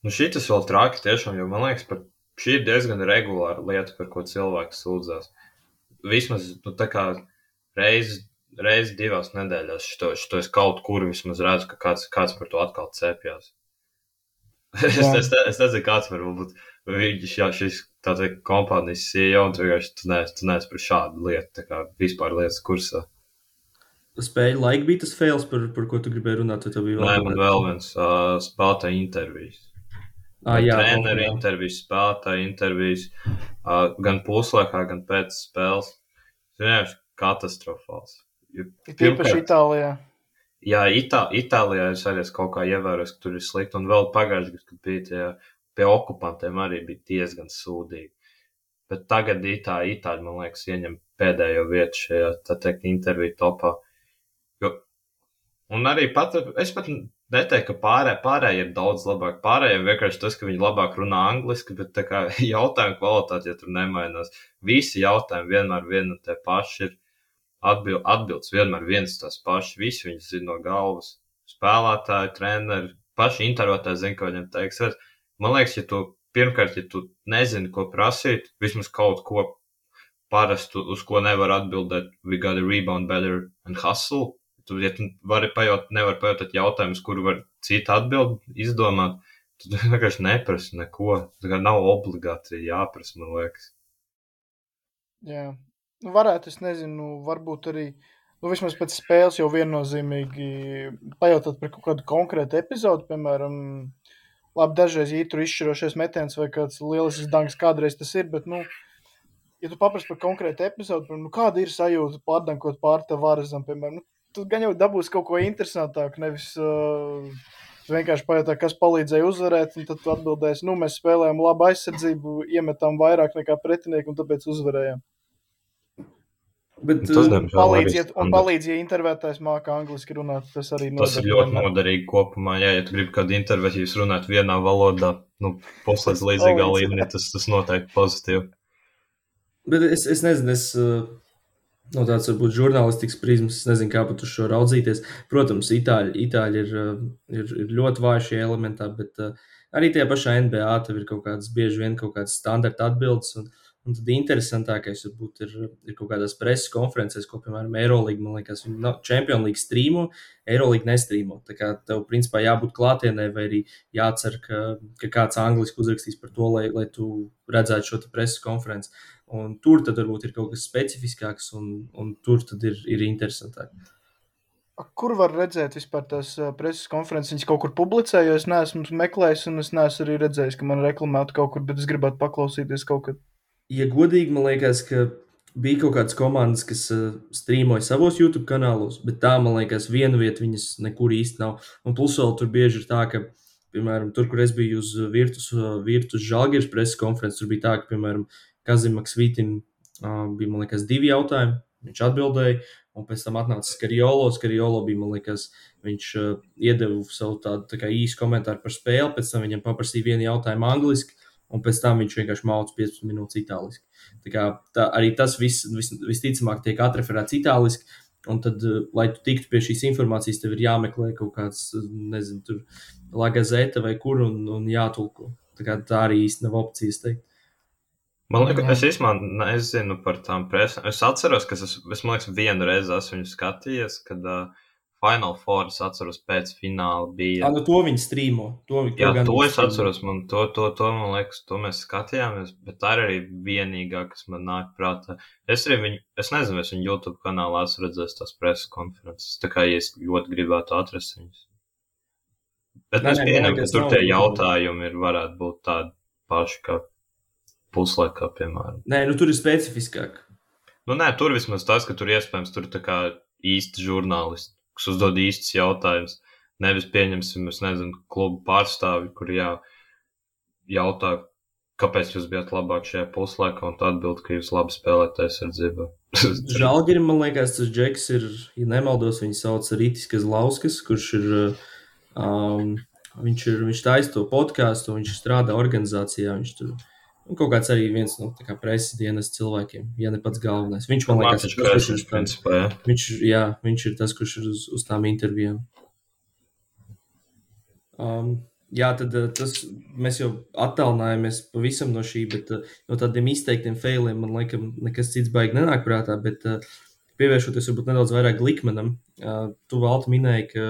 Speaker 2: Nu, šī tas vēl traki tiešām, jo man liekas, par, šī ir diezgan regulāra lieta, par ko cilvēks sūdzās. Vismaz nu, tā kā reizes reiz divās nedēļās šito, šito es kaut kur vismaz redzu, ka kāds, kāds par to atkal cepjas. [LAUGHS] es, es, es nezinu, kāds var būt viņš jau šis tāda kompānijas CEO, un tu vienkārši tu neesi, tu neesi par šādu lietu, tā kā vispār lietas kursā.
Speaker 1: Spēļu laika bija tas fails, par, par ko tu gribēji runāt, vai tev bija
Speaker 2: vēl? Nē, man vēl viens uh, spēlētāja intervijas. Ah, jā, treneru jā. intervijas, spēlētāja intervijas, uh, gan puslaikā, gan pēc spēles. Tas vienkārši katastrofāls.
Speaker 3: Tīpaši Itālijā.
Speaker 2: Jā, Itā, Itālijā es arī kaut kā ievēroju, ka tur ir slikti. Un vēl pagājušajā gadā, kad bija tie pie okupantiem arī bija diezgan sūdīgi. Bet tagad Itāļi, Itāļi man liekas, ieņem pēdējo vietu šajā, tā teikt, interviju topā. Jo, un arī pat, es pat neteiktu, ka pārē, pārējie ir daudz labāk. Pārējiem vienkārši tas, ka viņi labāk runā angliski, bet tā kā [LAUGHS] jautājumu kvalitāte, ja tur nemainās, visi jautājumi vienmēr viena un tie paši ir. Atbild, atbildes vienmēr viens tas pašs, visi viņus zina no galvas. Spēlētāji, treneri, paši intervētāji zina, ko viņam teiks. Man liekas, ja tu pirmkārt, ja tu nezini, ko prasīt, vismaz kaut ko parastu, uz ko nevar atbildēt, we gotta rebound better and hustle. Tu, ja tu vari pajaut, nevar pajautāt jautājumus, kuru var cita atbild izdomāt, tad vienkārši neprasa neko. Tā kā nav obligāti jāprasa, man liekas.
Speaker 3: Jā, nu, varētu, es nezinu, varbūt arī nu, vismaz pēc spēles jau viennozīmīgi pajautot par kaut kādu konkrētu epizodu, piemēram, labi, dažreiz tur izšķirošais metiens vai kāds lielisks danks kādreiz tas ir, bet, nu, ja tu paprasti par konkrētu epizodu, piemēram, nu, kāda ir sajūta pārdankot pār tev varazam, piemēram, nu, tu gan jau dabūsi kaut ko interesantāku, nevis uh, vienkārši pajautā, kas palīdzēja uzvarēt, un tad tu atbildēsi, nu, mēs spēlējām labu aizsardzību, iemetām vairāk nekā pretinieki, un tāpēc uzvarējām.
Speaker 1: Bet,
Speaker 2: Tas,
Speaker 1: uh,
Speaker 2: diemžēl,
Speaker 3: Palīdz,
Speaker 2: arī
Speaker 3: ja, un
Speaker 2: standarts.
Speaker 3: palīdz, ja intervētājs māca angliski runāt, tas arī
Speaker 2: Tas ir ļoti noderīgi kopumā. Jā, ja tu gribi kādu interviju, jūs runājat vienā valodā, nu, puslīdz līdzīgā līmenī, tas, tas noteikti pozitīvi.
Speaker 1: bet es, es nezinu, es uh, no tādas varbūt žurnālistikas prizmas, es nezinu, kā pat uz šo raudzīties. Protams, itāļi, itāļi ir, uh, ir, ir ļoti vāji šajā elementā, bet uh, arī tajā pašā NBA tev ir kaut kādas bieži vien kaut kādas standarta atbildes. Un, un tad interesantākais varbūt ir, ir kaut kādās preses konferencēs, ko, piemēram, Eirolandā, man liekas, viņi nav Champions League strīmo, Eirolandā nestrīmo. Tā kā tev, principā, jābūt klātienē, vai arī jācer, ka, ka kāds angliski uzrakstīs par to, lai, lai tu redzētu šo preses konferenci. Un tur tad varbūt ir kaut kas specifiskāks, un, un tur tad ir, ir interesantāk.
Speaker 3: Kur var redzēt vispār tās preses konferences? Viņas kaut kur publicē, jo es neesmu meklējis, un es neesmu arī redzējis, ka man reklamētu kaut kur, bet es gribētu paklausīties kaut kad.
Speaker 1: Ja godīgi, man liekas, ka bija kaut kādas komandas, kas uh, strīmoja savos YouTube kanālos, bet tā, man liekas, viena vieta viņas nekur īsti nav. Un plus vēl tur bieži ir tā, ka, piemēram, tur, kur es biju uz Virtus, uh, Virtus Žalgiris preses konferences, tur bija tā, ka, piemēram, Kazimaks Vītim uh, bija, man liekas, divi jautājumi. Viņš atbildēja, un pēc tam atnāca Skariolo. Skariolo bija, man liekas, viņš uh, iedeva savu tādu tā īsu komentāru par spēli, pēc tam viņam paprasīja vienu jautājumu angliski, un pēc tam viņš vienkārši mācīja 15 minūtes itāliski. Tā kā, tā, arī tas viss, vis, visticamāk tiek atreferēts itāliski. Un tad, eh, lai tu tiktu pie šīs informācijas, tev ir jāmeklē kaut kāds, eh, nezinu, tur lagazēta vai kur un, un jātulko. Tā, kā, tā arī īsti nav opcijas teikt.
Speaker 2: Man liekas,
Speaker 3: Jā.
Speaker 2: es īstenībā nezinu par tām presēm. Es atceros, ka es, es man liekas, vienu reizi esmu viņu skatījies, kad uh, Final Four es atceros pēc fināla bija.
Speaker 1: Jā, nu to viņi strīmo. To, to
Speaker 2: Jā, to es
Speaker 1: strīmo.
Speaker 2: atceros, man to, to, to, man liekas, to mēs skatījāmies, bet tā ir arī vienīgā, kas man nāk prātā. Es arī viņu, es nezinu, es viņu YouTube kanālā esmu redzējis tās preses konferences, tā kā ja es ļoti gribētu atrast viņus. Bet
Speaker 1: Nē,
Speaker 2: es pieņemu, ka tur
Speaker 1: nav
Speaker 2: tie jautājumi ir, varētu būt tādi paši kā puslaikā, piemēram.
Speaker 1: Nē, nu tur ir specifiskāk.
Speaker 2: Nu, nē, tur vismaz tas, ka tur iespējams tur tā kā īsti žurnālisti, kas uzdod īstus jautājumus. Nevis pieņemsim, es nezinu, klubu pārstāvi, kur jā, jautā, kāpēc jūs bijat labāk šajā puslaikā, un tā atbild, ka jūs labi spēlējat aizsardzībā. [LAUGHS]
Speaker 1: Žēlgirim, man liekas, tas džeks ir, ja nemaldos, viņu sauc Rītis Kazlauskas, kurš ir, um, viņš ir, viņš taisa to podkāstu, viņš strādā organizācijā, viņš tur nu, kaut kāds arī viens no kā preses dienas cilvēkiem, ja ne pats galvenais. Viņš, man liekas, ir tas, kurš ir
Speaker 2: principā, jā.
Speaker 1: viņš, jā, viņš ir tas, kurš ir uz, uz tām intervijām. Um, jā, tad uh, tas, mēs jau attālinājāmies pavisam no šī, bet uh, no tādiem izteiktiem failiem man liekas, nekas cits baigi nenāk prātā. Bet uh, pievēršoties varbūt nedaudz vairāk Glikmanam, uh, tu valti minēji, ka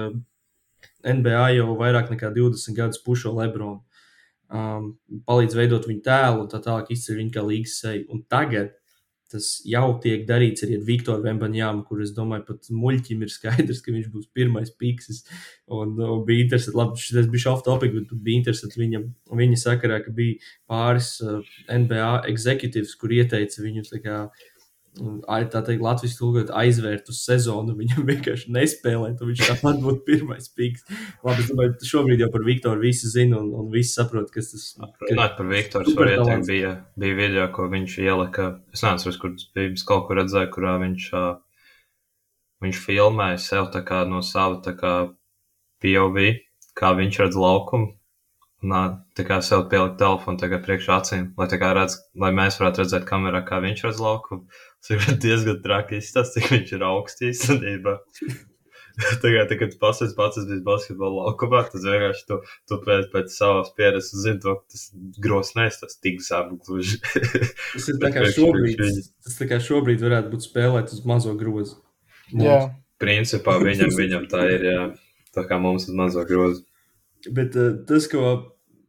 Speaker 1: NBA jau vairāk nekā 20 gadus pušo Lebronu. Um, palīdz veidot viņu tēlu un tā tālāk izceļ viņu kā līgas seju. Un tagad tas jau tiek darīts arī ar Viktoru Vembaņāmu, kur es domāju, pat muļķim ir skaidrs, ka viņš būs pirmais piksis. Un, un bija interesanti, labi, šis bija off topic, bet bija interesanti viņam, viņa sakarā, ka bija pāris uh, NBA executives, kur ieteica viņu tā kā, ai, tā teikt, Latvijas tulkot aizvērt uz sezonu, viņam vienkārši nespēlēt, un viņš tāpat būtu pirmais piks. Labi, es domāju, šobrīd jau par Viktoru visi zina, un, un visi saprot, kas tas ka,
Speaker 2: Runājot par Viktoru
Speaker 1: talants.
Speaker 2: bija, bija video, ko viņš ielika. Es nezinu, kur tas bija, es kaut kur redzēju, kurā viņš, viņš filmēja sev tā kā no sava tā kā POV, kā viņš redz laukumu. Un ā, tā kā sev pielikt telefonu kā priekšā acīm, lai tā kā redz, lai mēs varētu redzēt kamerā, kā viņš redz laukumu. Tas ir diezgan traki izstāsts, cik viņš ir augsts īstenībā. [LAUGHS] Tagad, tā, kad pasaules pats bija basketbola laukumā, tas vienkārši tu, tu pēc, pēc savas pieredzes zini, to, ka tas gros nestas tik zemu gluži. [LAUGHS]
Speaker 1: Tas ir tā kā šobrīd, tas tā kā šobrīd varētu būt spēlēt uz mazo grozu.
Speaker 3: Jā,
Speaker 2: Principā viņam, viņam tā ir, jā, tā kā mums ir mazo grozu.
Speaker 1: Bet uh, tas, ko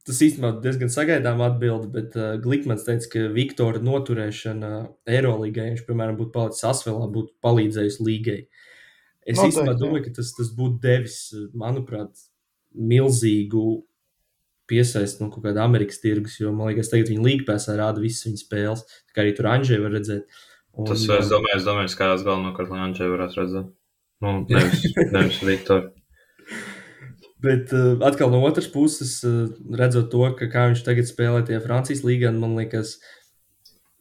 Speaker 1: tas īstenībā diezgan sagaidām atbildi, bet uh, Glikmans teica, ka Viktora noturēšana Eirolandā, ja viņš, piemēram, būtu palicis Asvelā, būtu palīdzējusi līgai. Es īstenībā domāju, ka tas, tas būtu devis, manuprāt, milzīgu piesaisti no kaut kāda Amerikas tirgus, jo man liekas, tagad viņi līgpēsā rāda visas viņas spēles. Kā arī tur Anģēja var redzēt.
Speaker 2: Un, tas, es domāju, es domāju, skatās galvenokārt, lai Anģēja varētu redzēt. Nu, [LAUGHS] nevis, nevis Viktor.
Speaker 1: Bet uh, atkal no otras puses, uh, redzot to, ka kā viņš tagad spēlē tie Francijas līgā, man liekas,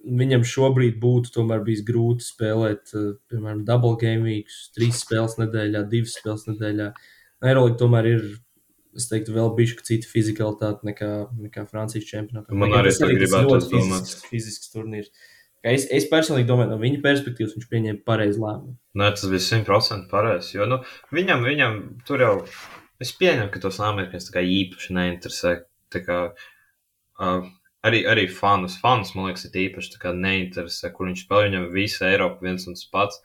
Speaker 1: viņam šobrīd būtu tomēr bijis grūti spēlēt, uh, piemēram, double game weeks, trīs spēles nedēļā, divas spēles nedēļā. Aerolīga tomēr ir, es teiktu, vēl bišķi cita fizikalitāte nekā, nekā Francijas čempionātā.
Speaker 2: Man arī tas gribētu
Speaker 1: ļoti fizisks, fizisks turnīrs. Es, es personīgi domāju, no viņa perspektīvas viņš pieņēma pareizu lēmumu.
Speaker 2: Nē, tas bija simtprocentīgi pareizi. Jo nu, viņam, viņam tur jau, es pieņemu, ka tos amerikāņus īpaši neinteresē. Kā, uh, arī, arī fanus, fanus, man liekas, ir īpaši neinteresē, kur viņš spēlē. Viņam visa Eiropa viens un tas pats.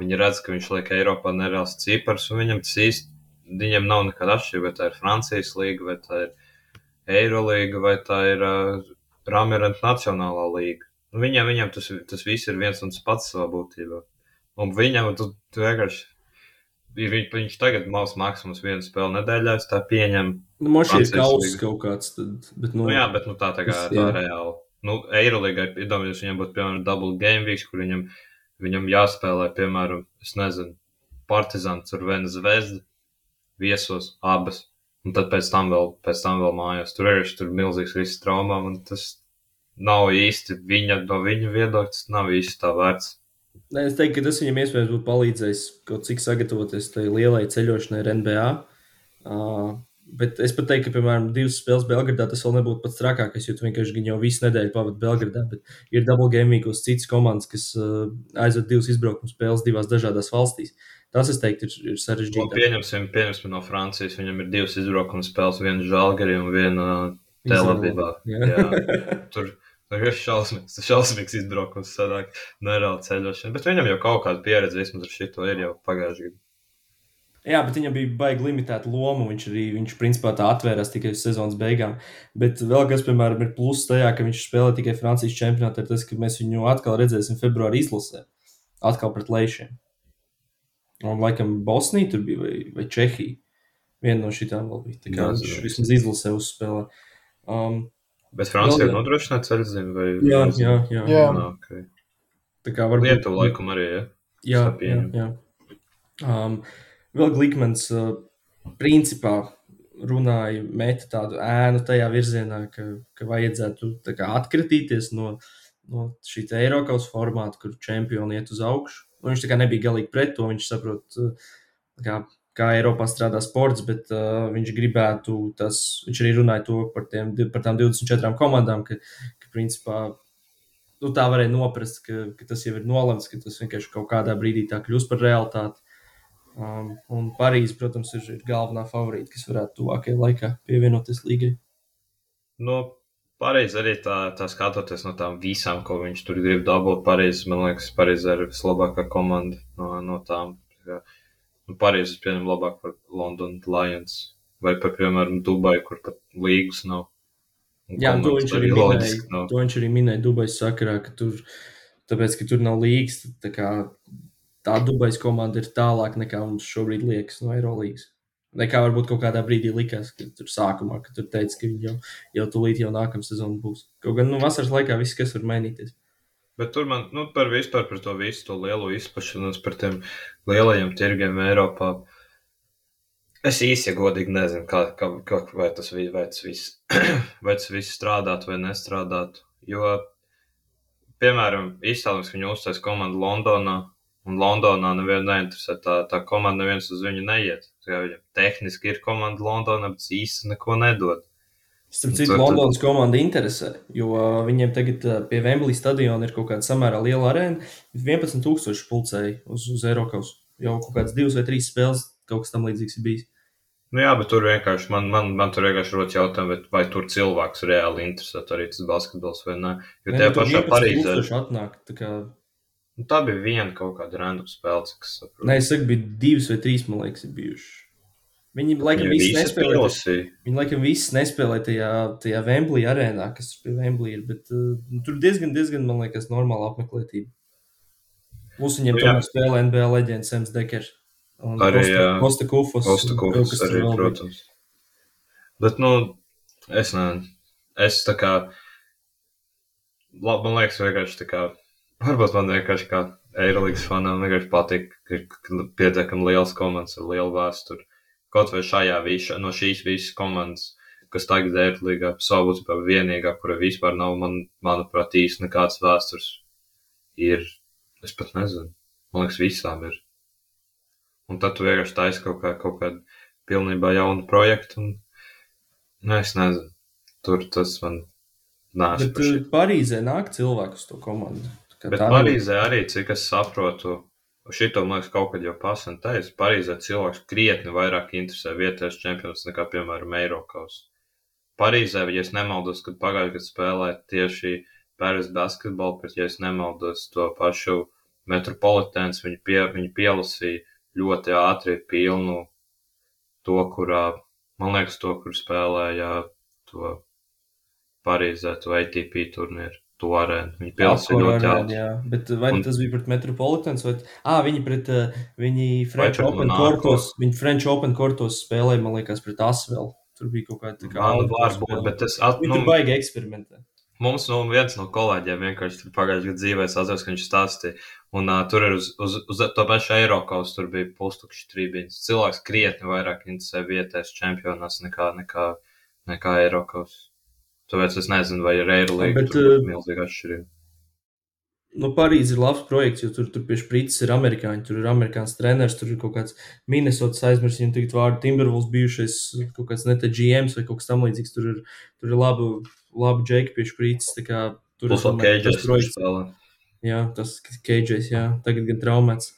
Speaker 2: Viņi redz, ka viņš liek Eiropā nereāls cipars, un viņam tas īsti, viņam nav nekāda atšķirība, vai tā ir Francijas līga, vai tā ir Eirolīga, vai tā ir uh, Ramirenta Nacionālā līga. Nu, viņam, viņam tas, tas viss ir viens un tas pats savā būtībā. Un viņam tu, tu vienkārši viņ, viņš tagad maus maksimums vienu spēli nedēļā, es tā pieņemu.
Speaker 1: Nu, man šī ir kausa kaut kāds, tad, bet,
Speaker 2: nu, nu jā, bet, nu, tā tā kā, tas, tā reāli. Nu, Eirolīgai, iedomājieties, viņam būtu, piemēram, double game weeks, kur viņam, viņam jāspēlē, piemēram, es nezinu, Partizans ar Venu zvezdu, viesos abas, un tad pēc tam vēl, pēc tam vēl mājās. Tur ir tur milzīgs risks traumām, un tas, nav īsti viņa, no viņa viedokļa, tas nav īsti tā vērts.
Speaker 1: Nē, es teiktu, ka tas viņam iespējams būtu palīdzējis kaut cik sagatavoties tai lielai ceļošanai ar NBA. Uh, bet es pat teiktu, ka, piemēram, divas spēles Belgradā tas vēl nebūtu pats trakākais, jo tu vienkārši jau visu nedēļu pavadi Belgradā. Bet ir double gaming uz citas komandas, kas uh, aizved divas izbraukuma spēles divās dažādās valstīs. Tas, es teiktu, ir, ir sarežģīti.
Speaker 2: Pieņemsim, pieņemsim no Francijas. Viņam ir divas izbraukuma spēles, viena Žalgari un viena Televīzā. Tur ir šausmīgs, šausmīgs izbraukums, sanāk, nereāli ceļošana. Bet viņam jau kaut kāda pieredze vismaz ar šito ir jau pagājušajā gadā.
Speaker 1: Jā, bet viņam bija baigi limitēta loma. Viņš arī, viņš principā tā atvērās tikai uz sezonas beigām. Bet vēl kas, piemēram, ir pluss tajā, ka viņš spēlē tikai Francijas čempionātā, ir tas, ka mēs viņu atkal redzēsim februāra izlasē. Atkal pret Leišiem. Un, laikam, Bosnija tur bija vai, vai Čehija. Viena no šitām vēl bija. Tā kā Jā, viņš vismaz izlasē uzspēlē. Um,
Speaker 2: Bet Francija ir nodrošināta ceļzīme vai
Speaker 1: jā, jā, jā. jā.
Speaker 3: Nā,
Speaker 2: okay.
Speaker 1: Tā kā varbūt
Speaker 2: Lietuva laikam arī, ja?
Speaker 1: Jā, jā, jā. Um, vēl Glikmans uh, principā runāja, meta tādu ēnu tajā virzienā, ka, ka vajadzētu kā, atkritīties no, no šī Eiropas formāta, kur čempioni iet uz augšu. Un viņš tā kā nebija galīgi pret to, viņš saprot, uh, kā kā Eiropā strādā sports, bet uh, viņš gribētu, tas, viņš arī runāja to par, tiem, par tām 24 komandām, ka, ka principā nu, tā varēja noprast, ka, ka tas jau ir nolemts, ka tas vienkārši kaut kādā brīdī tā kļūs par realitāti. Um, un Parīzē, protams, ir, ir galvenā favorīta, kas varētu tuvākajā laikā pievienoties līgai.
Speaker 2: Nu, Pareizi arī tā, tā skatoties no tām visām, ko viņš tur grib dabūt. Pareizi, man liekas, Pareizi ir vislabākā komanda no, no tām. Tā Nu, Parīzes, piemēram, labāk par London Lions vai par, piemēram, Dubai, kur pat līgas nav.
Speaker 1: Jā, to viņš, arī minēja, nav. to viņš arī minēja Dubajas sakarā, ka tur, tāpēc, ka tur nav līgas, tā kā tā Dubajas komanda ir tālāk nekā mums šobrīd liekas no Eirolīgas. Nekā varbūt kaut kādā brīdī likās, ka tur sākumā, ka tur teica, ka jau, jau tūlīt jau nākamā sezona būs. Kaut gan, nu, vasaras laikā viss, kas var mainīties.
Speaker 2: Bet tur man, nu, par vispār par to visu to lielo izpašanos, par tiem lielajiem tirgiem Eiropā. Es īsi, ja godīgi nezinu, kā, kā, kā, vai, tas, vai, tas viss, [CLEARS THROAT] vai tas viss strādātu vai nestrādātu. Jo, piemēram, iztēlojamies, ka viņi uztais komandu Londonā, un Londonā nevienu neinteresē. Tā, tā komanda neviens uz viņu neiet. Viņam tehniski ir komanda Londonā, bet īsti neko nedod.
Speaker 1: Starp citu, Londonas komanda interesē, jo uh, viņiem tagad uh, pie Wembley stadiona ir kaut kāda samērā liela arēna. 11,000 pulcēji uz, uz Eiropas. Jau kaut kādas divas vai trīs spēles, kaut kas tam līdzīgs ir bijis.
Speaker 2: Nu jā, bet tur vienkārši man, man, man tur vienkārši rodas jautājums, vai tur cilvēks reāli interesē arī tas basketbols vai nē. Jo
Speaker 1: tajā pašā Parīzē. Atnāk, tā, kā...
Speaker 2: nu, tā bija viena kaut kāda random spēle, kas saprot.
Speaker 1: Nē, es saku, bija divas vai trīs, man liekas, bijušas. Viņi laikam visi nespēlē. Viņi laikam visi nespēlē tajā, tajā Wembley arēnā, kas pie Wembley ir. Bet uh, tur diezgan, diezgan, man liekas, normāla apmeklētība. Plus viņiem nu, tomēr spēlē NBA leģenda Sems Dekers.
Speaker 2: Arī,
Speaker 1: Kosta,
Speaker 2: jā.
Speaker 1: Kosta Kufos.
Speaker 2: Kosta
Speaker 1: tur
Speaker 2: arī, protams. Bet, nu, es nezinu. Es tā kā, labi, man liekas, vienkārši tā kā, varbūt man vienkārši kā Eirolandes fanām vienkārši patīk, ka ir pietiekami liels komandas ar lielu vēsturi. Kaut vai šajā visā, no šīs visas komandas, kas tagad ir Eirolandā, savu būtībā vienīgā, kura vispār nav, man, manuprāt, īsti nekāds vēstures, ir, es pat nezinu, man liekas, visām ir. Un tad tu vienkārši taisi kaut, kā, kaut kādu pilnībā jaunu projektu, un, nu, es nezinu, tur tas man nāca.
Speaker 1: Bet uh, Parīzē nāk cilvēku uz to komandu.
Speaker 2: Bet Parīzē arī, cik es saprotu, šito man liekas kaut kad jau pasen teicu, Parīzē cilvēks krietni vairāk interesē vietējais čempions nekā, piemēram, Eiropas. Parīzē, ja es nemaldos, kad pagājušajā gadā spēlēja tieši Pēras basketbolu, bet, ja es nemaldos, to pašu metropolitēns, viņi, pie, viņi pielasīja ļoti ātri pilnu to, kurā, man liekas, to, kur spēlēja to Parīzē, to ATP turnīru, to arēnu. Viņi
Speaker 1: Apkora
Speaker 2: ļoti ātri.
Speaker 1: jā. Bet vai
Speaker 2: Un-
Speaker 1: tas bija pret Metropolitans? Vai... Ah, viņi pret uh, viņi French Open kortos, viņi French Open kortos spēlēja, man liekas, pret Asvel. Tur bija kaut kāda tā kā
Speaker 2: Man
Speaker 1: outdoor
Speaker 2: var būt,
Speaker 1: spēle.
Speaker 2: bet es at,
Speaker 1: Viņi
Speaker 2: nu,
Speaker 1: tur baigi eksperimentē.
Speaker 2: mums nu, viens no kolēģiem vienkārši pagājušajā gadā dzīvē atceros, ka viņš stāstīja. Un uh, tur ir uz, uz, uz to pašu Eiropas, tur bija pustukšs trījums. Cilvēks krietni vairāk interesē vietējais čempionāts nekā, nekā, nekā Eiropas. Tāpēc es nezinu, vai ir Eirolandā
Speaker 1: Bet,
Speaker 2: tur būtu
Speaker 1: uh,
Speaker 2: milzīga atšķirība.
Speaker 1: Nu, Parīzē ir labs projekts, jo tur, tur pie sprites ir amerikāņi. Tur ir amerikāņu treneris, tur ir kaut kāds Minnesotas aizmirsts, viņam tagad vārdu Timberwolves bijušais, kaut kāds ne te GMs vai kaut kas tam līdzīgs. Tur ir, tur ir labu, labu džeki pie sprites. kā Tur
Speaker 2: Plus vēl
Speaker 1: domāju, tas projekts. Jā, tas Keidžers, jā, tagad gan traumēts.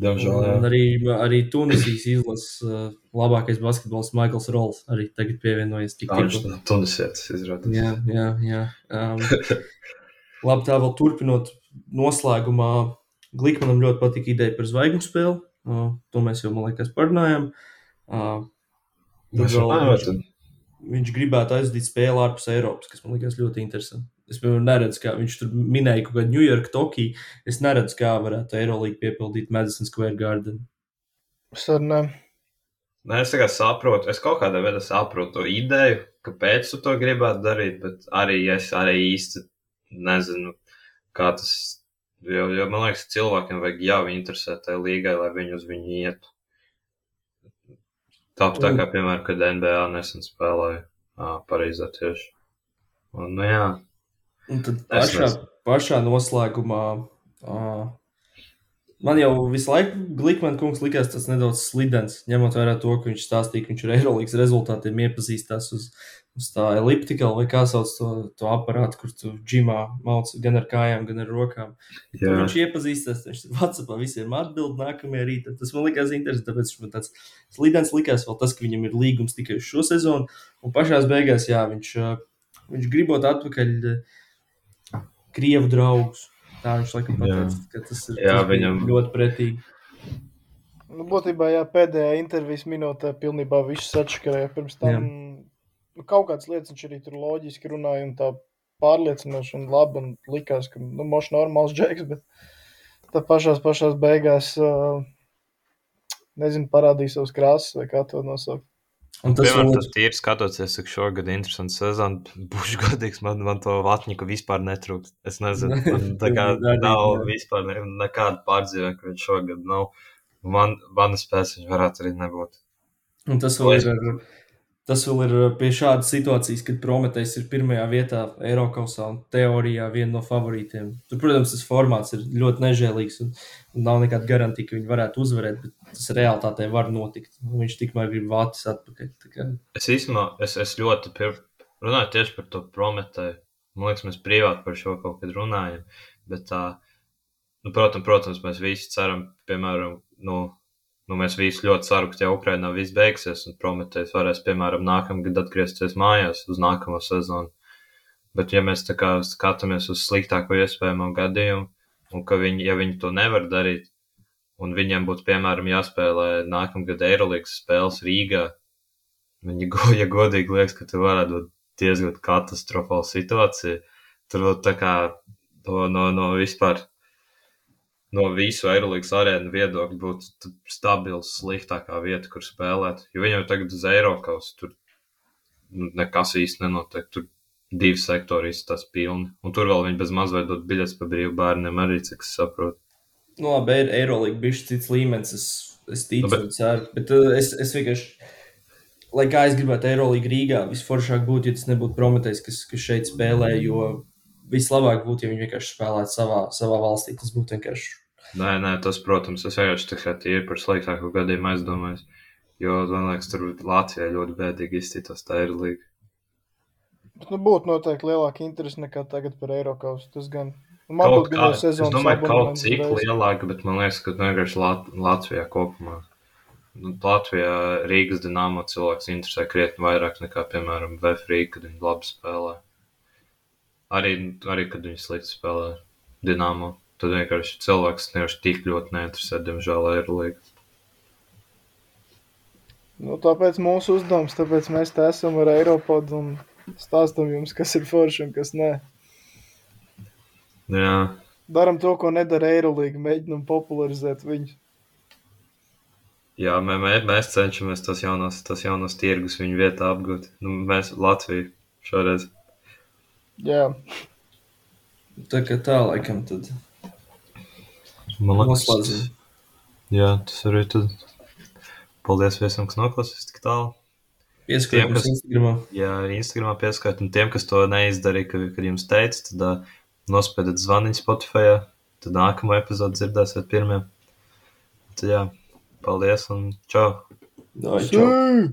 Speaker 2: Diemžēl,
Speaker 1: Un
Speaker 2: jā.
Speaker 1: arī, arī Tunisijas izlases uh, labākais basketbols Maikls Rolls arī tagad pievienojies. tik
Speaker 2: Tā viņš
Speaker 1: tikko.
Speaker 2: no Tunisietas izrādās.
Speaker 1: Jā, jā, jā. Um, labi, tā vēl turpinot noslēgumā. Glikmanam ļoti patīk ideja par zvaigžņu spēli. Uh, to mēs jau, man liekas, parunājām. Uh,
Speaker 2: Mēs
Speaker 1: vēl viņš, viņš gribētu aizdīt spēli ārpus Eiropas, kas man liekas ļoti interesanti. Es piemēram neredzu, kā viņš tur minēja kaut kādu New York, Tokiju. Es neredzu, kā varētu Eirolandā piepildīt Madison Square Garden.
Speaker 3: Es arī ne.
Speaker 2: Nē, es tikai saprotu, es kaut kādā veidā saprotu to ideju, kāpēc tu to gribētu darīt, bet arī es arī īsti nezinu, kā tas. Jo, jo man liekas, cilvēkiem vajag jau interesēt tajā līgai, lai viņi uz viņu ietu. Tāpat tā kā, piemēram, kad NBA nesen spēlēja Parīzē tieši. Un, nu jā,
Speaker 1: Un tad pašā, pašā noslēgumā uh, man jau visu laiku Glikmana kungs likās tas nedaudz slidens, ņemot vērā to, ka viņš stāstīja, ka viņš ar Eirolandes rezultātiem iepazīstās uz, uz tā elliptikāla vai kā sauc to, to aparātu, kur tu džimā mauc gan ar kājām, gan ar rokām. Tur
Speaker 2: jā.
Speaker 1: viņš iepazīstās, viņš tur Whatsappā visiem atbild nākamajā rītā. Tas man likās interesanti, tāpēc viņš man tāds slidens likās vēl tas, ka viņam ir līgums tikai uz šo sezonu. Un pašās beigās, jā, viņš, viņš gribot atpakaļ ā, Krievu draugus. Tā viņš laikam
Speaker 2: Jā.
Speaker 1: pateica, ka tas ir
Speaker 2: Jā,
Speaker 1: tas
Speaker 2: viņam-
Speaker 1: ļoti pretīgi.
Speaker 3: Nu, būtībā, jā, pēdējā intervijas minūtē pilnībā viss atšķirēja. Pirms tam nu, kaut kādas lietas viņš arī tur loģiski runāja un tā pārliecinoši un labi. Un likās, ka nu, mošs normāls [LAUGHS] džeks, bet tā pašās, pašās beigās, uh, nezinu, parādīja savus krāsas vai kā to nosaukt.
Speaker 1: Un tas
Speaker 2: Piemēram,
Speaker 1: vēl
Speaker 2: tas tīri skatoties, cik šogad ir interesants sezona. [LAUGHS] Būšu godīgs, man, man to vatņiku vispār netrūkst. Es nezinu, [LAUGHS] man tā kā nav vispār ne, nekāda pārdzīvē, ka viņš šogad nav. Man, manas spējas viņš varētu arī nebūt.
Speaker 1: Un tas vēl ir, ar- tas vēl ir pie šādas situācijas, kad Prometējs ir pirmajā vietā Eiropasā un teorijā viena no favorītiem. Tur, protams, tas formāts ir ļoti nežēlīgs un, un nav nekāda garantija, ka viņi varētu uzvarēt, bet tas realitātē var notikt. Viņš tikmēr grib vācis atpakaļ.
Speaker 2: Es īstenībā, es, es ļoti pir... runāju tieši par to prometēju. Man liekas, mēs privāti par šo kaut kad runājam. Bet tā, nu, protams, protams, mēs visi ceram, piemēram, nu, nu mēs visi ļoti ceram, ka jau Ukrainā viss beigsies un prometējs varēs, piemēram, nākamgad atgriezties mājās uz nākamo sezonu. Bet, ja mēs tā kā skatāmies uz sliktāko iespējamo gadījumu, un ka viņi, ja viņi to nevar darīt, un viņiem būtu, piemēram, jāspēlē nākamgad Eirolandes spēles Rīgā, Viņi, ja godīgi liekas, ka tur varētu būt diezgan katastrofāla situācija. Tur vēl tā kā to no, no vispār no visu Eirolandes arēnu viedokļa būtu stabils, sliktākā vieta, kur spēlēt. Jo viņi jau tagad uz Eiropas tur nu, nekas īsti nenotiek. Tur divi sektori izstāsta pilni. Un tur vēl viņi bez mazliet dod biļetes par brīvu bērniem arī, cik es saprotu.
Speaker 1: Nu, labi, Eirolandes bija cits līmenis. Es, es ticu,
Speaker 2: Nu,
Speaker 1: bet... ceru. Bet uh, es, es vienkārši. Lai kā es gribētu Eirolandā Rīgā, visforšāk būtu, ja tas nebūtu Prometējs, kas, kas šeit spēlē. Jo vislabāk būtu, ja viņi vienkārši spēlētu savā, savā valstī. Tas būtu vienkārši.
Speaker 2: Nē, nē, tas, protams, es vienkārši tikai tīri par sliktāko gadījumu aizdomājos. Jo, man liekas, tur Latvijā ļoti bēdīgi izcīnās tā ir līga.
Speaker 3: Bet, nu, būtu noteikti lielāka interese nekā tagad par Eiropas. Tas gan. Nu, Man
Speaker 2: Kaut
Speaker 3: būtu
Speaker 2: kā, es domāju, kaut cik lielāka, bet man liekas, ka vienkārši Lat Latvijā kopumā. Nu, Latvijā Rīgas dīnāmo cilvēks interesē krietni vairāk nekā, piemēram, Vēfrīga, kad viņi labi spēlē. Arī, arī kad viņi slikti spēlē dīnāmo. Tad vienkārši cilvēks nevis tik ļoti neinteresē, diemžēl, Eirolīga.
Speaker 3: Nu, tāpēc mūsu uzdevums, tāpēc mēs te esam ar Eiropodu un stāstam jums, kas ir forši un kas nē.
Speaker 2: Jā,
Speaker 3: Daram to, ko nedara Eirolandā, mēģinam popularizēt viņu.
Speaker 2: jā mē, mē, mēs cenšamies tos jaunos, tos jaunos tirgus viņu vietā apgūt. Nu, mēs Latviju šoreiz.
Speaker 3: Jā,
Speaker 1: Tā kā tā, laikam, tad
Speaker 2: Man
Speaker 1: noslēdzam.
Speaker 2: Jā, tas arī tad. Paldies viesam, kas noklausīs tik tālu.
Speaker 1: Pieskatīt
Speaker 2: Tiem,
Speaker 1: mums
Speaker 2: kas-
Speaker 1: Instagramā.
Speaker 2: Ja Instagramā pieskaitāt, un tiem, kas to neizdarīja, kad, kad jums teica, tad uh, nospēdiet zvaniņu Spotify, tad nākamo epizodu dzirdēsiet pirmie. Tad jā, paldies un čau!
Speaker 1: Dai, čau.
Speaker 3: Sī!